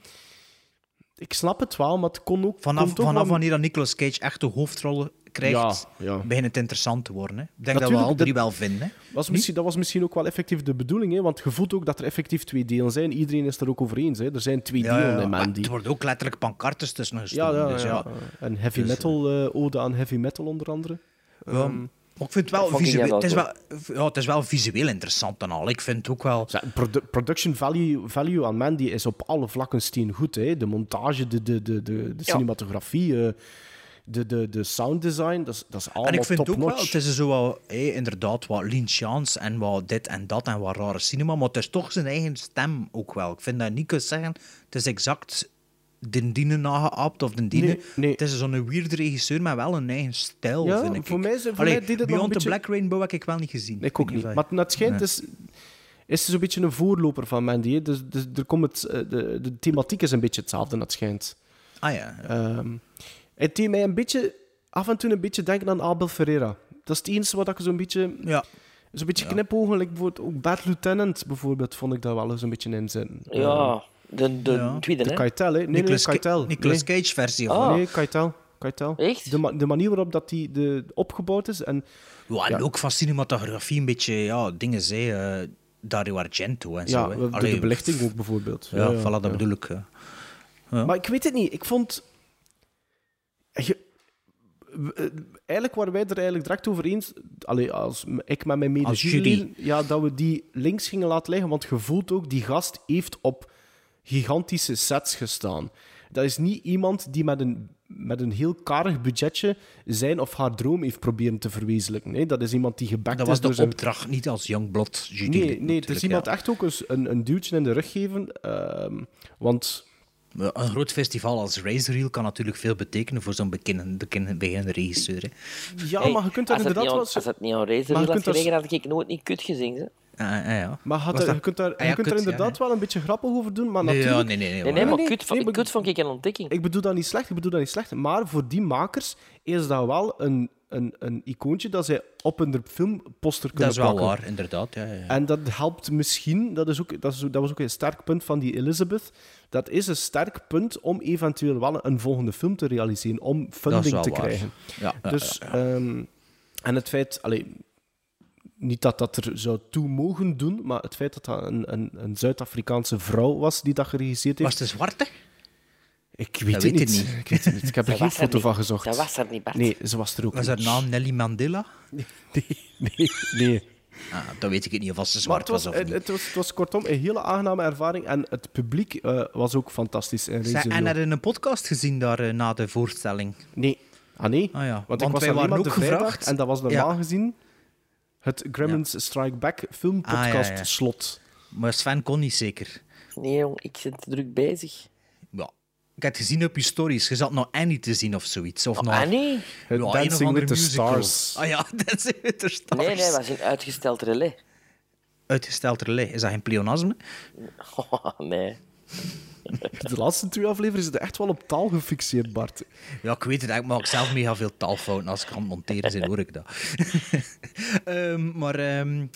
Ik snap het wel, maar het kon ook... Vanaf, kon vanaf wel- wanneer dat Nicolas Cage echt de hoofdrol krijgt, Ja, ja. begint het interessant te worden. Hè. Ik denk dat we al drie dat- wel vinden. Was misschien, dat was misschien ook wel effectief de bedoeling, hè? want je voelt ook dat er effectief twee delen zijn. Iedereen is er ook over eens. Hè? Er zijn twee Ja, delen in Mandy. het wordt ook letterlijk pancartes tussen Ja, gestoken. ja, dus ja. ja. En heavy Dus, metal, eh, ode aan heavy metal onder andere. Ja, Ehm, maar ik vind het wel, visueel, wel het, is wel, ja, het is wel visueel interessant en al. Ik vind het ook wel... ja, produ- production value, value aan Mandy is op alle vlakken steen goed. Hè? De montage, de, de, de, de, de cinematografie, eh, de, de, de sound design, dat is, dat is allemaal En ik vind ook wel, het is zo wat, hé, inderdaad wat Lynchiaans en wat dit en dat en wat rare cinema, maar het is toch zijn eigen stem ook wel. Ik vind dat niet kunt zeggen, het is exact de diene nageaapt of de diene. Nee, nee. Het is zo'n weird regisseur, maar wel een eigen stijl, Ja, vind ik. voor mij is- voor Allee, mij deed het nog Beyond een the beetje- Black Rainbow heb ik wel niet gezien. Ik ook niet. Maar het schijnt, Nee. is, is zo'n beetje een voorloper van Mandy. Hè? Dus, dus er komt het, eh, de, de thematiek is een beetje hetzelfde, het schijnt. Ah ja. Ehm, het deed mij een beetje, af en toe een beetje denken aan Abel Ferreira. Dat is het enige wat ik zo'n beetje, Ja. zo'n beetje knipogen. Like bijvoorbeeld ook Bad Lieutenant bijvoorbeeld, vond ik daar wel eens een beetje in zitten. Ja, de, de Ja. tweede, De hè? Keitel, hè? Nee, Nicolas, nee, Keitel. Nicolas nee. Cage versie. Of Ah. Nee, Keitel. Keitel. Echt? De, ma- de manier waarop dat die de, opgebouwd is. En, Ja, en Ja. ook van cinematografie een beetje, ja, dingen zei, eh, Dario Argento en ja, zo. hè. de, Allee, de belichting ook bijvoorbeeld. Ja, voilà, dat bedoel ik. Ja. Maar ik weet het niet. Ik vond... Je- eh, Eigenlijk waren wij er eigenlijk direct over eens, allee, als ik met mijn Als mede ja, dat we die links gingen laten liggen, want je voelt ook, die gast heeft op gigantische sets gestaan. Dat is niet iemand die met een, met een heel karig budgetje zijn of haar droom heeft proberen te verwezenlijken. Nee, dat is iemand die gebackt Dat is was de zijn... opdracht, niet als Youngblood. Nee, nee, het is iemand ja. echt ook eens een, een duwtje in de rug geven. ehm, want Een groot festival als Razor Reel kan natuurlijk veel betekenen voor zo'n beginnende, regisseur. Hè. ja, Hey, maar je kunt als het inderdaad niet wel... Als het niet aan Razor Maar je had dat- gelegen, had ik nooit niet kut gezien. Hè? Ah, ah, ja. Maar had er- je kunt daar, Ah, ja, je kunt er ja, inderdaad wel een beetje grappig over doen, maar Nee, ja, natuurlijk... nee, nee, nee. Nee, hoor. nee, maar nee, kut, nee, kut vond ik een ontdekking. Ik bedoel dat niet slecht, ik bedoel dat niet slecht. Maar voor die makers is dat wel een, een, een icoontje dat zij op hun filmposter kunnen Dat is wel plakken. waar, inderdaad. Ja, ja, ja. En dat helpt misschien, dat, is ook, dat, is, dat was ook een sterk punt van die Elizabeth. Dat is een sterk punt om eventueel wel een volgende film te realiseren, om Dat is funding wel te waar. krijgen. Ja, ja, dus, ja, ehm, en het feit, allee, niet dat dat er zou toe mogen doen, maar het feit dat dat een, een, een Zuid-Afrikaanse vrouw was die dat geregisseerd heeft. Was het zwarte? Ik weet, Dat het, weet niet. ik niet. Ik weet het niet. Ik heb er geen was er foto van gezocht. Dat was er niet, Bart. Nee, ze was er ook Was haar niet. naam Nelly Mandela? Nee, nee, nee. Ah, dan weet ik het niet of ze zwart was, was of het, niet. het was, het was kortom een hele aangename ervaring en het publiek eh, was ook fantastisch. Zij- en Reel. had je een podcast gezien daar eh, na de voorstelling? Nee. Ah nee? Ah, ja. Want, Want ik was wij waren maar ook gevraagd. en dat was normaal Ja. gezien het Gremlins Strike Back filmpodcast Ah, ja, ja. slot. Maar Sven kon niet zeker. Nee, jong, ik zit druk bezig. Ja. Ik heb het gezien op je stories. Je zat nog Annie te zien of zoiets. Of nog... Annie? Ja, of Dancing with the musical. Stars. Ah ja, Dancing with the Stars. Nee, nee, dat was een uitgesteld relais. Uitgesteld relais. Is dat geen pleonasme? Oh, nee. De laatste twee afleveringen zitten echt wel op taal gefixeerd, Bart. Ja, ik weet het. Ik maak zelf mega veel taalfouten. Als ik aan het monteren ben, hoor ik dat. Ehm, maar... ehm,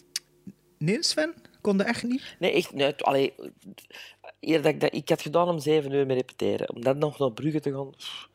nee, Sven? Kon dat echt niet? Nee, echt nee, allee, eer dat ik, dat, ik had gedaan om zeven uur met repeteren. Om dan nog naar Brugge te gaan... pff,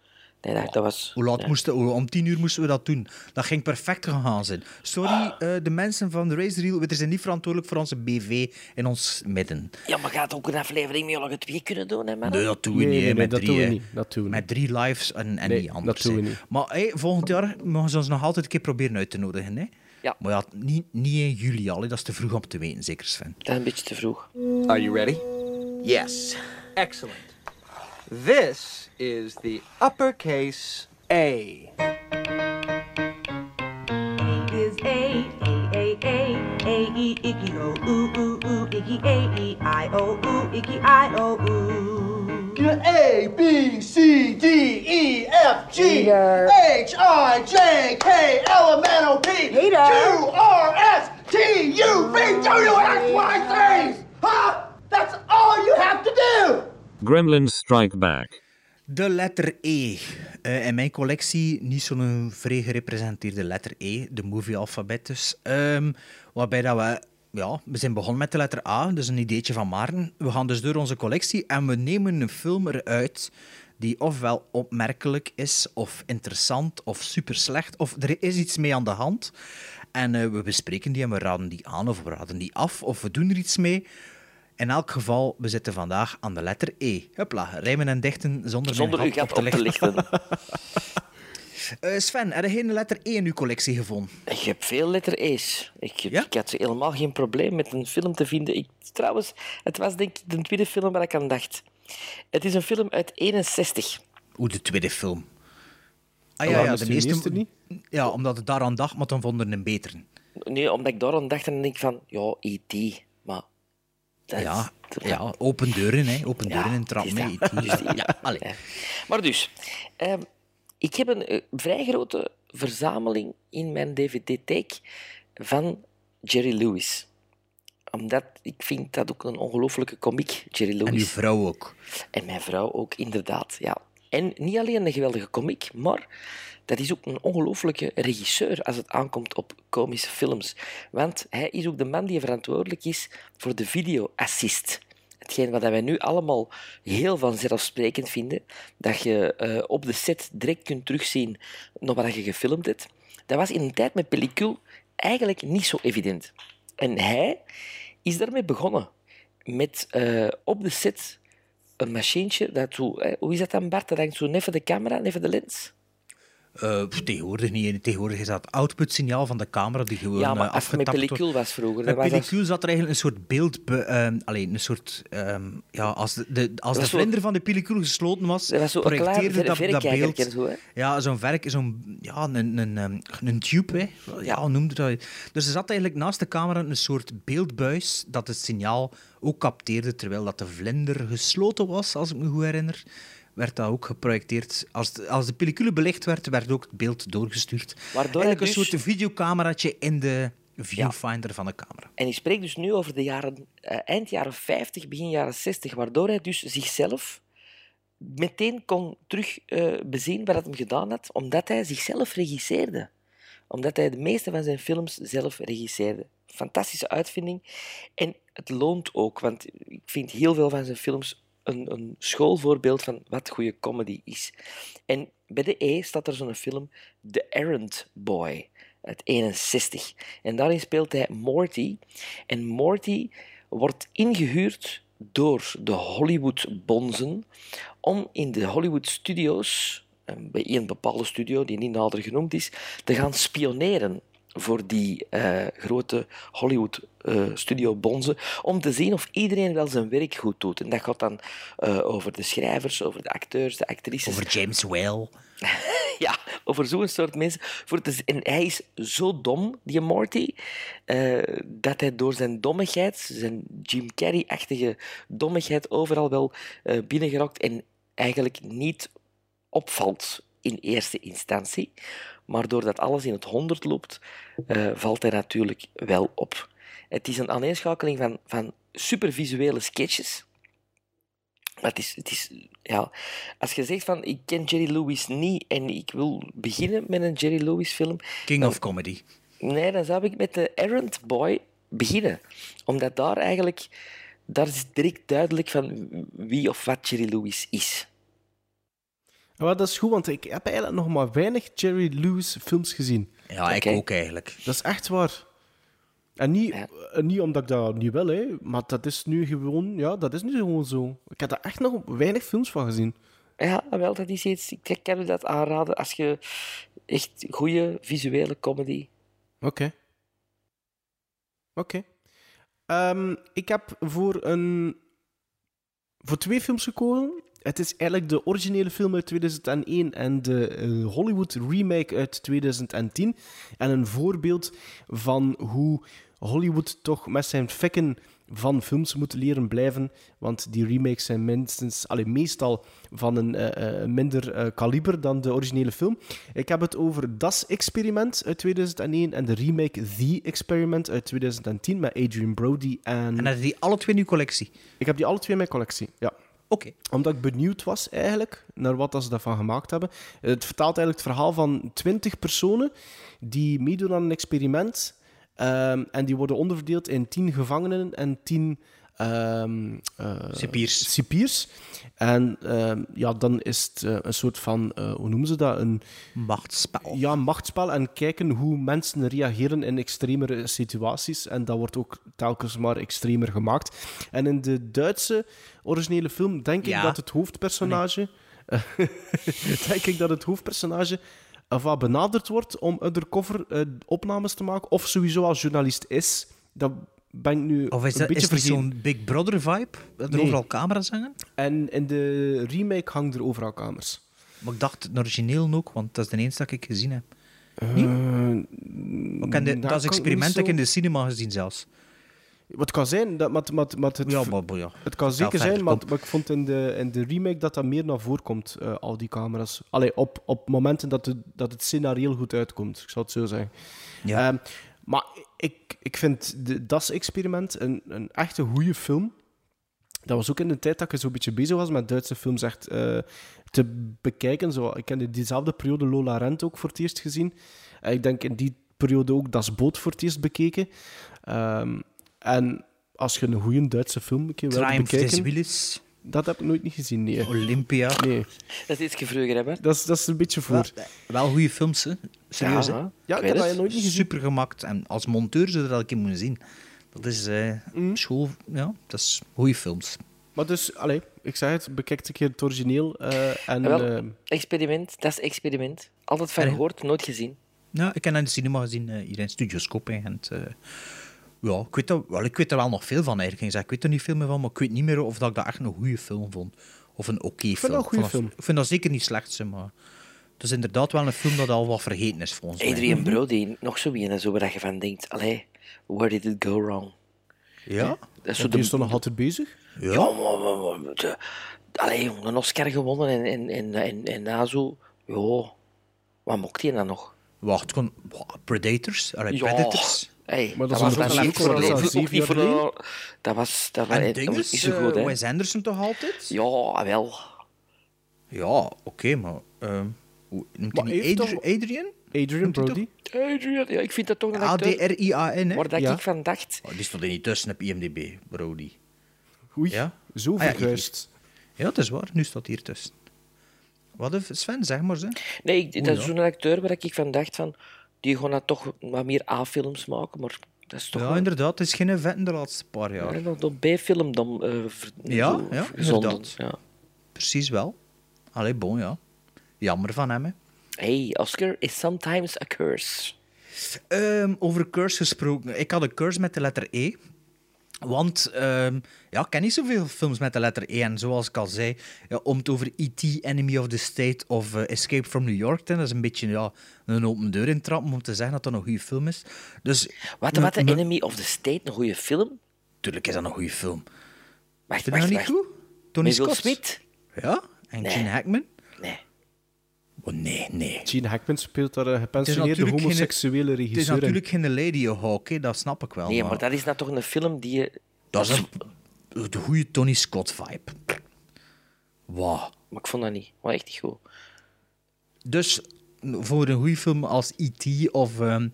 Nee, dat, dat was... Hoe laat ja. moesten we? Om tien uur moesten we dat doen. Dat ging perfect gegaan zijn. Sorry, eh, de mensen van de Race Reel, we zijn niet verantwoordelijk voor onze BV in ons midden. Ja, maar gaat ook een aflevering met jullie twee kunnen doen, hè, man? Nee, dat doen we Nee, niet. nee, met dat drie, doen we niet. Dat doen we Met drie lives en, en Nee, niet anders. dat doen we niet. Maar hey, volgend jaar mogen ze ons nog altijd een keer proberen uit te nodigen. Hè? Ja. Maar ja, niet, niet in juli al. hè. Dat is te vroeg om te weten, zeker Sven. Dat is een beetje te vroeg. Are you ready? Yes. Excellent. This is the uppercase A. is A, A, A, A, A, E, Icky, O, Ooh, Ooh, Ooh, Icky, A, E, I, O, Ooh, Icky, I, O, Ooh. A, B, C, D, E, F, G, H, I, J, K, L, M, N, O, P, Q, R, S, T, U, V, W, X, Y, Z. Huh? That's all you have to do. Gremlins Strike Back. De letter E. Eh, in mijn collectie niet zo'n vrij gerepresenteerde letter E, de movie-alfabet dus. Ehm, waarbij dat we, ja, we zijn begonnen met de letter A, dus een ideetje van Maarten. We gaan dus door onze collectie en we nemen een film eruit die ofwel opmerkelijk is, of interessant, of super slecht, of er is iets mee aan de hand. En eh, we bespreken die en we raden die aan, of we raden die af, of we doen er iets mee. In elk geval, we zitten vandaag aan de letter E. Hupla, rijmen en dichten zonder, Zonder mijn uw gat op te lichten. Eh, Sven, heb je geen letter E in uw collectie gevonden? Ik heb veel letter E's. Ik, heb- ik had helemaal geen probleem met een film te vinden. Ik, trouwens, het was denk ik de tweede film waar ik aan dacht. Het is een film uit 61. Hoe de tweede film? Ah ja, ja de de eerste eerste niet? Ja, omdat het daaraan dacht, maar dan vonden een betere. Nee, omdat ik daar aan dacht en dan denk ik van, ja, E.T. Is- Ja, ja, open deuren, hè. Open deuren in trap mee. Ja. Maar dus, ehm, ik heb een eh, vrij grote verzameling in mijn dvd-teek van Jerry Lewis. Omdat ik vind dat ook een ongelofelijke komiek, Jerry Lewis. En uw vrouw ook. En mijn vrouw ook, inderdaad. Ja. En niet alleen een geweldige komiek, maar dat is ook een ongelofelijke regisseur als het aankomt op komische films. Want hij is ook de man die verantwoordelijk is voor de video-assist. Hetgeen wat wij nu allemaal heel vanzelfsprekend vinden, dat je eh, op de set direct kunt terugzien naar wat je gefilmd hebt, dat was in een tijd met pellicule eigenlijk niet zo evident. En hij is daarmee begonnen met eh, op de set een machientje dat hoe is dat dan, Bart? Dat hangt zo even de camera, even de lens. Eh, tegenwoordig niet. Tegenwoordig is dat output-signaal van de camera die gewoon Ja, maar als het met afgetapt pellicule wordt. was vroeger, Met was pellicule zat er eigenlijk een soort beeld... Be, ehm, alleen een soort... ehm, ja, als de, de, als de zo- vlinder van de pellicule gesloten was, Dat was zo een klein projecteerde dat, beeld... zo? Ja, zo'n verk, zo'n... Ja, een, een, een, een tube, hè. Ja, hoe noemde dat? Dus er zat eigenlijk naast de camera een soort beeldbuis dat het signaal ook capteerde, terwijl dat de vlinder gesloten was, als ik me goed herinner werd dat ook geprojecteerd. Als de, als de pellicule belicht werd, werd ook het beeld doorgestuurd. Waardoor Eigenlijk een dus- soort videocameraatje in de viewfinder van de camera. En ik spreek dus nu over de jaren, eh, eind jaren 50, begin jaren 60, waardoor hij dus zichzelf meteen kon terug eh, bezien wat hij gedaan had, omdat hij zichzelf regisseerde. Omdat hij de meeste van zijn films zelf regisseerde. Fantastische uitvinding. En het loont ook, want ik vind heel veel van zijn films een, een schoolvoorbeeld van wat goede comedy is. En bij de E staat er zo'n film, The Errand Boy, uit 61. En daarin speelt hij Morty. En Morty wordt ingehuurd door de Hollywood-bonzen om in de Hollywood-studio's, eh, bij een bepaalde studio die niet nader genoemd is, te gaan spioneren voor die eh, grote Hollywood-studio-bonzen, om te zien of iedereen wel zijn werk goed doet. En dat gaat dan eh, over de schrijvers, over de acteurs, de actrices. Over James Whale. Ja, over zo'n soort mensen. Voor te en hij is zo dom, die Morty, dat hij door zijn dommigheid, zijn Jim Carrey-achtige dommigheid, overal wel binnengerokt. En eigenlijk niet opvalt in eerste instantie. Maar doordat alles in het honderd loopt, eh, valt hij natuurlijk wel op. Het is een aaneenschakeling van, van supervisuele sketches. Maar het is, het is, ja, als je zegt van ik ken Jerry Lewis niet en ik wil beginnen met een Jerry Lewis film. King of Comedy. Nee, dan zou ik met de Errant Boy beginnen. Omdat daar eigenlijk, daar is direct duidelijk van wie of wat Jerry Lewis is. Ja, maar dat is goed, want ik heb eigenlijk nog maar weinig Jerry Lewis films gezien. Ja, ik ook eigenlijk. Dat is echt waar. En niet, eh, niet omdat ik dat niet wil, hè, maar dat is nu gewoon, ja, dat is nu gewoon zo. Ik heb daar echt nog weinig films van gezien. Ja, wel, dat is iets. Ik kan je dat aanraden als je echt goede visuele comedy. Oké. Oké. Ehm, ik heb voor, een, voor twee films gekozen. Het is eigenlijk de originele film uit 2001 en de eh, Hollywood remake uit 2010. En een voorbeeld van hoe Hollywood toch met zijn fikken van films moet leren blijven. Want die remakes zijn minstens, allee, meestal van een eh, eh, minder kaliber dan de originele film. Ik heb het over Das Experiment uit 2001 en de remake The Experiment uit 2010 met Adrian Brody en... En heb je die alle twee in je collectie? Ik heb die alle twee in mijn collectie, ja. Omdat ik benieuwd was eigenlijk naar wat ze daarvan gemaakt hebben. Het vertaalt eigenlijk het verhaal van 20 personen die meedoen aan een experiment. ehm, en die worden onderverdeeld in 10 gevangenen en 10 ehm eh, Cipiers. cipiers. En ehm, ja, dan is het eh, een soort van, eh, hoe noemen ze dat? Een machtsspel. Ja, machtsspel. En kijken hoe mensen reageren in extremere situaties. En dat wordt ook telkens maar extremer gemaakt. En in de Duitse originele film denk Ja. ik dat het hoofdpersonage... denk ik dat het hoofdpersonage enfin, benaderd wordt om undercover eh, opnames te maken. Of sowieso als journalist is. Dat ben ik nu Of is een dat beetje is zo'n Big Brother vibe? Dat er Nee. overal camera's hangen? En in de remake hangen er overal kamers. Maar ik dacht het origineel ook, want dat is de enige dat ik gezien heb. De- nou, dat is experiment heb ik in de cinema gezien zelfs. Wat kan zijn, dat, maar, maar, maar het, Ja, maar, ja. het kan zeker zijn, maar, kom. maar ik vond in de, in de remake dat dat meer naar voren komt, eh, al die camera's. Allee, op, op momenten dat, het dat het scenario goed uitkomt, ik zal het zo zeggen. Ja. Ehm, maar ik, ik vind de Das-experiment een, een echte goede film. Dat was ook in de tijd dat ik zo'n beetje bezig was met Duitse films echt eh, te bekijken. Zo, ik heb in diezelfde periode Lola Rent ook voor het eerst gezien. En ik denk in die periode ook Das Boot voor het eerst bekeken. Ehm, en als je een goede Duitse film een keer wilt bekijken... Willis. Dat heb ik nooit niet gezien, nee. Olympia. Nee, Dat is iets vroeger, hè, dat is, dat is een beetje voor. Wel, wel goede films, hè? Serieus, Ja, hè? Ja, ik heb dat nooit niet gezien. Super gemaakt. En als monteur zou je dat een keer moeten zien. Dat is eh Mm. school... Ja, dat is goede films. Maar dus, allee, ik zeg het, bekijk een keer het origineel. eh, en, Wel, eh, experiment, dat is experiment. Altijd van En- gehoord, nooit gezien. Ja, ik heb dat in de cinema gezien, eh, hier in Studioscoop. En het, eh, ja, ik weet, er, wel, ik weet er wel nog veel van eigenlijk. Ik, weet er niet veel meer van, maar ik weet niet meer of dat ik dat echt een goede film vond. Of een oké vind film. dat een goede Ik vond film. Ik vind dat zeker niet slecht, zeg, maar het is inderdaad wel een film dat al wat vergeten is, volgens mij. Adrian Brody, nog zo een zo waar je van denkt, allee, where did it go wrong? Ja? Dat is zo die de, is toch nog altijd bezig? ja, maar, maar, maar, de- allee, een Oscar gewonnen en, en, en, en, en na zo, ja, wat mocht hij dan nog? Wacht, gewoon wow, Predators. Allee, Ja. Predators. Hey, Maar dat dat is was dat is ook voor een- Dat was, dat was, En dat was dinges, niet zo goed? Wes Anderson toch altijd? Ja, wel. Ja, oké, maar... ehm hoe noemt hij Maar niet heeft Adri- toch- Adrian? Adrian Brody. Adrian, ja, ik vind dat toch een acteur A-D-R-I-A-N, hè? waar dat Ja. ik van dacht. Oh, die stond er niet tussen op IMDb, Brody. Oei, Ja? zo Ah ja, het is waar. Nu staat hier tussen. Wat, heeft Sven? Zeg maar, ze. Nee, ik, dat is ja. zo'n acteur waar ik van dacht van, die gaan dat toch wat meer A-films maken, maar dat is toch Ja, wel- inderdaad. Het is geen vetten de laatste paar jaar. Ja, nog door B-film dan eh, ver- Ja, zo ja, inderdaad. Ja. Precies wel. Allee, bon, ja. Jammer van hem, hè. Hey, Oscar is sometimes a curse. Ehm, over curse gesproken. Ik had een curse met de letter E. Want ehm, ja, ik ken niet zoveel films met de letter E. En zoals ik al zei, ja, om het over E.T., Enemy of the State of eh, Escape from New York te dat is een beetje ja, een open deur in trappen om te zeggen dat dat een goede film is. Dus, Wat, wat, Enemy of the State, een goede film? Tuurlijk is dat een goede film. Wacht, Vind je dat niet goed? Tony Scott. Smith? Ja, En Nee. Gene Hackman? Nee. Oh, nee, nee. Gene Hackman speelt daar een Het is gepensioneerde natuurlijk geen- homoseksuele Het is regisseur in. natuurlijk geen Lady Hawk, hè, dat snap ik wel. Nee, maar dat is nou toch een film die je... dat is een, de goede Tony Scott-vibe. Wauw. Maar ik vond dat niet. Maar echt niet goed. Dus voor een goede film als E.T. of ehm,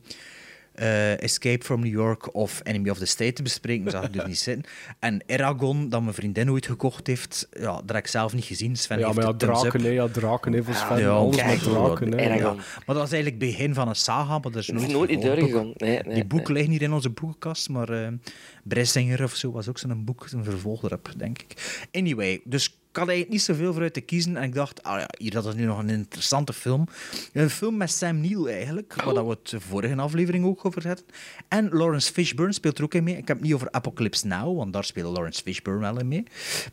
eh, Escape from New York of Enemy of the State te bespreken, zou ik er niet zitten. En Eragon, dat mijn vriendin ooit gekocht heeft, ja, dat heb ik zelf niet gezien. Sven Ja, heeft maar ja, draken, hè, ja, draken, hè, voor Sven. Ja, Alles kijk, met draken, hè. ja. Maar dat was eigenlijk het begin van een saga, maar dat is nooit, niet doorgegaan. Nee, nee, Die boeken nee. liggen hier in onze boekenkast, maar eh Bressinger of zo was ook zo'n boek, een vervolg erop, denk ik. Anyway, dus had eigenlijk niet zoveel vooruit te kiezen en ik dacht, ah ja, hier dat is nu nog een interessante film. Een film met Sam Neill eigenlijk, waar dat we het vorige aflevering ook over hadden. En Lawrence Fishburne speelt er ook in mee. Ik heb het niet over Apocalypse Now, want daar speelt Lawrence Fishburne wel in mee,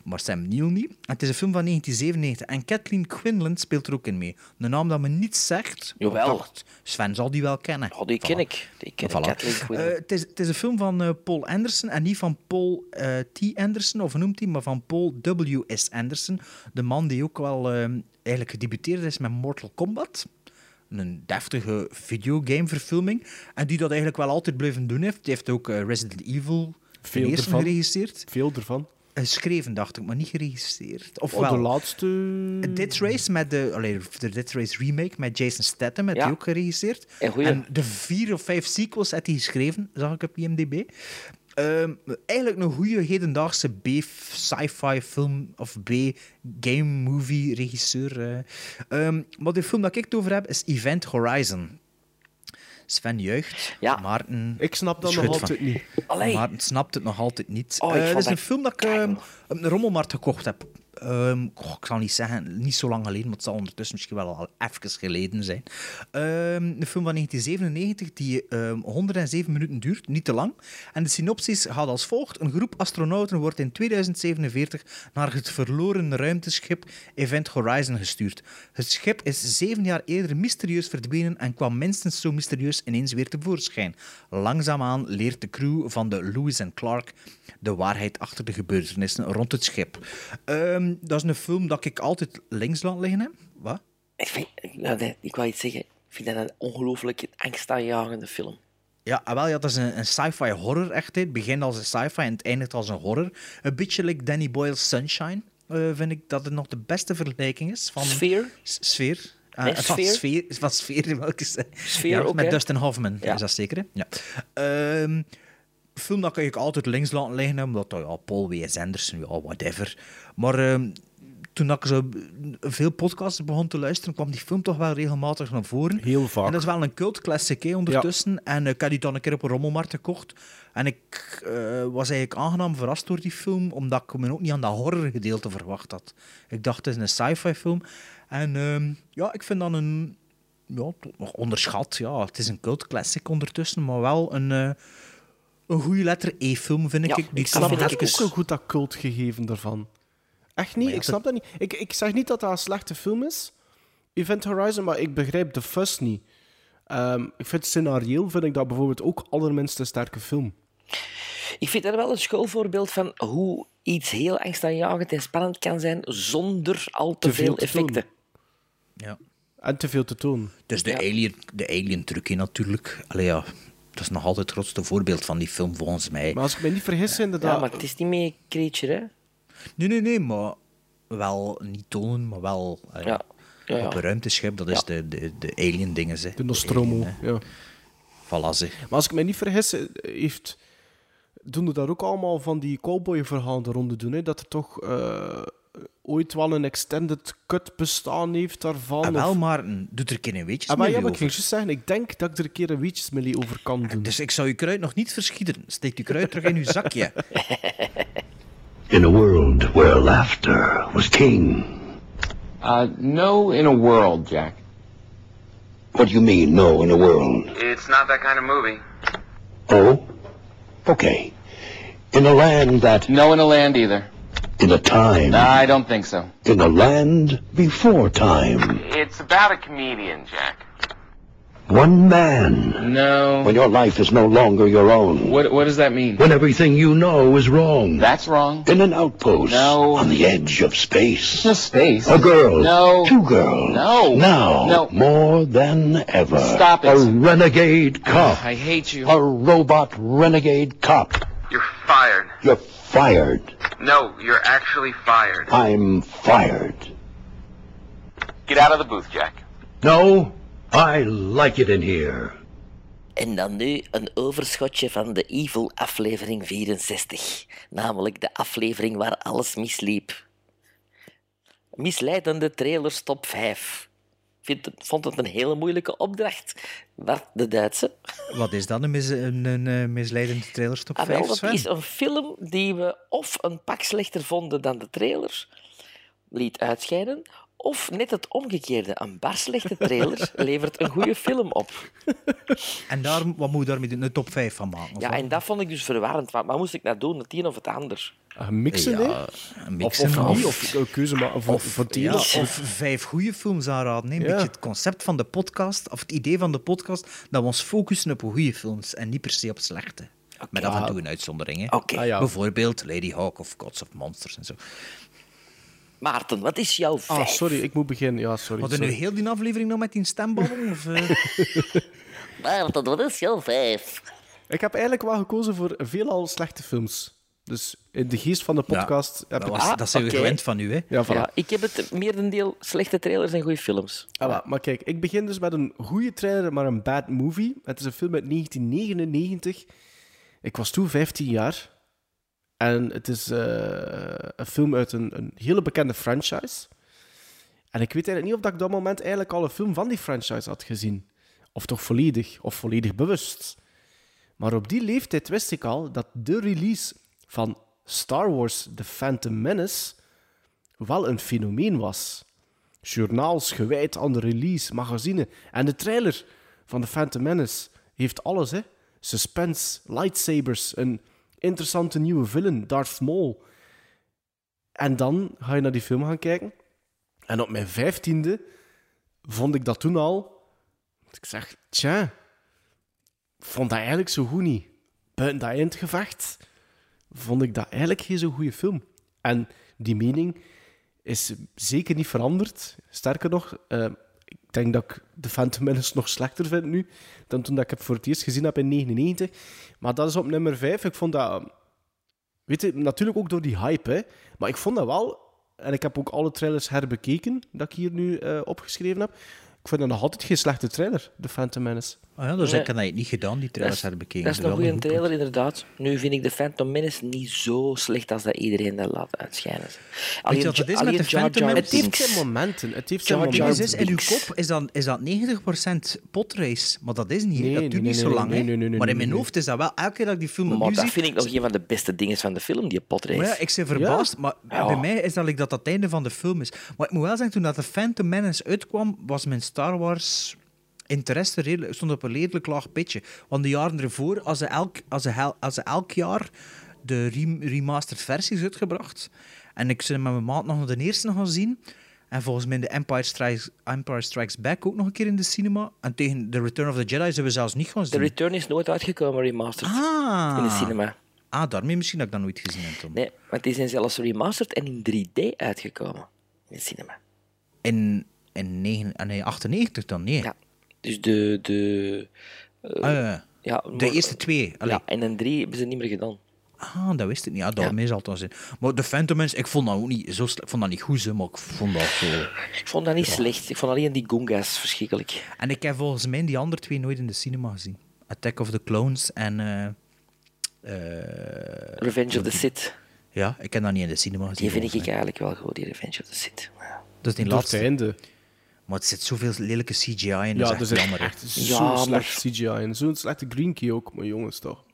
maar Sam Neill niet. En het is een film van 1997 en Kathleen Quinlan speelt er ook in mee. Een naam dat me niet zegt. Jawel. dacht, Sven zal die wel kennen. Oh, die ken ik. Die ken ik, Voilà. Eh, het, is, het is een film van eh, Paul Anderson en niet van Paul eh, T. Anderson, of noemt hij, maar van Paul W.S. Anderson. De man die ook wel eh, eigenlijk gedebuteerd is met Mortal Kombat. Een deftige videogameverfilming. En die dat eigenlijk wel altijd blijven doen heeft. Die heeft ook eh, Resident Evil Veel ervan. geregisseerd. Veel ervan. Geschreven, dacht ik, maar niet geregisseerd. Of Oh, wel? de laatste... Dead Race met de, allee, de Dead Race remake met Jason Statham, heeft Ja. hij ook geregisseerd. En. En de vier of vijf sequels heeft hij geschreven, zag ik op IMDb. Ehm, eigenlijk een goede hedendaagse B-sci-fi film of B-game movie regisseur. eh. Ehm, maar de film dat ik het over heb is Event Horizon. Sven juicht. Ja. Maarten Ik snap dat nog van- altijd niet. Allee. Maarten snapt het nog altijd niet. Oh, ik Eh, is een film dat ik op de rommelmarkt gekocht heb. Ehm, ik zal niet zeggen, niet zo lang geleden, maar het zal ondertussen misschien wel al even geleden zijn. Ehm, een film van 1997 die ehm, 107 minuten duurt, niet te lang. En de synopsis gaat als volgt. Een groep astronauten wordt in 2047 naar het verloren ruimteschip Event Horizon gestuurd. Het schip is zeven jaar eerder mysterieus verdwenen en kwam minstens zo mysterieus ineens weer tevoorschijn. Langzaamaan leert de crew van de Lewis en Clark de waarheid achter de gebeurtenissen rond het schip. Ehm, dat is een film dat ik altijd links laat liggen heb. Wat? Ik, vind, nou, nee, ik wou iets zeggen. Ik vind dat een ongelooflijk angstaanjagende film. Ja, ah, wel, ja, dat is een, een sci-fi horror echt. Het begint als een sci-fi en het eindigt als een horror. Een beetje like Danny Boyle's Sunshine, eh, vind ik dat het nog de beste vergelijking is. Van Sfeer? Sfeer. Nee, van Sfeer? Van sfeer, welke Sfeer ja, Met? Dustin Hoffman, Ja. is dat zeker? Hè? Ja. Ehm, film dat kan ik altijd links laten liggen, omdat dat, ja, Paul W.S. Anderson, ja, whatever. Maar ehm, toen ik zo veel podcasts begon te luisteren, kwam die film toch wel regelmatig naar voren. Heel vaak. En dat is wel een cult classic hè, ondertussen. En eh, ik had die dan een keer op een rommelmarkt gekocht. En ik eh, was eigenlijk aangenaam verrast door die film, omdat ik me ook niet aan dat horrorgedeelte verwacht had. Ik dacht, het is een sci-fi film. En ehm, ja, ik vind dat een... Ja, nog onderschat. Ja, het is een cult classic ondertussen, maar wel een, eh, een goede letter E-film, vind ik. Ja, die ik snap vind dat ook zo goed dat cultgegeven daarvan. Echt niet? ja, ik snap dat niet. Ik, ik zeg niet dat dat een slechte film is, Event Horizon, maar ik begrijp de fuss niet. Ehm, ik vind scenarioel vind ik dat bijvoorbeeld ook allerminst een sterke film. Ik vind dat wel een schoolvoorbeeld van hoe iets heel angstaanjagend en spannend kan zijn zonder al te, Te veel veel te tonen. effecten. Ja. En te veel te tonen. Dus de alien, de alien natuurlijk. Allee, ja, dat is nog altijd het grootste voorbeeld van die film volgens mij. Maar als ik me niet vergis, inderdaad... Ja, maar het is niet meer creature, hè? Nee, nee, nee, maar wel niet tonen, maar wel allee, Ja. Ja, ja. op een ruimteschip. Dat is de, de, de alien dingen. Ze. De Nostromo, Alien. Voilà, ze. Maar als ik me niet vergis, eh, heeft... doen er daar ook allemaal van die cowboy-verhalen de ronde doen, hè? Dat er toch eh, ooit wel een extended cut bestaan heeft daarvan. Ah, wel, of- maar mm, doet er een keer een weetjes Ah, maar ja, mee maar ik over. ging juist zeggen, ik denk dat ik er een keer een over kan doen. Dus ik zou je kruid nog niet verschieten. Steek je kruid terug in je zakje. In a world where laughter was king. Uh, no in a world, Jack. What do you mean, no, in a world? It's not that kind of movie. Oh? Okay. In a land that. No in a land either. In a time. I don't think so. In a land before time. It's about a comedian, Jack. One man. No. When your life is no longer your own. What, what does that mean? When everything you know is wrong. That's wrong. In an outpost. No. On the edge of space. Just space. A girl. No. Two girls. No. Now. No. More than ever. Stop it. A renegade cop. I hate you. A robot renegade cop. You're fired. You're fired. No, you're actually fired. I'm fired. Get out of the booth, Jack. No, I like it in here. En dan nu een overschotje van de Evil aflevering 64. Namelijk de aflevering waar alles misliep. Misleidende trailers top 5. Vind het, vond het een hele moeilijke opdracht. Wat de Duitse. Wat is dat, een, mis, een, een, eh, misleidende trailer top Ah, wel, 5, dat Sven? is een film die we of een pak slechter vonden dan de trailers liet uitscheiden, of net het omgekeerde. Een bar slechte trailer levert een goede film op. En daar, wat moet je daarmee doen? Een top 5 van maken? of Ja, wat? en dat vond ik dus verwarrend. Wat wat moest ik nou doen? Het een of het ander? Ah, mixen, Ja, een mixen of, of, of- niet, of een keuze maken voor, Of, ja, vijf goede films aanraden. Een Ja. beetje het concept van de podcast, of het idee van de podcast, dat we ons focussen op goede films en niet per se op slechte. Met af en toe een uitzondering. Hè. Oké. Ah, ja. Bijvoorbeeld Lady Hawk of Gods of Monsters en zo. Maarten, wat is jouw vijf? Ah, sorry, ik moet beginnen. Ja, sorry. Hadden we nu heel die aflevering nog met die stemballen? Of, eh? Maarten, wat is jouw vijf? Ik heb eigenlijk wel gekozen voor veelal slechte films. Dus in de geest van de podcast heb dat ik... was- dat zijn we oké. gewend van u, hè? Ja, voilà. Ja, ik heb het merendeel slechte trailers en goede films. Ah, maar kijk, ik begin dus met een goede trailer, maar een bad movie. Het is een film uit 1999. Ik was toen 15 jaar. En het is eh, een film uit een, een hele bekende franchise. En ik weet eigenlijk niet of ik op dat moment eigenlijk al een film van die franchise had gezien. Of toch volledig, of volledig bewust. Maar op die leeftijd wist ik al dat de release van Star Wars The Phantom Menace wel een fenomeen was. Journaals gewijd aan de release, magazine en de trailer van The Phantom Menace heeft alles, hè. Suspense, lightsabers, een interessante nieuwe villain, Darth Maul. En dan ga je naar die film gaan kijken. En op mijn vijftiende vond ik dat toen al... Ik zeg, tja, vond dat eigenlijk zo goed niet. Buiten dat eindgevecht vond ik dat eigenlijk geen zo goede film. En die mening is zeker niet veranderd. Sterker nog, eh, ik denk dat ik The Phantom Menace nog slechter vind nu dan toen dat ik het voor het eerst gezien heb in 99. Maar dat is op nummer 5. Ik vond dat... Weet je, natuurlijk ook door die hype. Maar ik vond dat wel... En ik heb ook alle trailers herbekeken dat ik hier nu eh, opgeschreven heb. Ik vind dat nog altijd geen slechte trailer, The Phantom Menace. Ah ja, dus Nee. ik heb dat niet gedaan, die trailers Dat is- herbekeken. Dat is wel een goede goed trailer, inderdaad. Nu vind ik de Phantom Menace niet zo slecht als dat iedereen dat laat uitschijnen. Weet je wat het is met de Phantom Menace? Het heeft zijn momenten. Het heeft zijn momenten. is, in uw kop is dat, is dat 90% potrace, maar dat is niet. Nee, dat duurt nee, niet zo lang. nee, hè. nee, nee, nee, maar in mijn hoofd is dat wel elke keer dat ik die film Maar dat zie. vind ik nog een van de beste dingen van de film, die potrace. Maar ja, ik ben verbaasd, maar Ja. bij mij is dat, like, dat dat het einde van de film is. Maar ik moet wel zeggen, toen dat de Phantom Menace uitkwam, was mijn Star Wars interesse redelijk, stond op een redelijk laag pitje. Want de jaren ervoor, als ze elk, als ze hel- als ze elk jaar de rem- remastered versies uitgebracht. En ik ben met mijn maat nog de eerste gaan zien. En volgens mij de Empire Strikes, Empire Strikes Back ook nog een keer in de cinema. En tegen The Return of the Jedi zijn we zelfs niet gaan The zien. Return is nooit uitgekomen, remastered. Ah. In de cinema. Ah, daarmee misschien dat ik dat nooit gezien heb. Tom. Nee, want die zijn zelfs remastered en in 3D uitgekomen. In de cinema. In, in ah, nee, 98 dan? Nee. Ja. Dus de... de eh, Ah, ja, ja. ja, De maar- eerste twee. Allee. Ja, en een 3 hebben ze niet meer gedaan. Ah, dat wist ik niet. Ja, daarmee zal het wel zijn. Maar de Phantom Menace, ik vond dat ook niet zo slecht. Ik vond dat niet goed, hè, maar ik vond dat zo... Ik vond dat niet slecht. Ik vond alleen die Gungas verschrikkelijk. En ik heb volgens mij die andere twee nooit in de cinema gezien. Attack of the Clones en... eh, eh, Revenge of the Sith. Ja, ik heb dat niet in de cinema gezien. Die vind ik eigenlijk wel goed, die Revenge of the Sith. Ja. Dat is die Door het laatste. einde. Maar het zit zoveel lelijke CGI in, dat Ja, is dat echt is echt, jammer. echt Ja, zo maar- slecht CGI. En zo'n slechte Green Key ook, maar jongens toch.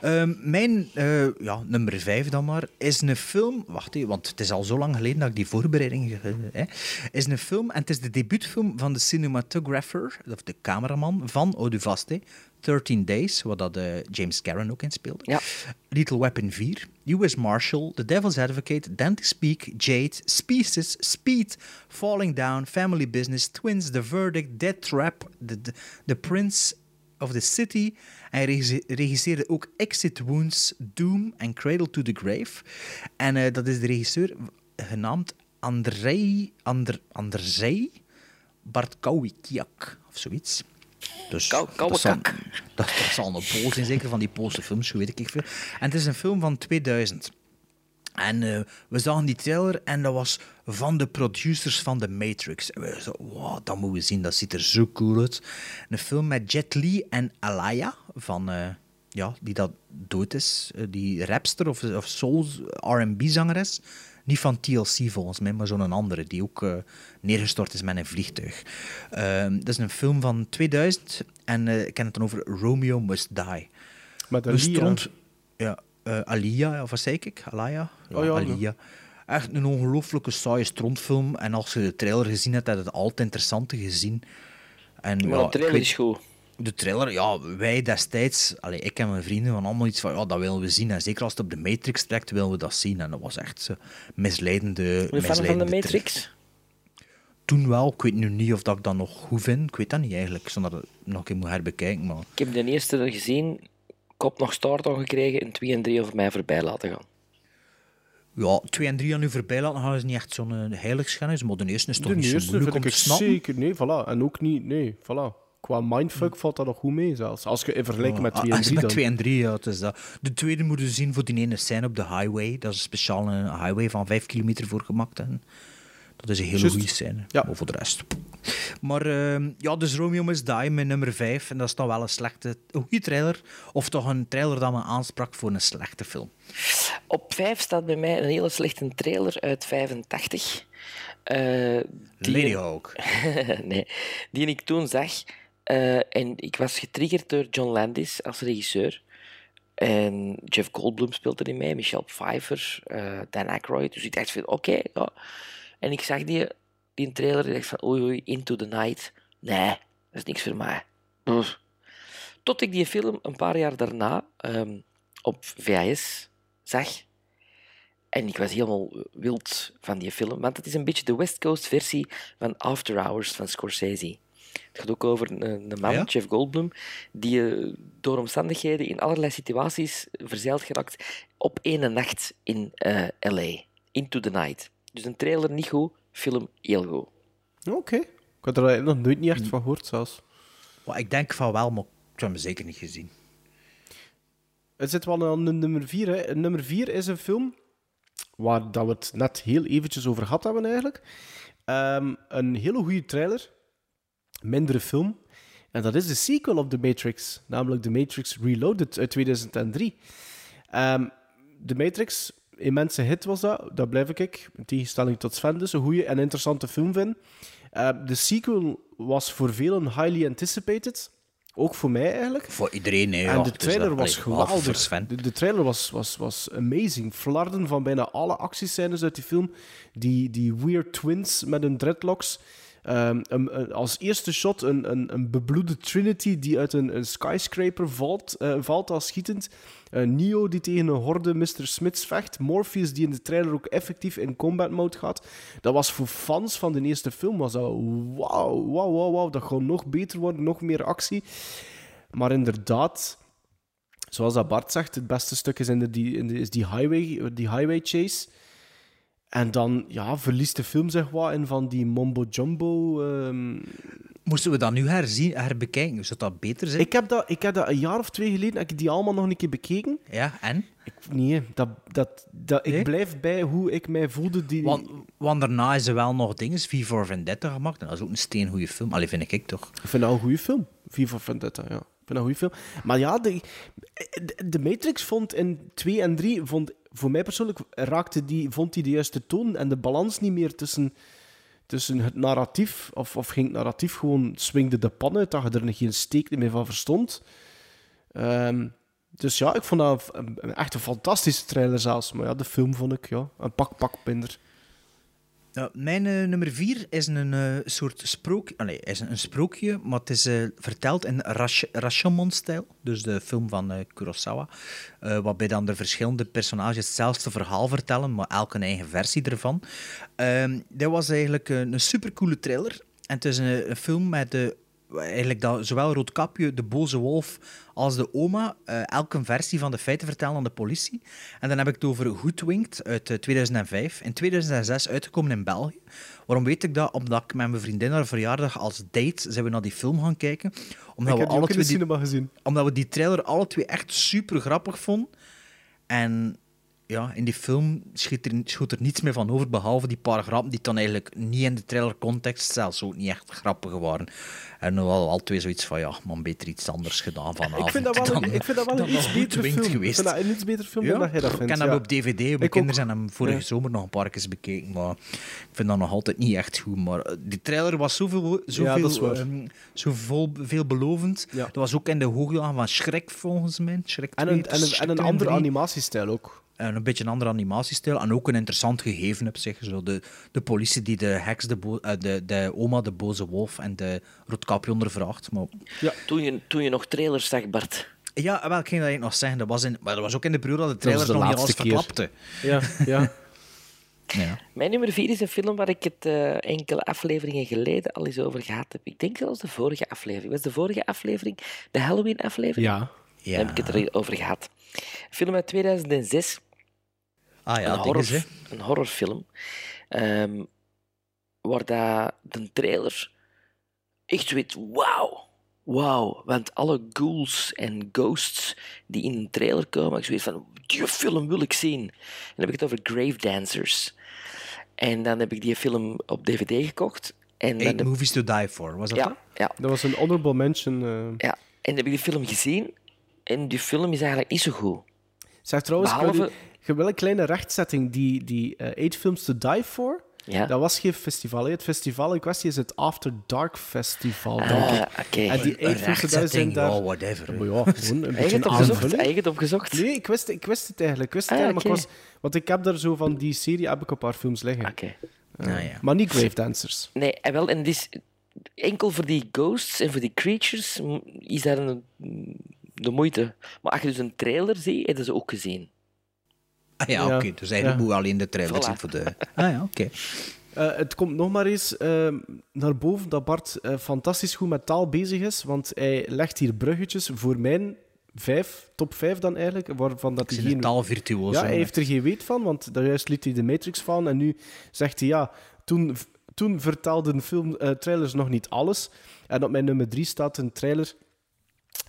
Ehm, mijn eh, ja, nummer vijf dan maar is een film. Wacht even, want het is al zo lang geleden dat ik die voorbereiding. eh, hè, is een film en het is de debuutfilm van de cinematographer, of de cameraman van Oduvaste. 13 Days, waar dat, eh, James Cameron ook in speelde. Ja. Little Weapon 4, US Marshal, The Devil's Advocate, Dante Speak, Jade, Species, Speed, Falling Down, Family Business, Twins, The Verdict, Dead Trap, The, the, the Prince of the City. Hij regisse- regisseerde ook Exit Wounds, Doom en Cradle to the Grave. En eh, dat is de regisseur genaamd Andrei, Ander, Andrzej Bartkowiak of zoiets. Dus dat, zal, dat, dat zal een Pool zijn, zeker van die Poolse films, weet ik veel. En het is een film van 2000. En eh, we zagen die trailer en dat was van de producers van The Matrix. En we zo, wow, dat moeten we zien, dat ziet er zo cool uit. Een film met Jet Li en Alaya, van, eh, ja, die dat dood is. Eh, die rapster of, of soul R&B-zangeres. Niet van TLC volgens mij, maar zo'n andere, die ook eh, neergestort is met een vliegtuig. Ehm, dat is een film van 2000 en eh, ik ken het dan over Romeo Must Die. Met Alia. Ja, Alia, of wat zei ik? Alaya? Oh ja, Alia. Echt een ongelooflijke saaie strontfilm. En als je de trailer gezien hebt, heb je het altijd interessante gezien. En, Maar ja, de trailer weet- is goed. De trailer, ja, wij destijds, allee, ik en mijn vrienden, van allemaal iets van, ja, dat willen we zien. En zeker als het op de Matrix trekt, willen we dat zien. En dat was echt zo misleidende, je fan van misleidende de Matrix? Toen wel, ik weet nu niet of dat ik dat nog goed vind. Ik weet dat niet eigenlijk, zonder dat ik nog een keer moet herbekijken. Maar Ik heb de eerste gezien, kop nog start al gekregen en 2 en 3 over mij voorbij laten gaan. ja, 2 en 3 aan u voorbij laten gaan is niet echt zo'n eh, heiligschennis. Maar de eerste is toch De niet zo moeilijk om te snappen. zeker... Nee, voilà. En ook niet... Nee, voilà. Qua mindfuck valt dat nog goed mee, zelfs. Als je in vergelijking met Ja, 2 en als 3 Met dan. 2 en 3, ja, het is dat. De tweede moeten we zien voor die ene scène op de highway. Dat is een speciale highway van 5 kilometer voor gemaakt. En dat is een hele goede scène. Maar voor de rest. Maar ehm, ja, dus Romeo Must Die met nummer 5. En dat is dan wel een slechte, een goede trailer. Of toch een trailer dat me aansprak voor een slechte film. Op 5 staat bij mij een hele slechte trailer uit 85. eh, die- Lady Hawk. nee, die ik toen zag. Eh, en ik was getriggerd door John Landis als regisseur. En Jeff Goldblum speelt erin mee, Michelle Pfeiffer, eh, Dan Aykroyd. Dus ik dacht van, oké, ja. En ik zag die, die trailer en dacht van, oei, oei, Into the Night. Nee, dat is niks voor mij. Brr. Tot ik die film een paar jaar daarna ehm, op VHS zag. En ik was helemaal wild van die film, want het is een beetje de West Coast versie van After Hours van Scorsese. Het gaat ook over een, een man, Ja? Jeff Goldblum, die eh, door omstandigheden in allerlei situaties verzeild geraakt op ene nacht in eh, L.A. Into the Night. Dus een trailer niet goed, film heel goed. Oké. Ik had er nog nooit niet echt van gehoord, zelfs. Ik denk van wel, maar ik heb hem zeker niet gezien. Het zit wel aan de nummer 4. Hè. Nummer 4 is een film waar dat we het net heel eventjes over gehad hebben, eigenlijk. Ehm, een hele goede trailer, mindere film. En dat is de sequel op The Matrix, namelijk The Matrix Reloaded uit 2003. Ehm The Matrix, immense hit was dat, dat blijf ik, in tegenstelling tot Sven, dus een goede en interessante film vind. Ehm, de sequel was voor velen highly anticipated. Ook voor mij eigenlijk. Voor iedereen, nee. En ja, de is trailer was geweldig. De, de trailer was, was, was amazing. Flarden van bijna alle actiescènes uit die film. Die, die weird twins met hun dreadlocks. Ehm, een- als eerste shot een, een, een bebloede Trinity die uit een, skyscraper valt, eh, valt als schietend. Eh, Neo die tegen een horde Mr. Smiths vecht. Morpheus die in de trailer ook effectief in combat mode gaat. Dat was voor fans van de eerste film was dat wauw, wauw, wauw, wauw. Dat gaat nog beter worden, nog meer actie. Maar inderdaad, zoals dat Bart zegt, het beste stuk is, de, in de, is die, highway, die highway chase. En dan ja, verliest de film zich wat in van die mumbo-jumbo. ehm. Moesten we dat nu herzien, herbekijken? Zou dat beter zijn? Ik, heb dat, ik heb dat een jaar of twee geleden heb ik die allemaal nog een keer bekeken. Ja, en? Ik, nee, dat, dat, dat, ik blijf bij hoe ik mij voelde. Die... Want, want daarna is er wel nog dingen, V for Vendetta gemaakt. En dat is ook een steengoede film. Allee, vind ik toch. Ik vind dat een goede film. V for Vendetta, ja. Ik vind dat een goede film. Maar ja, de, de, de Matrix vond in 2 en 3, vond, voor mij persoonlijk, raakte die, vond die de juiste toon en de balans niet meer tussen, tussen het narratief, of, of ging het narratief gewoon, swingde de pan uit, dat je er geen steek meer van verstond. Ehm, dus ja, ik vond dat een- echt een fantastische trailer zelfs. Maar ja, de film vond ik ja, een pak pak minder. Mijn eh, nummer vier is een eh, soort sprookje. Is een, sprookje, maar het is eh, verteld in Rash- Rashomon-stijl. Dus de film van Kurosawa. waarbij dan de verschillende personages hetzelfde verhaal vertellen, maar elk een eigen versie ervan. Ehm dat was eigenlijk een, een supercoole trailer. En het is een, een film met de eigenlijk dat zowel Roodkapje, de boze wolf, als de oma eh, elk een versie van de feiten vertellen aan de politie. En dan heb ik het over Hoodwinked uit eh, 2005. In 2006 uitgekomen in België. Waarom weet ik dat? Omdat ik met mijn vriendin haar verjaardag als date zijn we naar die film gaan kijken. Omdat ik we de twee die, gezien. omdat we die trailer alle twee echt super grappig vonden. En ja, in die film schiet er, er niets meer van over, behalve die paar grappen die dan eigenlijk niet in de trailer-context zelfs ook niet echt grappig waren. En we hadden al twee zoiets van, ja, man, beter iets anders gedaan vanavond. Ik vind dat wel dan- ik vind dat wel een iets Hoodwinked film. geweest. Ik vind dat een iets betere film Ja, dan dat jij dat ik ken hem ja. op DVD. Mijn Ik kinderen zijn hem vorige Ja. zomer nog een paar keer bekeken, maar ik vind dat nog altijd niet echt goed. Maar eh, die trailer was zoveel, zoveel, waar. ehm, zo vol, veelbelovend. Dat was ook in de hoogdagen van Shrek, volgens mij. Shrek En 2, een, en een, en een 2 andere 3. animatiestijl ook. En een beetje een andere animatiestijl. En ook een interessant gegeven op zich. Zo de, de politie die de heks, de, eh, de, de oma, de boze wolf en de roodkapje ondervraagt. Maar Toen, je, toen je nog trailers zag, Bart. ja, wel, ik ging dat nog zeggen. Dat was, in, maar dat was ook in de periode dat de Dat was trailers de nog niet alles verklapte. Ja, ja. Ja. Mijn nummer vier is een film waar ik het eh, enkele afleveringen geleden al eens over gehad heb. Ik denk zelfs de vorige aflevering. Was de vorige aflevering de Halloween-aflevering? Ja. Ja. Daar heb ik het erover gehad. Een film uit 2006. Ah ja, een, horror, een horrorfilm. ehm, waar dat de trailer echt weet, wauw. Wauw, want alle ghouls en ghosts die in een trailer komen, ik zoiets van, die film wil ik zien. En dan heb ik het over Grave Dancers. En dan heb ik die film op DVD gekocht. En dan Eight Movies to Die For, was dat ja, dat? ja, Dat was een honorable mention. eh. ja. En dan heb ik die film gezien. En die film is eigenlijk niet zo goed. Zeg trouwens, Behalve- Claudie, je hebt wel een kleine rechtzetting. Die, die eh, Eight Films to Die For, Ja. dat was geen festival. hè. Het festival in kwestie is het After Dark Festival, denk Ah, ik. oké. En die Die zijn daar... ja, whatever. Maar ja, gewoon een beetje opgezocht? aanvulling. Nee, ik wist, ik wist het eigenlijk. Ik wist het Ah, eigenlijk, maar ik was, want ik heb daar zo van die serie heb ik een paar films liggen. Oké. Eh, Nou ja. Maar niet Grave Dancers. Nee, en wel, en dit is enkel voor die ghosts en voor die creatures is dat een, de moeite. Maar als je dus een trailer ziet, hebben ze ook gezien. Ah ja, Ja. oké. Dus eigenlijk Ja. moet je alleen de trailer Voilà. voor de... Ah ja, oké. Eh, het komt nog maar eens eh, naar boven dat Bart eh, fantastisch goed met taal bezig is, want hij legt hier bruggetjes voor mijn vijf, top vijf dan eigenlijk, waarvan dat hij geen... taalvirtuoos. Ja, hij heeft er geen weet van, want daar juist liet hij de Matrix van en nu zegt hij ja, toen, toen vertelden film, eh, trailers nog niet alles. En op mijn nummer drie staat een trailer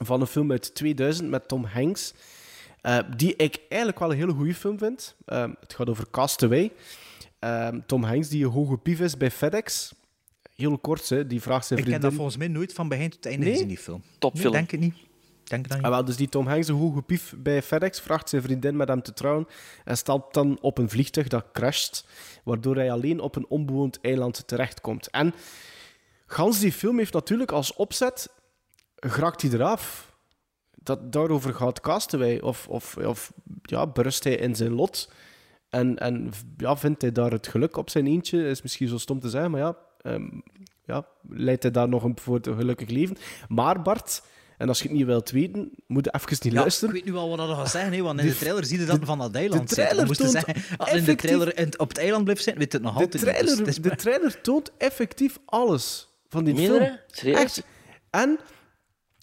van een film uit 2000 met Tom Hanks, eh, die ik eigenlijk wel een hele goede film vind. Eh, het gaat over Castaway. Ehm, Tom Hanks die een hoge pief is bij FedEx. Heel kort, hè, die vraagt zijn Ik heb vriendin... dat volgens mij nooit van begin tot einde Nee? gezien, die film. Topfilm. Nee, denk het niet. Denk niet. Ah, wel, dus die Tom Hanks, een hoge pief bij FedEx, vraagt zijn vriendin met hem te trouwen en stapt dan op een vliegtuig dat crasht, waardoor hij alleen op een onbewoond eiland terechtkomt. En gans die film heeft natuurlijk als opzet, geraakt hij eraf. Dat, daarover gaat Castaway. Of, of, of ja, berust hij in zijn lot en, en ja, vindt hij daar het geluk op zijn eentje, is misschien zo stom te zeggen, maar ja, ehm, ja leidt hij daar nog een voor een gelukkig leven. Maar Bart... En als je het niet wilt weten, moet je even niet Ja, luisteren. ik weet nu wel wat dat gaat zeggen, hè, want in De- de trailer zie je dat de- van dat eiland de zitten. trailer toont zeggen, als in de effectief- trailer in- op het eiland blijft zitten, weet het nog De altijd niet. Dus trailer, is de trailer toont effectief alles van die Meerdere? film. Serieus? Echt. En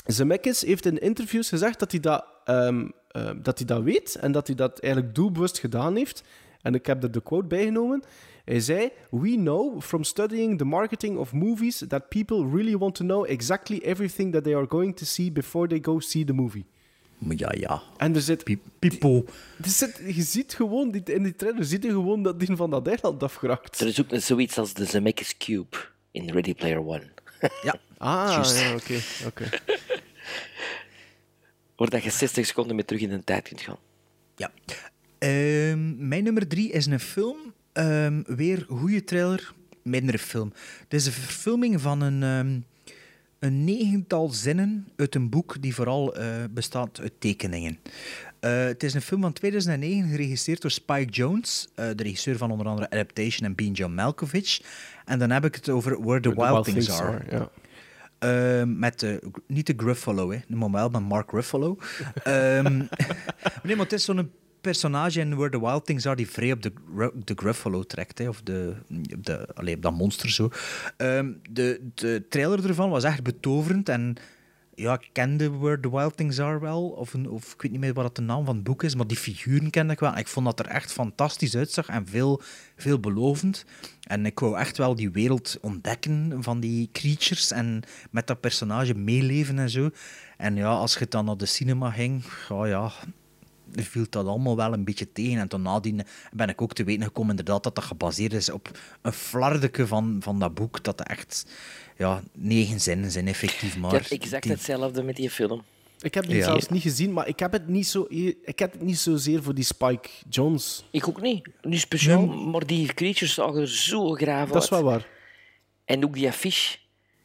Zemeckis heeft in interviews gezegd dat hij dat, ehm, ehm, dat hij dat weet en dat hij dat eigenlijk doelbewust gedaan heeft. En ik heb er de quote bij genomen. Hij zei: We know from studying the marketing of movies that people really want to know exactly everything that they are going to see before they go see the movie. Ja, ja. En er zit. Pipo. Er zit je ziet gewoon, die, in die trailer zie je gewoon dat die van dat eiland afgeraakt. Er is ook zoiets als de Zemeckis Cube in Ready Player One. Ja. Ah, ja, oké. oké. Waar dat je 60 seconden mee terug in de tijd kunt gaan. Ja. Ehm, mijn nummer drie is een film. Ehm, weer goede trailer, mindere film. Het is een verfilming van een, ehm, een negental zinnen uit een boek die vooral eh, bestaat uit tekeningen. Eh, het is een film van 2009, geregisseerd door Spike Jones, eh, de regisseur van onder andere Adaptation en Being John Malkovich. En dan heb ik het over Where the, Wild, Things, Are. ja. Eh, met de, niet de Gruffalo, hè. maar wel met Mark Ruffalo. Ehm, nee, maar het is zo'n personage in Where the Wild Things Are die vrij op de, de Gruffalo trekt. Hè, of de, op de, allee, op dat monster zo. Ehm, de, de trailer ervan was echt betoverend. En ja, ik kende Where the Wild Things Are wel. Of, een, of ik weet niet meer wat de naam van het boek is. Maar die figuren kende ik wel. Ik vond dat er echt fantastisch uitzag. En veel, veelbelovend. En ik wou echt wel die wereld ontdekken van die creatures. En met dat personage meeleven en zo. En ja, als je dan naar de cinema ging... Ja, ja, viel dat allemaal wel een beetje tegen. En toen nadien ben ik ook te weten gekomen inderdaad, dat dat gebaseerd is op een flardeke van, van dat boek. Dat echt ja, negen zinnen zijn, effectief. Maar ik heb exact die- hetzelfde met die film. Ik heb die Ja. zelfs niet gezien, maar ik heb het niet, zo, ik heb het niet zozeer voor die Spike Jones. Ik ook niet. Niet speciaal, Nee. maar die creatures zagen er zo graaf Dat is uit. wel waar. En ook die affiche.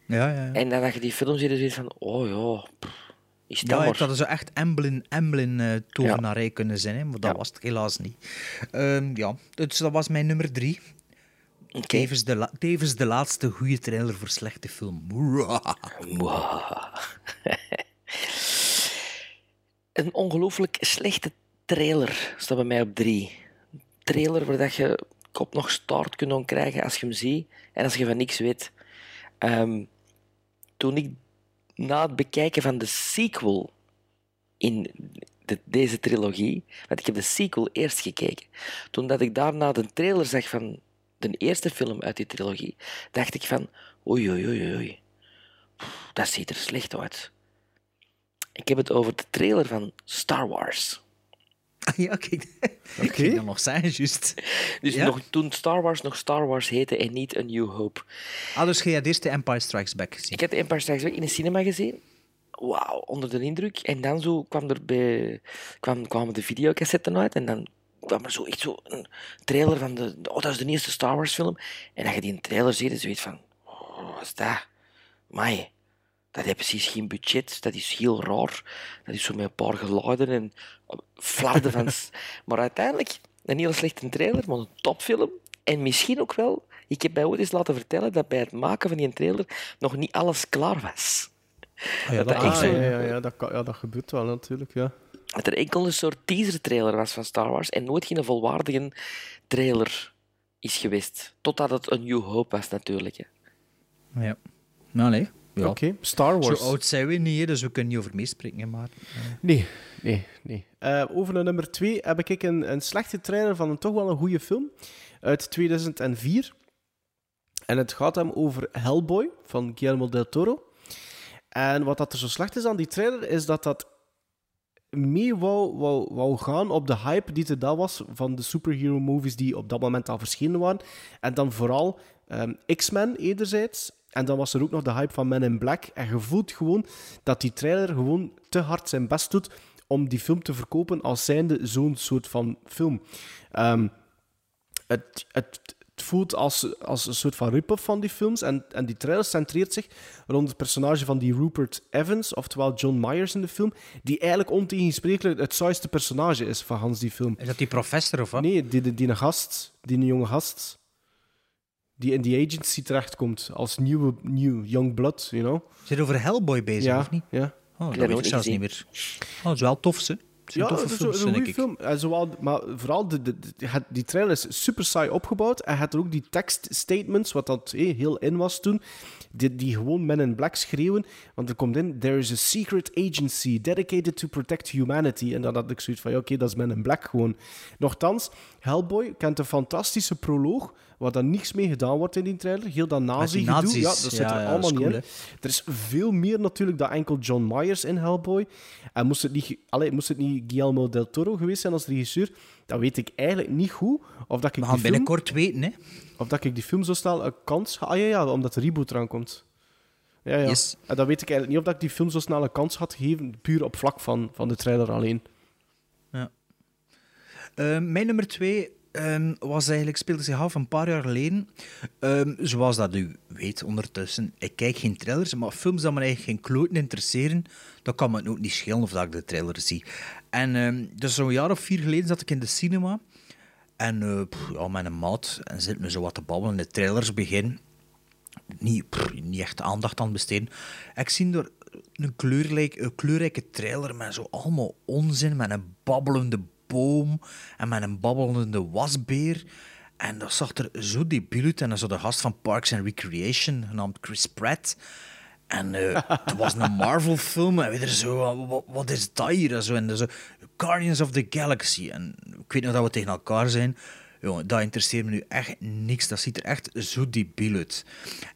Ja, ja, ja. En dan dat je die film ziet, is het van, oh ja, pff, is dat Ja, maar. het had zo echt Emblem, Emblem eh tovenarij kunnen zijn, hè, maar dat was het helaas niet. Ehm, ja, dus dat was mijn nummer drie. Tevens, de tevens de laatste goede trailer voor slechte film. Een ongelooflijk slechte trailer staat bij mij op drie. Een trailer waar dat je kop nog start kunt krijgen als je hem ziet en als je van niks weet. Ehm, toen ik na het bekijken van de sequel in de- deze trilogie, want ik heb de sequel eerst gekeken, toen dat ik daarna de trailer zag van de eerste film uit die trilogie, dacht ik van oei oei oei oei, Pff, dat ziet er slecht uit. Ik heb het over de trailer van Star Wars. ja, kijk. Ik ging dat nog zijn, juist. Dus Ja? nog, toen Star Wars nog Star Wars heette en niet A New Hope. Ah, dus had eerst de Empire Strikes Back gezien. Ik heb de Empire Strikes Back in de cinema gezien. Wauw, onder de indruk. En dan zo kwam er bij, kwam, kwamen de videocassetten uit en dan kwam er zo echt zo een trailer van de... Oh, dat is de eerste Star Wars film. En dan je die trailer ziet, is zoiets van... Oh, wat is dat? Mai, dat heeft precies geen budget. Dat is heel raar. Dat is zo met een paar geluiden en flarden van... maar uiteindelijk, een heel slechte trailer, maar een topfilm. En misschien ook wel... Ik heb bij ooit eens laten vertellen dat bij het maken van die trailer nog niet alles klaar was. Ah, ja, dat, dat kan Ah, zo- dat, ja, dat gebeurt wel natuurlijk, ja. Dat er enkel een soort teaser-trailer was van Star Wars en nooit geen volwaardige trailer is geweest. Totdat het een New Hope was, natuurlijk. Hè. Ja. Nou, nee. Ja. Oké, Star Wars. Zo oud zijn we niet, dus we kunnen niet over meespreken. Maar, eh, Nee, nee, nee. Eh, over naar nummer twee heb ik een, een slechte trailer van een toch wel een goede film uit 2004. En het gaat hem over Hellboy van Guillermo del Toro. En wat dat er zo slecht is aan die trailer, is dat dat mee wou, wou, wou gaan op de hype die er dat was van de superhero movies die op dat moment al verschenen waren. En dan vooral ehm, X-Men enerzijds. En dan was er ook nog de hype van Men in Black. En je voelt gewoon dat die trailer gewoon te hard zijn best doet om die film te verkopen als zijnde zo'n soort van film. Ehm, het, het, het voelt als, als een soort van rip-off van die films. En, en die trailer centreert zich rond het personage van die Rupert Evans, oftewel John Myers in de film, die eigenlijk ontegensprekelijk het saaiste personage is van Hans die film. is dat die professor of wat? Nee, die, die, die een gast, die een jonge gast, die in die agency terechtkomt als nieuwe, nieuw young blood, you know. Zit over Hellboy bezig, Ja, of niet? ja. Oh, dat weet ik niet zelfs niet meer. Oh, dat is wel tof, ze. Ja, toffe het is films, een, goede film. En zowel, maar vooral, de, de, die trailer is super saai opgebouwd. En had er ook die tekststatements, wat dat heel in was toen, die, die gewoon Men in Black schreeuwen. Want er komt in, there is a secret agency dedicated to protect humanity. En dan had ik zoiets van, ja, oké, dat is Men in Black gewoon. Nochtans, Hellboy kent een fantastische proloog, waar dan niks mee gedaan wordt in die trailer. Heel dat nazi-gedoe, ja, dat zit Ja, er ja, dat allemaal niet cool, in. Er is veel meer natuurlijk dan enkel John Myers in Hellboy. En moest het niet, allee, moest het niet Guillermo del Toro geweest zijn als regisseur, dan weet ik eigenlijk niet goed of dat ik We die gaan film, binnenkort weten, hè. of dat ik die film zo snel een kans. Ah ja, ja, omdat de reboot eraan komt. Ja, ja. Yes. En dan weet ik eigenlijk niet of dat ik die film zo snel een kans had gegeven, puur op vlak van, van de trailer alleen. Ja. Eh, mijn nummer twee ehm, was eigenlijk, speelde zich af een paar jaar geleden. Ehm, zoals dat u weet ondertussen, ik kijk geen trailers, maar films die me eigenlijk geen kloten interesseren, dan kan me ook niet schelen of dat ik de trailer zie. En ehm, dus zo'n jaar of vier geleden zat ik in de cinema. En eh, pff, ja, met een maat en zit me zo wat te babbelen. De trailers pff, niet echt aandacht aan besteden. Ik zie er een, kleurrijk, een kleurrijke trailer met zo allemaal onzin. Met een babbelende boom en met een babbelende wasbeer. En dat zag er zo debiel uit. En dan zo de gast van Parks and Recreation, genaamd Chris Pratt. En eh, het was een Marvel-film. En weer zo, wat, wat is dat hier? En Zo, en zo, Guardians of the Galaxy. En ik weet nog dat we tegen elkaar zijn. Jongen, dat interesseert me nu echt niks. Dat ziet er echt zo debiel uit.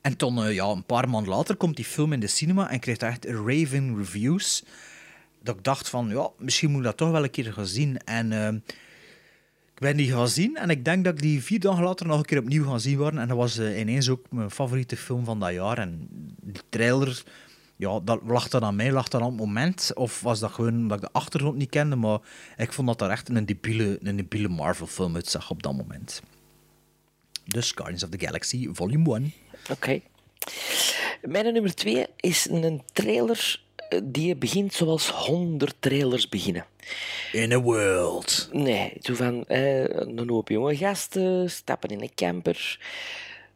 En toen, eh, ja, een paar maanden later komt die film in de cinema en krijgt echt raving reviews. Dat ik dacht van, ja, misschien moet ik dat toch wel een keer gaan zien. En eh, ik ben die gaan zien en ik denk dat ik die vier dagen later nog een keer opnieuw gaan zien worden. En dat was eh, ineens ook mijn favoriete film van dat jaar. En die trailer, ja, dat, lag dat aan mij, lag dat aan het moment? Of was dat gewoon omdat ik de achtergrond niet kende? Maar ik vond dat er echt een debiele, een debiele Marvel-film uitzag op dat moment. Dus Guardians of the Galaxy, volume 1. Oké. Mijn nummer twee is een trailer die begint zoals honderd trailers beginnen. In a world. Nee, zo van eh, een hoop jonge gasten stappen in een camper,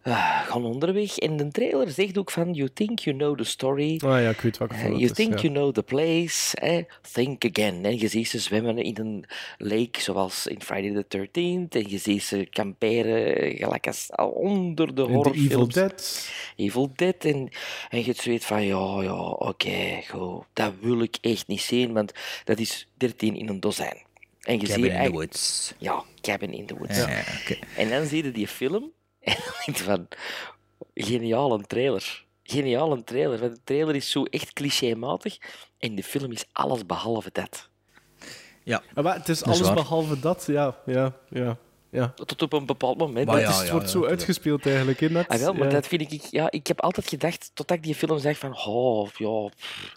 ah, gaan onderweg. En de trailer zegt ook van You think you know the story. Ah ja, ik weet wat Eh, voor you is, think ja. you know the place. Eh, think again. En je ziet ze zwemmen in een lake zoals in Friday the 13th. En je ziet ze kamperen gelijk als al onder de horrorfilms. Evil Dead. Evil Dead. En, en je zoiets van, ja, ja, oké, goed. Dat wil ik echt niet zien, want dat is 13 in een dozijn. En je Cabin ziet in the Woods. Ja, Cabin in the Woods. Ja. En dan zie je die film en dan denk je van, geniaal een trailer. Geniaal een trailer. Want de trailer is zo echt clichématig en de film is alles behalve dat. Ja. Maar het is Dat is alles behalve dat, ja. ja, ja, ja. Tot op een bepaald moment. Maar het, is, het wordt zo uitgespeeld eigenlijk. Hè, net, Ah, wel, maar ja. dat vind ik... Ja, ik heb altijd gedacht, totdat ik die film zag, van... Oh, ja...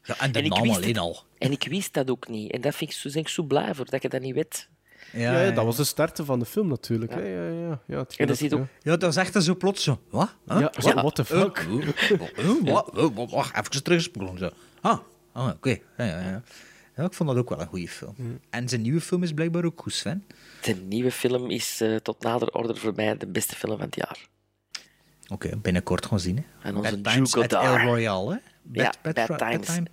Ja, en de ik naam wist alleen het- al. En ik wist dat ook niet. En dat vind ik zo, ben ik zo blij voor, dat je dat niet weet. Ja, ja, dat was de starten van de film natuurlijk. hè. Ja, ja, ja. En dat ziet ook... Ja, dat is echt zo plots zo. Wat? Huh? Ja, what the fuck? Eh, eh, eh, wat? Wat? Wacht, even terugspoelen. Zo. Ah, ah oké. Ja, ja, ja. Ja, ik vond dat ook wel een goede film. Mm. En zijn nieuwe film is blijkbaar ook goed, Sven. De nieuwe film is eh, tot nader order voor mij de beste film van het jaar. Oké, binnenkort gaan zien. Hè. En onze Bad Times at. El Royale, hè? ja, Bad, Ro- Times. Time-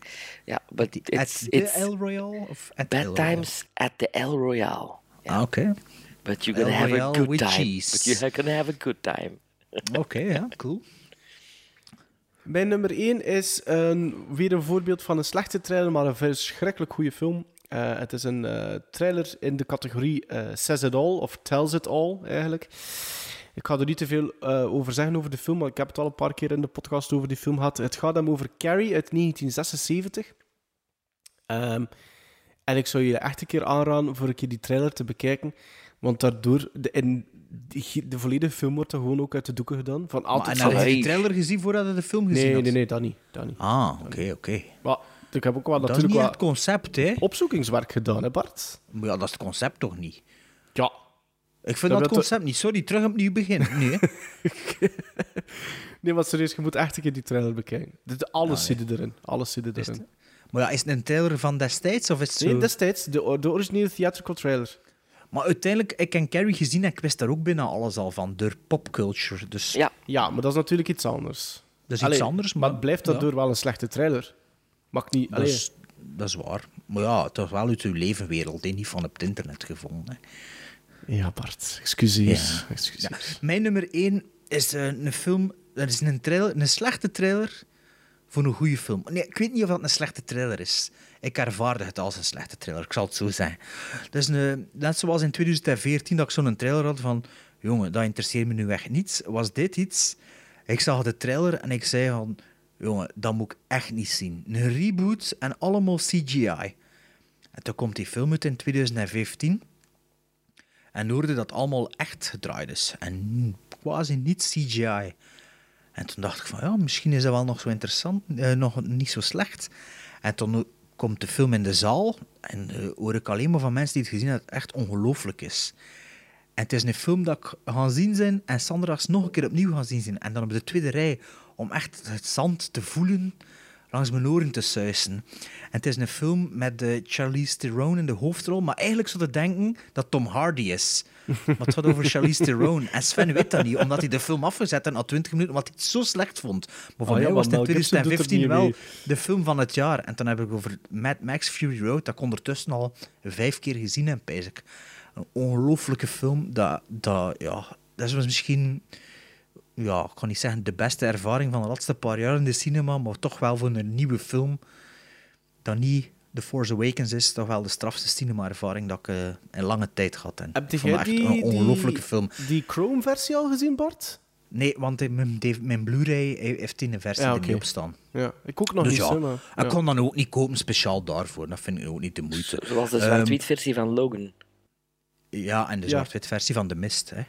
Ja, but At it's, the it's El Royale of at Bad El Royale? Times at the El Royale. Ah, oké. But you're gonna El have a good with time. cheese. But you're gonna have a good time. Oké, ja, cool. Mijn nummer 1 is een, weer een voorbeeld van een slechte trailer, maar een verschrikkelijk goede film. Eh, het is een eh, trailer in de categorie eh, Says It All, of Tells It All eigenlijk. Ik ga er niet te veel eh, over zeggen over de film, maar ik heb het al een paar keer in de podcast over die film gehad. Het gaat hem over Carrie uit 1976. Ehm, en ik zou je echt een keer aanraden voor een keer die trailer te bekijken. Want daardoor, de, in, de, de volledige film wordt er gewoon ook uit de doeken gedaan. Van altijd en heb je die trailer gezien voordat je de film gezien Nee, had? nee, nee, dat niet. Dat niet. Ah, oké, oké. Maar ik heb ook wel Dat is natuurlijk niet wel het concept, hè? opzoekingswerk gedaan, hè Bart? Maar ja, dat is het concept toch niet? Ja. Ik vind Dat dat, concept niet. Sorry, terug opnieuw beginnen. Nee? Nee, maar serieus, je moet echt een keer die trailer bekijken. Alles Ah, zit er erin. Alles zit erin. Maar ja, is het een trailer van destijds of is het Nee, zo... destijds, de, de originele theatrical trailer. Maar uiteindelijk, ik ken Carrie gezien en ik wist daar ook bijna alles al van, door popculture. Dus Ja. Ja, maar dat is natuurlijk iets anders. dat is iets anders, Maar blijft ja, daardoor wel een slechte trailer. Mag niet... dat, allee. is, dat is waar. Maar ja, het is wel uit uw levenwereld, hè, niet van op het internet gevonden. Hè. Ja, Bart. Excuseer. Ja. Excuseer. Ja. Mijn nummer 1 is eh, een film... Dat is een, trailer, een slechte trailer voor een goede film. Nee, ik weet niet of dat een slechte trailer is. Ik ervaarde het als een slechte trailer, ik zal het zo zeggen. Dus net zoals in 2014 dat ik zo'n trailer had van... Jongen, dat interesseert me nu echt niets. Was dit iets... Ik zag de trailer en ik zei van... Jongen, dat moet ik echt niet zien. Een reboot en allemaal CGI. En toen komt die film uit in 2015. En hoorde dat allemaal echt gedraaid is. En quasi niet CGI. En toen dacht ik van, ja, misschien is dat wel nog zo interessant, eh, nog niet zo slecht. En toen komt de film in de zaal en eh, hoor ik alleen maar van mensen die het gezien hebben dat het echt ongelooflijk is. En het is een film dat ik ga zien zijn en zondags nog een keer opnieuw gaan zien. En dan op de tweede rij, om echt het zand te voelen langs mijn oren te suisen. En het is een film met uh, Charlize Theron in de hoofdrol, maar eigenlijk zou je denken dat Tom Hardy is. Maar het gaat over Charlize Theron. En Sven weet dat niet, omdat hij de film afgezet had na 20 minuten, omdat hij het zo slecht vond. Maar voor Oh ja, mij was het in want Mel Gibson doet er 2015 niet wel mee. de film van het jaar. En dan heb ik over Mad Max Fury Road, dat ik ondertussen al vijf keer gezien heb, pijs ik. Een ongelooflijke film. Dat, dat, ja, dat was misschien, ja, ik kan niet zeggen de beste ervaring van de laatste paar jaar in de cinema, maar toch wel voor een nieuwe film. Dat niet The Force Awakens is, toch wel de strafste cinema-ervaring dat ik eh, in lange tijd had. En Heb ik vond jij het echt die, een ongelooflijke die, film. die Chrome-versie al gezien, Bart? Nee, want in mijn, mijn Blu-ray heeft die een versie Ja, er oké. niet op staan. Ja, ik ook nog dus niet, ja, maar- ik ja. kon dan ook niet kopen speciaal daarvoor. Dat vind ik ook niet de moeite. Zoals de Ehm, zwart-wit versie van Logan. ja, en de Ja. zwart-wit versie van de Mist. Hè.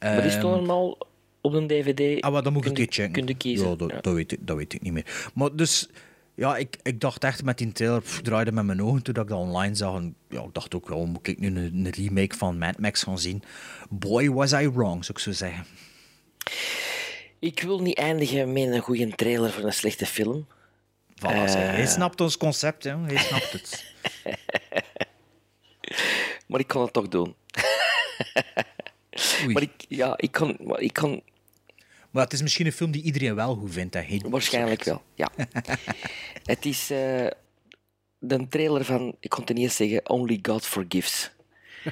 Maar die stond Ehm, allemaal op een DVD. Ah, maar dan moet ik kun je- keer checken. kun je kiezen. Ja, dat, Ja. Dat, weet ik, dat weet ik niet meer. Maar dus, ja, ik, ik dacht echt met die trailer, pff, draaide met mijn ogen toen ik dat online zag. En, ja, ik dacht ook wel, moet ik nu een, een remake van Mad Max gaan zien? Boy, was I wrong, zou ik zo zeggen. Ik wil niet eindigen met een goede trailer voor een slechte film. Voilà. Eh. Hij snapt ons concept, hè. hij snapt het. Maar ik kan het toch doen. maar ik, ja, ik kan, ik kan Maar het is misschien een film die iedereen wel goed vindt. Hè. Hij- waarschijnlijk wel. Ja. het is eh, de trailer van, ik kon het niet eens zeggen, Only God Forgives.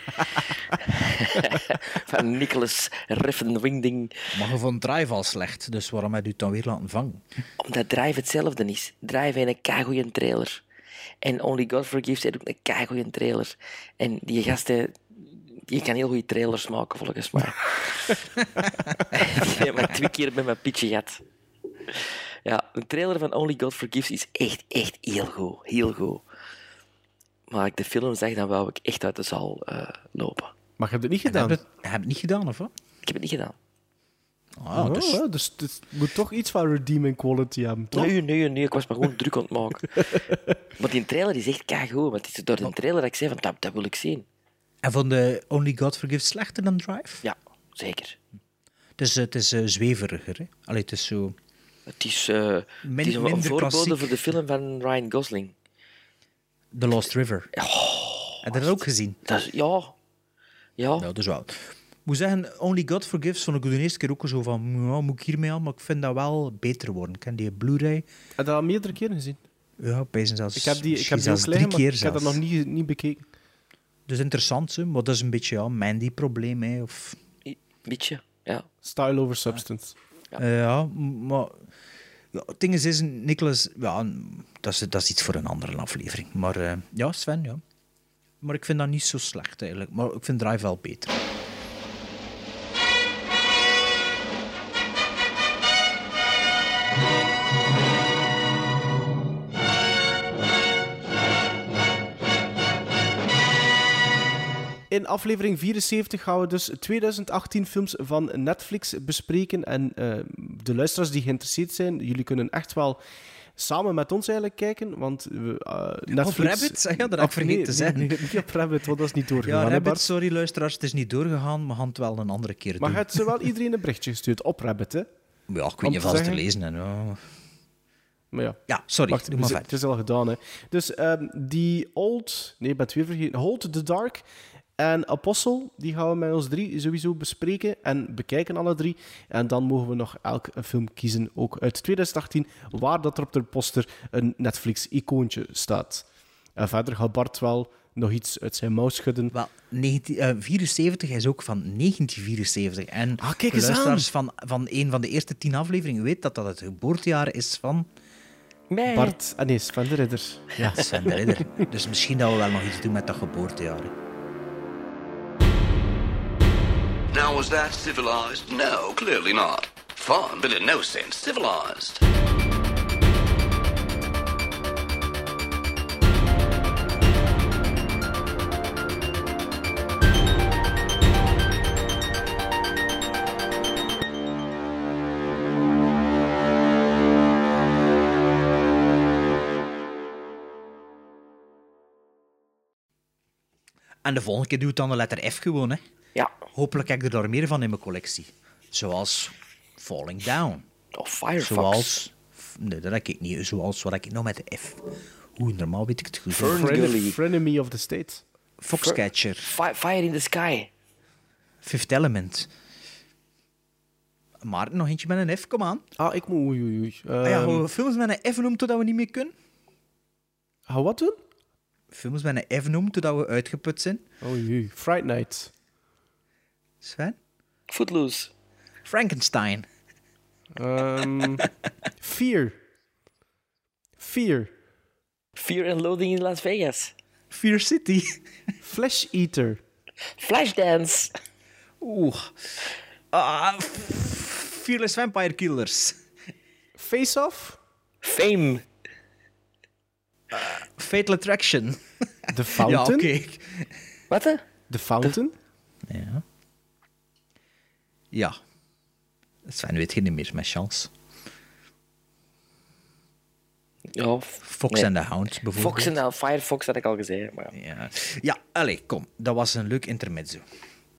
van Nicholas Refn-Wingding. Maar je vond Drive al slecht, dus waarom heb je het dan weer laten vangen? Omdat Drive hetzelfde is. Drive heeft een keigoeie trailer. En Only God Forgives heeft ook een keigoeie trailer. En die gasten, die kan heel goede trailers maken, volgens mij. die heeft maar twee keer met mijn pitje gehad. Ja, de trailer van Only God Forgives is echt, echt heel goed. Heel goed. Maar ik de film zag, dan wou ik echt uit de zaal eh, lopen. Maar je hebt het niet gedaan. Heb je het, heb je het niet gedaan, of wat? Ik heb het niet gedaan. Ah, Oh, dus, ja, dus het moet toch iets van redeeming quality hebben, toch? Nee, nee, nee, ik was maar gewoon druk aan het maken. maar die trailer is echt keigoed. Maar het is door de trailer dat ik zei van, dat, dat wil ik zien. En vond de Only God Forgives slechter dan Drive? Ja, zeker. Dus het is eh, zweveriger, hè? Allee, het is zo... Het is, eh, het Min- is een, voorbode klassiek. voor de film van Ryan Gosling. The Lost River. Heb je dat ook gezien? Dat is, ja. Ja. Ja, dat is wel. Ik moet zeggen, Only God Forgives vond ik de eerste keer ook zo van, ja, moet ik hiermee aan? Maar ik vind dat wel beter worden. Ik ken die Blu-ray. Heb je dat al meerdere keren gezien? Ja, bijzien zelfs, Ik heb die, ik heb die zelfs liggen, drie maar keer ik heb dat nog niet, niet bekeken. Dus interessant, hè, maar dat is een beetje ja, Mandy-probleem. Hè, of... Beetje, ja. Style over substance. Ja. Eh, ja, maar ja, het ding is, is Nicolas, ja, dat is, dat is iets voor een andere aflevering. Maar eh, ja, Sven, ja. Maar ik vind dat niet zo slecht eigenlijk. Maar ik vind Drive wel beter. In aflevering 74 gaan we dus 2018 films van Netflix bespreken. En eh, de luisteraars die geïnteresseerd zijn, jullie kunnen echt wel samen met ons eigenlijk kijken. Want we, eh, Netflix... Rabbit? Ja, dat heb ik vergeten nee, te zeggen. Nee, nee, niet op Rabbit, want dat is niet Ja, doorgegaan. hè, Rabbit, sorry luisteraars, het is niet doorgegaan. We gaan het wel een andere keer Maar doen. je hebt zowel iedereen een berichtje gestuurd op Rabbit, hè? Ja, ik weet niet ze te lezen. Ja. Maar ja. Ja, sorry, Wacht, doe maar verder. Het is al gedaan, hè. Dus ehm, die Old... Nee, ik ben het weer vergeten. Hold the Dark en Apostle, die gaan we met ons drie sowieso bespreken en bekijken, alle drie. En dan mogen we nog elk een film kiezen, ook uit 2018, waar dat er op de poster een Netflix-icoontje staat. En verder gaat Bart wel nog iets uit zijn mouw schudden. Wel, 1974 is ook van 1974. En Ah, kijk de eens aan. van, van een van de eerste tien afleveringen weet dat dat het geboortejaar is van... Nee. Bart, ah nee, Sven de Ridder. Ja, Sven de Ridder. dus misschien dat we wel nog iets doen met dat geboortejaar. Now, was that civilized? No, clearly not. Fun, but in no sense civilized. En de volgende keer doe het dan de letter F gewoon, hè. Ja. Hopelijk heb ik er daar meer van in mijn collectie. Zoals Falling Down. Of Firefox. Zoals... Nee, dat heb ik niet. Zoals wat heb ik nog met de F. Hoe normaal weet ik het goed. Fren- Frenemy of the States. Foxcatcher. Fi- Fire in the Sky. Fifth Element. Maarten, nog eentje met een F, kom aan. Ah, ik moet... Oei, oei, oei. Ah ja, hoe films met een F noemen totdat we niet meer kunnen? Ga wat doen? Films met een F noemen totdat we uitgeput zijn. Oei, oei. Fright Night. Sven? Footloose. Frankenstein. Ehm, Fear. Fear. Fear and Loathing in Las Vegas. Fear City. Flash Eater. Flashdance. Oeh. Ah, Fearless Vampire Killers. Face Off. Fame. Fatal Attraction. The Fountain. Ja, oké. Wat? hè? The Fountain. Ja. Ja. Sven weet geen meer met chance. Ja, Fox nee. and the Hound, bijvoorbeeld. Fox en Firefox had ik al gezegd. Maar ja. Ja, ja allez, kom. Dat was een leuk intermezzo.